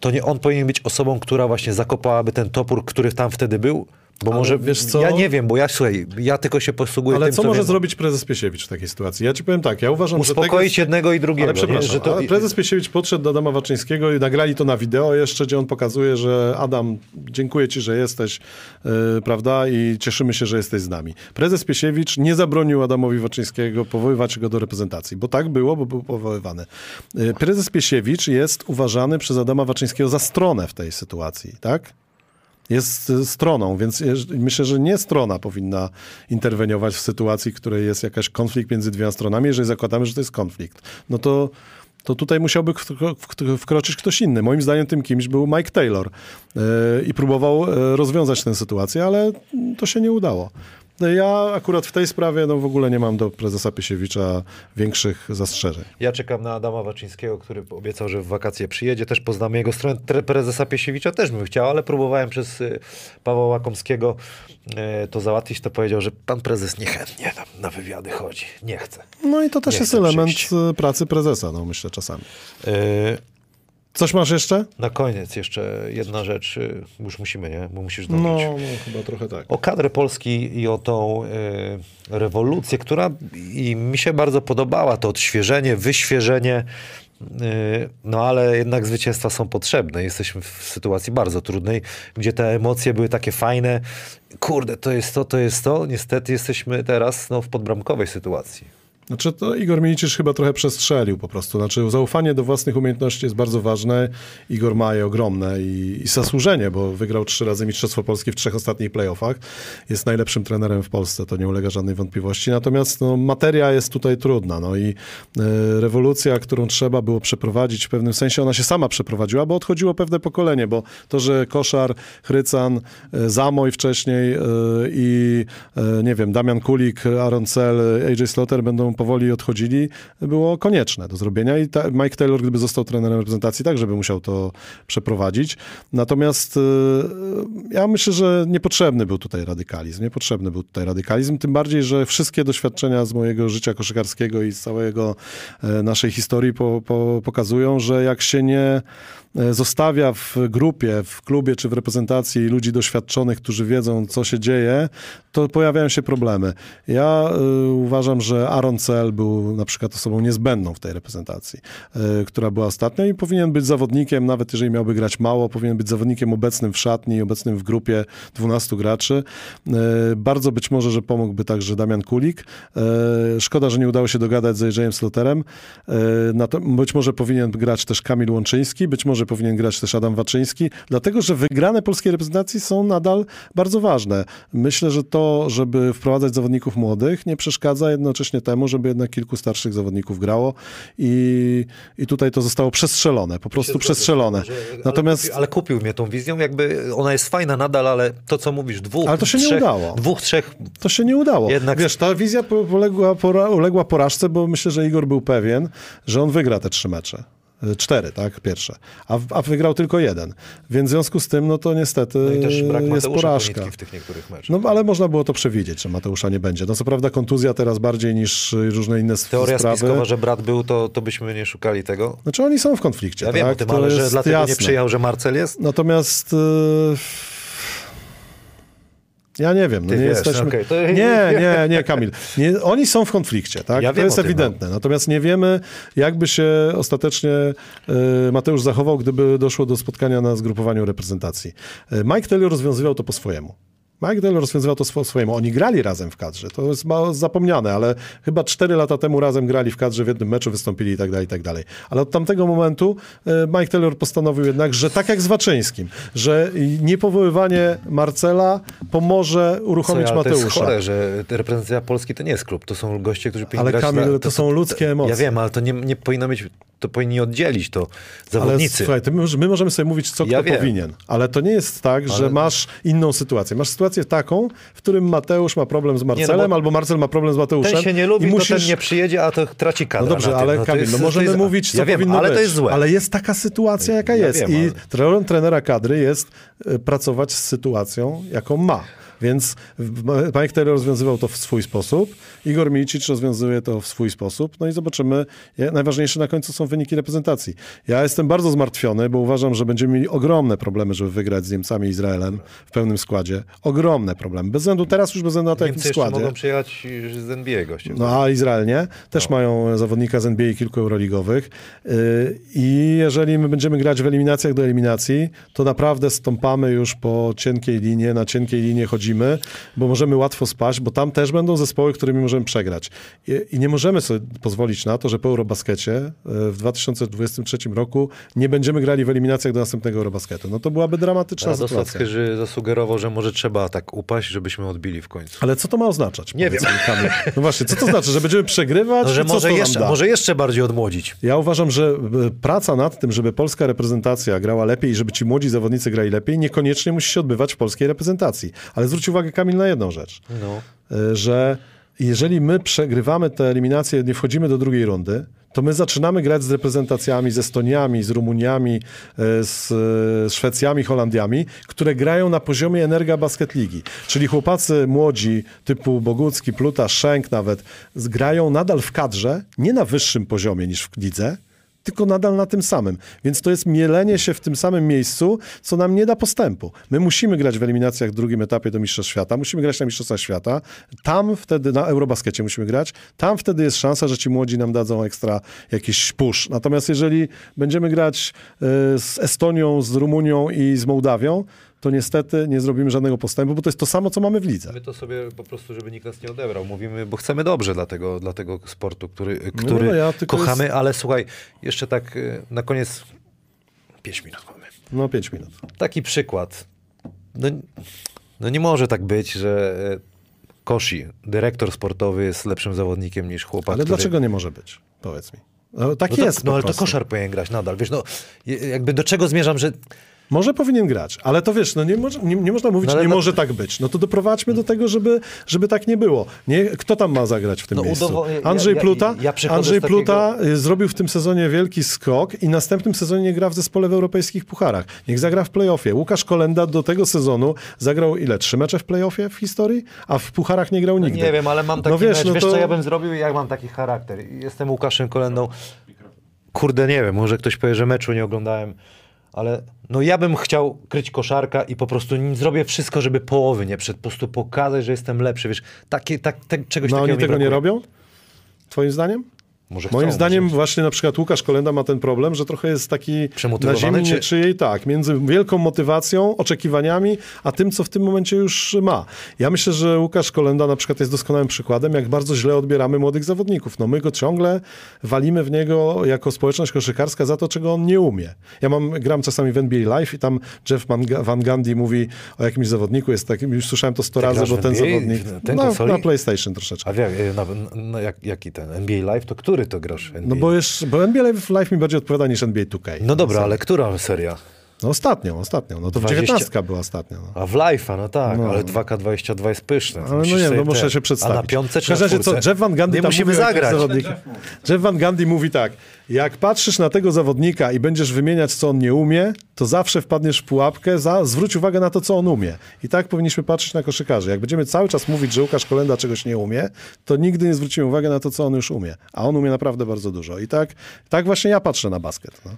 [SPEAKER 1] to nie on powinien być osobą, która właśnie zakopałaby ten topór, który tam wtedy był? Bo
[SPEAKER 2] Ale
[SPEAKER 1] może,
[SPEAKER 2] wiesz co?
[SPEAKER 1] ja nie wiem, bo ja słuchaj, ja tylko się posługuję
[SPEAKER 2] Ale
[SPEAKER 1] tym,
[SPEAKER 2] co może
[SPEAKER 1] wiem.
[SPEAKER 2] zrobić prezes Piesiewicz w takiej sytuacji? Ja ci powiem tak, ja uważam, że tego
[SPEAKER 1] Uspokoić jednego i drugiego.
[SPEAKER 2] Ale przepraszam,
[SPEAKER 1] nie? Że to,
[SPEAKER 2] ale prezes Piesiewicz podszedł do Adama Waczyńskiego i nagrali to na wideo jeszcze, gdzie on pokazuje, że Adam, dziękuję ci, że jesteś, yy, prawda, i cieszymy się, że jesteś z nami. Prezes Piesiewicz nie zabronił Adamowi Waczyńskiego powoływać go do reprezentacji, bo tak było, bo był powoływany. Yy, prezes Piesiewicz jest uważany przez Adama Waczyńskiego za stronę w tej sytuacji, tak? Jest y, stroną, więc myślę, że nie strona powinna interweniować w sytuacji, w której jest jakaś konflikt między dwiema stronami. Jeżeli zakładamy, że to jest konflikt, no to, to tutaj musiałby wkro- wk- wkroczyć ktoś inny. Moim zdaniem tym kimś był Mike Taylor yy, i próbował yy, rozwiązać tę sytuację, ale to się nie udało. No Ja akurat w tej sprawie no w ogóle nie mam do prezesa Piesiewicza większych zastrzeżeń.
[SPEAKER 1] Ja czekam na Adama Waczyńskiego, który obiecał, że w wakacje przyjedzie. Też poznamy jego stronę. Prezesa Piesiewicza też bym chciał, ale próbowałem przez y, Pawła Łakomskiego y, to załatwić. To powiedział, że pan prezes niechętnie tam na wywiady chodzi. Nie chce.
[SPEAKER 2] No i to też
[SPEAKER 1] Nie
[SPEAKER 2] jest element
[SPEAKER 1] przyjść.
[SPEAKER 2] y, pracy prezesa, no myślę czasami.
[SPEAKER 1] Y,
[SPEAKER 2] Coś masz jeszcze?
[SPEAKER 1] Na koniec jeszcze jedna rzecz. y, Już musimy, nie? Bo musisz
[SPEAKER 2] No,
[SPEAKER 1] dobić.
[SPEAKER 2] no chyba trochę tak.
[SPEAKER 1] o kadrę Polski i o tą y, rewolucję, która i mi się bardzo podobała, to odświeżenie, wyświeżenie, y, no ale jednak zwycięstwa są potrzebne. Jesteśmy w sytuacji bardzo trudnej, gdzie te emocje były takie fajne. Kurde, to jest to, to jest to. Niestety jesteśmy teraz no, w podbramkowej sytuacji.
[SPEAKER 2] Znaczy to Igor Milicic chyba trochę przestrzelił po prostu. Znaczy zaufanie do własnych umiejętności jest bardzo ważne. Igor ma je ogromne i, i zasłużenie, bo wygrał trzy razy Mistrzostwo Polski w trzech ostatnich playoffach. Jest najlepszym trenerem w Polsce, to nie ulega żadnej wątpliwości. Natomiast no, materia jest tutaj trudna. No i e, rewolucja, którą trzeba było przeprowadzić w pewnym sensie, ona się sama przeprowadziła, bo odchodziło pewne pokolenie, bo to, że Koszar, Chrycan, e, Zamoj wcześniej e, i e, nie wiem, Damian Kulik, Aaron Cell, AJ Slaughter będą powoli odchodzili, było konieczne do zrobienia i ta, Mike Taylor, gdyby został trenerem reprezentacji, także by musiał to przeprowadzić. Natomiast y, ja myślę, że niepotrzebny był tutaj radykalizm. Niepotrzebny był tutaj radykalizm, tym bardziej, że wszystkie doświadczenia z mojego życia koszykarskiego i z całego e, naszej historii po, po, pokazują, że jak się nie zostawia w grupie, w klubie czy w reprezentacji ludzi doświadczonych, którzy wiedzą, co się dzieje, to pojawiają się problemy. Ja y, uważam, że Aaron Cell był na przykład osobą niezbędną w tej reprezentacji, y, która była ostatnia i powinien być zawodnikiem, nawet jeżeli miałby grać mało, powinien być zawodnikiem obecnym w szatni, obecnym w grupie 12 graczy. Bardzo być może, że pomógłby także Damian Kulik. Szkoda, że nie udało się dogadać z na to, być może powinien grać też Kamil Łączyński, być może powinien grać też Adam Waczyński, dlatego, że wygrane polskiej reprezentacji są nadal bardzo ważne. Myślę, że to, żeby wprowadzać zawodników młodych, nie przeszkadza jednocześnie temu, żeby jednak kilku starszych zawodników grało i, i tutaj to zostało przestrzelone, po prostu przestrzelone.
[SPEAKER 1] Natomiast... Ale, kupił, ale kupił mnie tą wizją, jakby ona jest fajna nadal, ale to, co mówisz, dwóch,
[SPEAKER 2] Ale to się
[SPEAKER 1] trzech,
[SPEAKER 2] nie udało.
[SPEAKER 1] Dwóch, trzech...
[SPEAKER 2] To się nie udało. Jednak... Wiesz, ta wizja poległa, pora, uległa porażce, bo myślę, że Igor był pewien, że on wygra te trzy mecze. Cztery, tak, pierwsze. A, a wygrał tylko jeden. Więc w związku z tym, no to niestety no i też brak jest porażka.
[SPEAKER 1] w tych niektórych meczach.
[SPEAKER 2] No ale można było to przewidzieć, że Mateusza nie będzie. No co prawda kontuzja teraz bardziej niż różne inne
[SPEAKER 1] Teoria
[SPEAKER 2] sprawy.
[SPEAKER 1] Teoria spiskowa, że brat był, to, to byśmy nie szukali tego.
[SPEAKER 2] Znaczy oni są w konflikcie,
[SPEAKER 1] Ja
[SPEAKER 2] tak?
[SPEAKER 1] wiem o tym, ale że dlatego jasne. nie przyjechał, że Marcel jest?
[SPEAKER 2] Natomiast... Yy ja nie wiem. No
[SPEAKER 1] nie,
[SPEAKER 2] wiesz,
[SPEAKER 1] jesteśmy... Okay, to...
[SPEAKER 2] Nie, nie, nie, Kamil. Nie, oni są w konflikcie, tak?
[SPEAKER 1] Ja
[SPEAKER 2] to jest
[SPEAKER 1] tym,
[SPEAKER 2] ewidentne.
[SPEAKER 1] no.
[SPEAKER 2] Natomiast nie wiemy, jakby się ostatecznie y, Mateusz zachował, gdyby doszło do spotkania na zgrupowaniu reprezentacji. Y, Mike Taylor rozwiązywał to po swojemu. Mike Dell rozwiązywał to swojemu. Oni grali razem w kadrze. To jest mało zapomniane, ale chyba cztery lata temu razem grali w kadrze, w jednym meczu wystąpili i tak dalej, i tak dalej. Ale od tamtego momentu e, Mike Taylor postanowił jednak, że tak jak z Waczyńskim, że niepowoływanie Marcela pomoże uruchomić Mateusza.
[SPEAKER 1] To jest chore, że reprezentacja Polski to nie jest klub. To są goście, którzy powinni
[SPEAKER 2] Ale Kamil,
[SPEAKER 1] na,
[SPEAKER 2] to, to, są ludzkie emocje.
[SPEAKER 1] Ja wiem, ale to nie, nie powinno być to powinni oddzielić to zawodnicy.
[SPEAKER 2] Ale słuchaj, my, my możemy sobie mówić, co
[SPEAKER 1] ja
[SPEAKER 2] kto
[SPEAKER 1] wiem.
[SPEAKER 2] powinien, ale to nie jest tak, ale... że masz inną sytuację. Masz sytuację taką, w którym Mateusz ma problem z Marcelem, no albo Marcel ma problem z Mateuszem.
[SPEAKER 1] Ten się nie lubi,
[SPEAKER 2] i musisz...
[SPEAKER 1] to ten nie przyjedzie, a to traci kadra
[SPEAKER 2] No dobrze, ale
[SPEAKER 1] no
[SPEAKER 2] Kamil,
[SPEAKER 1] jest,
[SPEAKER 2] no możemy
[SPEAKER 1] jest,
[SPEAKER 2] mówić, co
[SPEAKER 1] ja wiem,
[SPEAKER 2] powinno
[SPEAKER 1] ale
[SPEAKER 2] być.
[SPEAKER 1] to jest złe.
[SPEAKER 2] Ale jest taka sytuacja, jaka
[SPEAKER 1] ja
[SPEAKER 2] jest.
[SPEAKER 1] Wiem,
[SPEAKER 2] I
[SPEAKER 1] ale...
[SPEAKER 2] trenera kadry jest e, pracować z sytuacją, jaką ma. Więc Mike Taylor rozwiązywał to w swój sposób, Igor Milicic rozwiązuje to w swój sposób, no i zobaczymy. Najważniejsze na końcu są wyniki reprezentacji. Ja jestem bardzo zmartwiony, bo uważam, że będziemy mieli ogromne problemy, żeby wygrać z Niemcami i Izraelem w pełnym składzie. Ogromne problemy. Bez względu, teraz już bez względu na to, w składzie.
[SPEAKER 1] mogą przyjechać z NBA goście.
[SPEAKER 2] No a Izrael nie. Też no. mają zawodnika z NBA i kilku euroligowych. I jeżeli my będziemy grać w eliminacjach do eliminacji, to naprawdę stąpamy już po cienkiej linie, na cienkiej linie bo możemy łatwo spaść, bo tam też będą zespoły, którymi możemy przegrać. I, i nie możemy sobie pozwolić na to, że po Eurobaskecie e, w 2023 roku nie będziemy grali w eliminacjach do następnego Eurobasketu. No to byłaby dramatyczna
[SPEAKER 1] Radosław
[SPEAKER 2] sytuacja.
[SPEAKER 1] Chyży zasugerował, że może trzeba tak upaść, żebyśmy odbili w końcu.
[SPEAKER 2] Ale co to ma oznaczać?
[SPEAKER 1] Nie wiem.
[SPEAKER 2] Mi, no właśnie, co to znaczy? Że będziemy przegrywać?
[SPEAKER 1] No, że może, jeszcze, może jeszcze bardziej odmłodzić.
[SPEAKER 2] Ja uważam, że e, praca nad tym, żeby polska reprezentacja grała lepiej i żeby ci młodzi zawodnicy grali lepiej, niekoniecznie musi się odbywać w polskiej reprezentacji. Ale zwróć uwagę, Kamil, na jedną rzecz.
[SPEAKER 1] No.
[SPEAKER 2] E, że jeżeli my przegrywamy te eliminacje, nie wchodzimy do drugiej rundy, to my zaczynamy grać z reprezentacjami, z Estoniami, z Rumuniami, e, z Szwecjami, Holandiami, które grają na poziomie Energa Basket Ligi. Czyli chłopacy młodzi typu Bogucki, Pluta, Szenk nawet, grają nadal w kadrze, nie na wyższym poziomie niż w lidze, tylko nadal na tym samym. Więc to jest mielenie się w tym samym miejscu, co nam nie da postępu. My musimy grać w eliminacjach w drugim etapie do Mistrzostw Świata, musimy grać na Mistrzostwach Świata, tam wtedy na Eurobaskecie musimy grać, tam wtedy jest szansa, że ci młodzi nam dadzą ekstra jakiś push. Natomiast jeżeli będziemy grać y, z Estonią, z Rumunią i z Mołdawią, to niestety nie zrobimy żadnego postępu, bo to jest to samo, co mamy w lidze.
[SPEAKER 1] My to sobie po prostu, żeby nikt nas nie odebrał, mówimy, bo chcemy dobrze dla tego, dla tego sportu, który, który no, ja kochamy, jest... ale słuchaj, jeszcze tak na koniec 5 minut mamy.
[SPEAKER 2] No 5 minut.
[SPEAKER 1] Taki przykład. No, no nie może tak być, że Koshi, dyrektor sportowy jest lepszym zawodnikiem niż chłopak,
[SPEAKER 2] Ale
[SPEAKER 1] który...
[SPEAKER 2] dlaczego nie może być? Powiedz mi. No, tak
[SPEAKER 1] no
[SPEAKER 2] jest.
[SPEAKER 1] To, no ale to koszar powinien grać nadal. Wiesz, no jakby do czego zmierzam, że
[SPEAKER 2] Może powinien grać, ale to wiesz, no nie, może, nie, nie można mówić,
[SPEAKER 1] No
[SPEAKER 2] nie
[SPEAKER 1] no-
[SPEAKER 2] może tak być. No to doprowadźmy do tego, żeby, żeby tak nie było. Nie, kto tam ma zagrać w tym
[SPEAKER 1] No
[SPEAKER 2] miejscu?
[SPEAKER 1] udowo- ja-
[SPEAKER 2] Andrzej
[SPEAKER 1] ja-
[SPEAKER 2] Pluta?
[SPEAKER 1] ja przychodzę
[SPEAKER 2] Andrzej
[SPEAKER 1] takiego-
[SPEAKER 2] Pluta y, zrobił w tym sezonie wielki skok i następnym sezonie nie gra w zespole w europejskich pucharach. Niech zagra w playoffie. Łukasz Kolenda do tego sezonu zagrał ile? Trzy mecze w playoffie w historii? A w pucharach nie grał nigdy.
[SPEAKER 1] No Nie wiem, ale mam taki
[SPEAKER 2] no wiesz,
[SPEAKER 1] mecz.
[SPEAKER 2] no
[SPEAKER 1] wiesz
[SPEAKER 2] to...
[SPEAKER 1] co ja bym zrobił, jak mam taki charakter. Jestem Łukaszem Kolendą. Kurde, nie wiem, może ktoś powie, że meczu nie oglądałem, ale no ja bym chciał kryć koszarka i po prostu nie- zrobię wszystko, żeby połowy nie przed, po prostu pokazać, że jestem lepszy, wiesz, takie, tak, tak, czegoś
[SPEAKER 2] No
[SPEAKER 1] takiego
[SPEAKER 2] oni tego nie
[SPEAKER 1] brakuje.
[SPEAKER 2] robią? Twoim zdaniem?
[SPEAKER 1] Może
[SPEAKER 2] Moim
[SPEAKER 1] chcą,
[SPEAKER 2] zdaniem
[SPEAKER 1] może-
[SPEAKER 2] właśnie na przykład Łukasz Kolenda ma ten problem, że trochę jest taki na ziemi
[SPEAKER 1] czy-
[SPEAKER 2] niczyjej, tak, między wielką motywacją, oczekiwaniami, a tym, co w tym momencie już ma. Ja myślę, że Łukasz Kolenda na przykład jest doskonałym przykładem, jak bardzo źle odbieramy młodych zawodników. No my go ciągle walimy w niego jako społeczność koszykarska za to, czego on nie umie. Ja mam, gram czasami w NBA Live i tam Jeff Van, Gundy mówi o jakimś zawodniku, jest takim, już słyszałem to 100
[SPEAKER 1] Ty
[SPEAKER 2] razy, bo ten
[SPEAKER 1] NBA?
[SPEAKER 2] zawodnik...
[SPEAKER 1] Ten
[SPEAKER 2] na,
[SPEAKER 1] konsoli?
[SPEAKER 2] na PlayStation troszeczkę.
[SPEAKER 1] A jak, na, na, jak, jaki ten? NBA Live? To który to grasz w NBA?
[SPEAKER 2] No bo, jeszcze, bo NBA Live mi bardziej odpowiada niż NBA 2K.
[SPEAKER 1] No dobra, ale która seria?
[SPEAKER 2] No ostatnią, ostatnią. No to
[SPEAKER 1] 20
[SPEAKER 2] 19 była ostatnia. No.
[SPEAKER 1] A w Live'a, no tak,
[SPEAKER 2] No.
[SPEAKER 1] ale 2K22 jest pyszne.
[SPEAKER 2] Ale no nie, no muszę się przedstawić.
[SPEAKER 1] A na piątce czy na
[SPEAKER 2] co? Jeff Van Gundy
[SPEAKER 1] Nie musimy zagrać.
[SPEAKER 2] Jeff Van Gundy mówi tak, jak patrzysz na tego zawodnika i będziesz wymieniać, co on nie umie, to zawsze wpadniesz w pułapkę, za, zwróć uwagę na to, co on umie. I tak powinniśmy patrzeć na koszykarzy. Jak będziemy cały czas mówić, że Łukasz Kolenda czegoś nie umie, to nigdy nie zwrócimy uwagi na to, co on już umie. A on umie naprawdę bardzo dużo. I tak, tak właśnie ja patrzę na basket. No.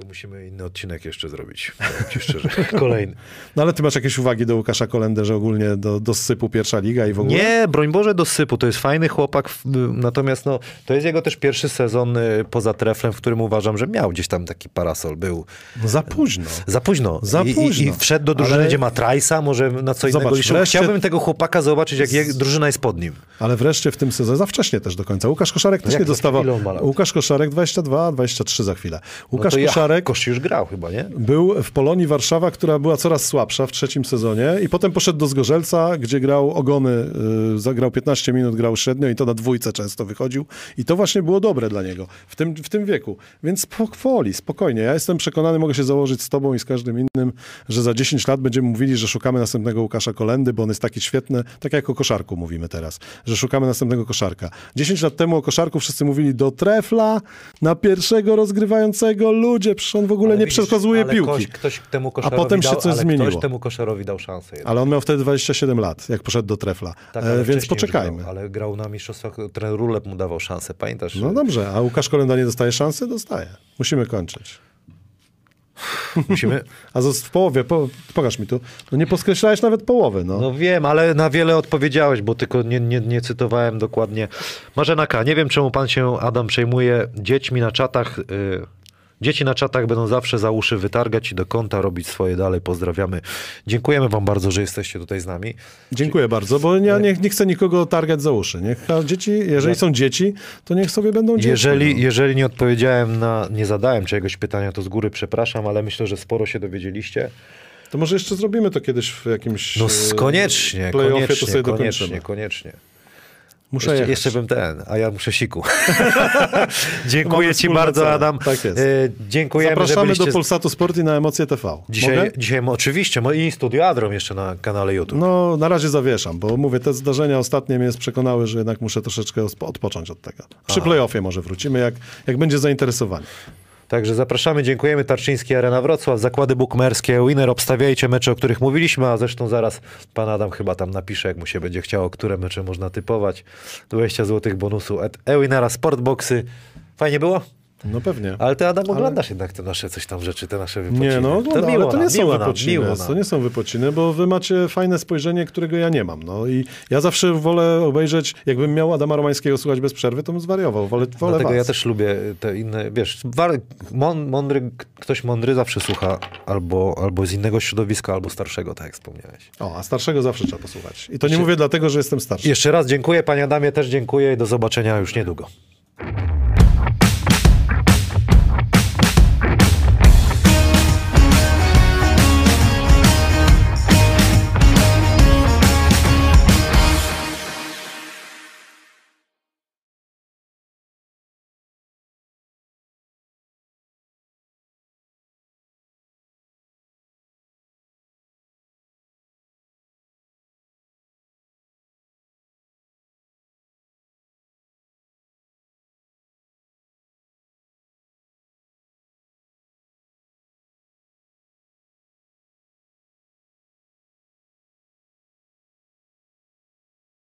[SPEAKER 1] To musimy inny odcinek jeszcze zrobić. powiem ci szczerze. Kolejny.
[SPEAKER 2] no ale ty masz jakieś uwagi do Łukasza Kolendy, że ogólnie do, do sypu pierwsza liga i w ogóle?
[SPEAKER 1] Nie, broń Boże, do sypu. To jest fajny chłopak. Natomiast no, to jest jego też pierwszy sezon y, poza treflem, w którym uważam, że miał gdzieś tam taki parasol. Był
[SPEAKER 2] No za późno.
[SPEAKER 1] za późno.
[SPEAKER 2] Za
[SPEAKER 1] I,
[SPEAKER 2] późno.
[SPEAKER 1] I, I wszedł do drużyny,
[SPEAKER 2] Ale-
[SPEAKER 1] gdzie ma Trajsa, może na co innego
[SPEAKER 2] Zobacz,
[SPEAKER 1] liczył.
[SPEAKER 2] wreszcie-
[SPEAKER 1] Chciałbym tego chłopaka zobaczyć, jak je, drużyna jest pod nim.
[SPEAKER 2] Ale wreszcie w tym sezonie, za wcześnie też do końca. Łukasz Koszarek też
[SPEAKER 1] jak
[SPEAKER 2] nie dostawał.
[SPEAKER 1] lat?
[SPEAKER 2] Łukasz Koszarek 22, 23 za chwilę. Łukasz
[SPEAKER 1] no
[SPEAKER 2] Koszarek
[SPEAKER 1] Ja, Kosz już grał chyba, nie?
[SPEAKER 2] był w Polonii Warszawa, która była coraz słabsza w trzecim sezonie i potem poszedł do Zgorzelca, gdzie grał ogony, y, zagrał 15 minut, grał średnio i to na dwójce często wychodził i to właśnie było dobre dla niego w tym, w tym wieku. Więc powoli, spokojnie. Ja jestem przekonany, mogę się założyć z tobą i z każdym innym, że za 10 lat będziemy mówili, że szukamy następnego Łukasza Kolendy, bo on jest taki świetny, tak jak o koszarku mówimy teraz, że szukamy następnego koszarka. 10 lat temu o koszarku wszyscy mówili do trefla, na pierwszego rozgrywającego ludzie, przecież on w ogóle
[SPEAKER 1] Ale
[SPEAKER 2] nie
[SPEAKER 1] widzisz,
[SPEAKER 2] przekazuje piłki.
[SPEAKER 1] Ktoś, ktoś temu koszarowi
[SPEAKER 2] potem się
[SPEAKER 1] dał,
[SPEAKER 2] coś
[SPEAKER 1] ale
[SPEAKER 2] zmieniło.
[SPEAKER 1] Ktoś temu koszarowi dał szansę. jednak.
[SPEAKER 2] Ale on miał wtedy 27 lat, jak poszedł do trefla.
[SPEAKER 1] Tak,
[SPEAKER 2] e, więc poczekajmy.
[SPEAKER 1] Grał, ale grał na mistrzostwach, trener Rulep mu dawał szansę, pamiętasz?
[SPEAKER 2] No dobrze, a Łukasz Kolenda nie dostaje szansy? Dostaje. Musimy kończyć.
[SPEAKER 1] Musimy...
[SPEAKER 2] A w połowie, po, pokaż mi tu, no nie poskreślałeś nawet połowy, no.
[SPEAKER 1] No wiem, ale na wiele odpowiedziałeś, bo tylko nie, nie, nie cytowałem dokładnie. Marzena K., nie wiem czemu pan się, Adam, przejmuje dziećmi na czatach. y, Dzieci na czatach będą zawsze za uszy wytargać i do konta robić swoje dalej. Pozdrawiamy. Dziękujemy wam bardzo, że jesteście tutaj z nami.
[SPEAKER 2] Dziękuję bardzo, bo ja nie, nie chcę nikogo targać za uszy. Niech a dzieci, jeżeli są dzieci, to niech sobie będą dzieci.
[SPEAKER 1] Jeżeli,
[SPEAKER 2] no.
[SPEAKER 1] jeżeli nie odpowiedziałem na, nie zadałem czegoś pytania, to z góry przepraszam, ale myślę, że sporo się dowiedzieliście.
[SPEAKER 2] To może jeszcze zrobimy to kiedyś w jakimś
[SPEAKER 1] No
[SPEAKER 2] e,
[SPEAKER 1] koniecznie, koniecznie,
[SPEAKER 2] sobie
[SPEAKER 1] koniecznie, koniecznie.
[SPEAKER 2] Muszę
[SPEAKER 1] Jeszcze, jeszcze bym ten, a ja muszę siku. Dziękuję ci bardzo,
[SPEAKER 2] cele.
[SPEAKER 1] Adam.
[SPEAKER 2] Tak jest.
[SPEAKER 1] E, Dziękujemy,
[SPEAKER 2] Zapraszamy
[SPEAKER 1] byliście...
[SPEAKER 2] do Polsatu Sport i na Emocje TV.
[SPEAKER 1] Dzisiaj,
[SPEAKER 2] Mogę?
[SPEAKER 1] dzisiaj oczywiście, i Studio Adrom jeszcze na kanale YouTube.
[SPEAKER 2] No, na razie zawieszam, bo mówię, te zdarzenia ostatnie mnie przekonały, że jednak muszę troszeczkę odpocząć od tego. Przy playoffie może wrócimy, jak, jak będzie zainteresowanie.
[SPEAKER 1] Także zapraszamy, dziękujemy. Tarczyński Arena Wrocław, zakłady bukmerskie, Winner, obstawiajcie mecze, o których mówiliśmy, a zresztą zaraz pan Adam chyba tam napisze, jak mu się będzie chciało, które mecze można typować. 20 zł bonusu at e-Winnera, Sportboxy. Fajnie było?
[SPEAKER 2] No pewnie.
[SPEAKER 1] Ale ty Adam oglądasz jednak te nasze coś tam rzeczy, te nasze wypociny.
[SPEAKER 2] Nie, no oglądam,
[SPEAKER 1] miło
[SPEAKER 2] ale to
[SPEAKER 1] nam,
[SPEAKER 2] nie są
[SPEAKER 1] miło nam,
[SPEAKER 2] wypociny.
[SPEAKER 1] miło
[SPEAKER 2] to
[SPEAKER 1] nam.
[SPEAKER 2] nie są wypociny, bo wy macie fajne spojrzenie, którego ja nie mam. No i ja zawsze wolę obejrzeć, jakbym miał Adama Romańskiego słuchać bez przerwy, to bym zwariował. Wolę, wolę
[SPEAKER 1] Dlatego
[SPEAKER 2] was.
[SPEAKER 1] ja też lubię te inne, wiesz, mądry, ktoś mądry zawsze słucha albo, albo z innego środowiska, albo starszego, tak jak wspomniałeś.
[SPEAKER 2] O, a starszego zawsze trzeba posłuchać. I to nie mówię dlatego, że jestem starszy.
[SPEAKER 1] Jeszcze raz dziękuję, panie Adamie też dziękuję i do zobaczenia już niedługo.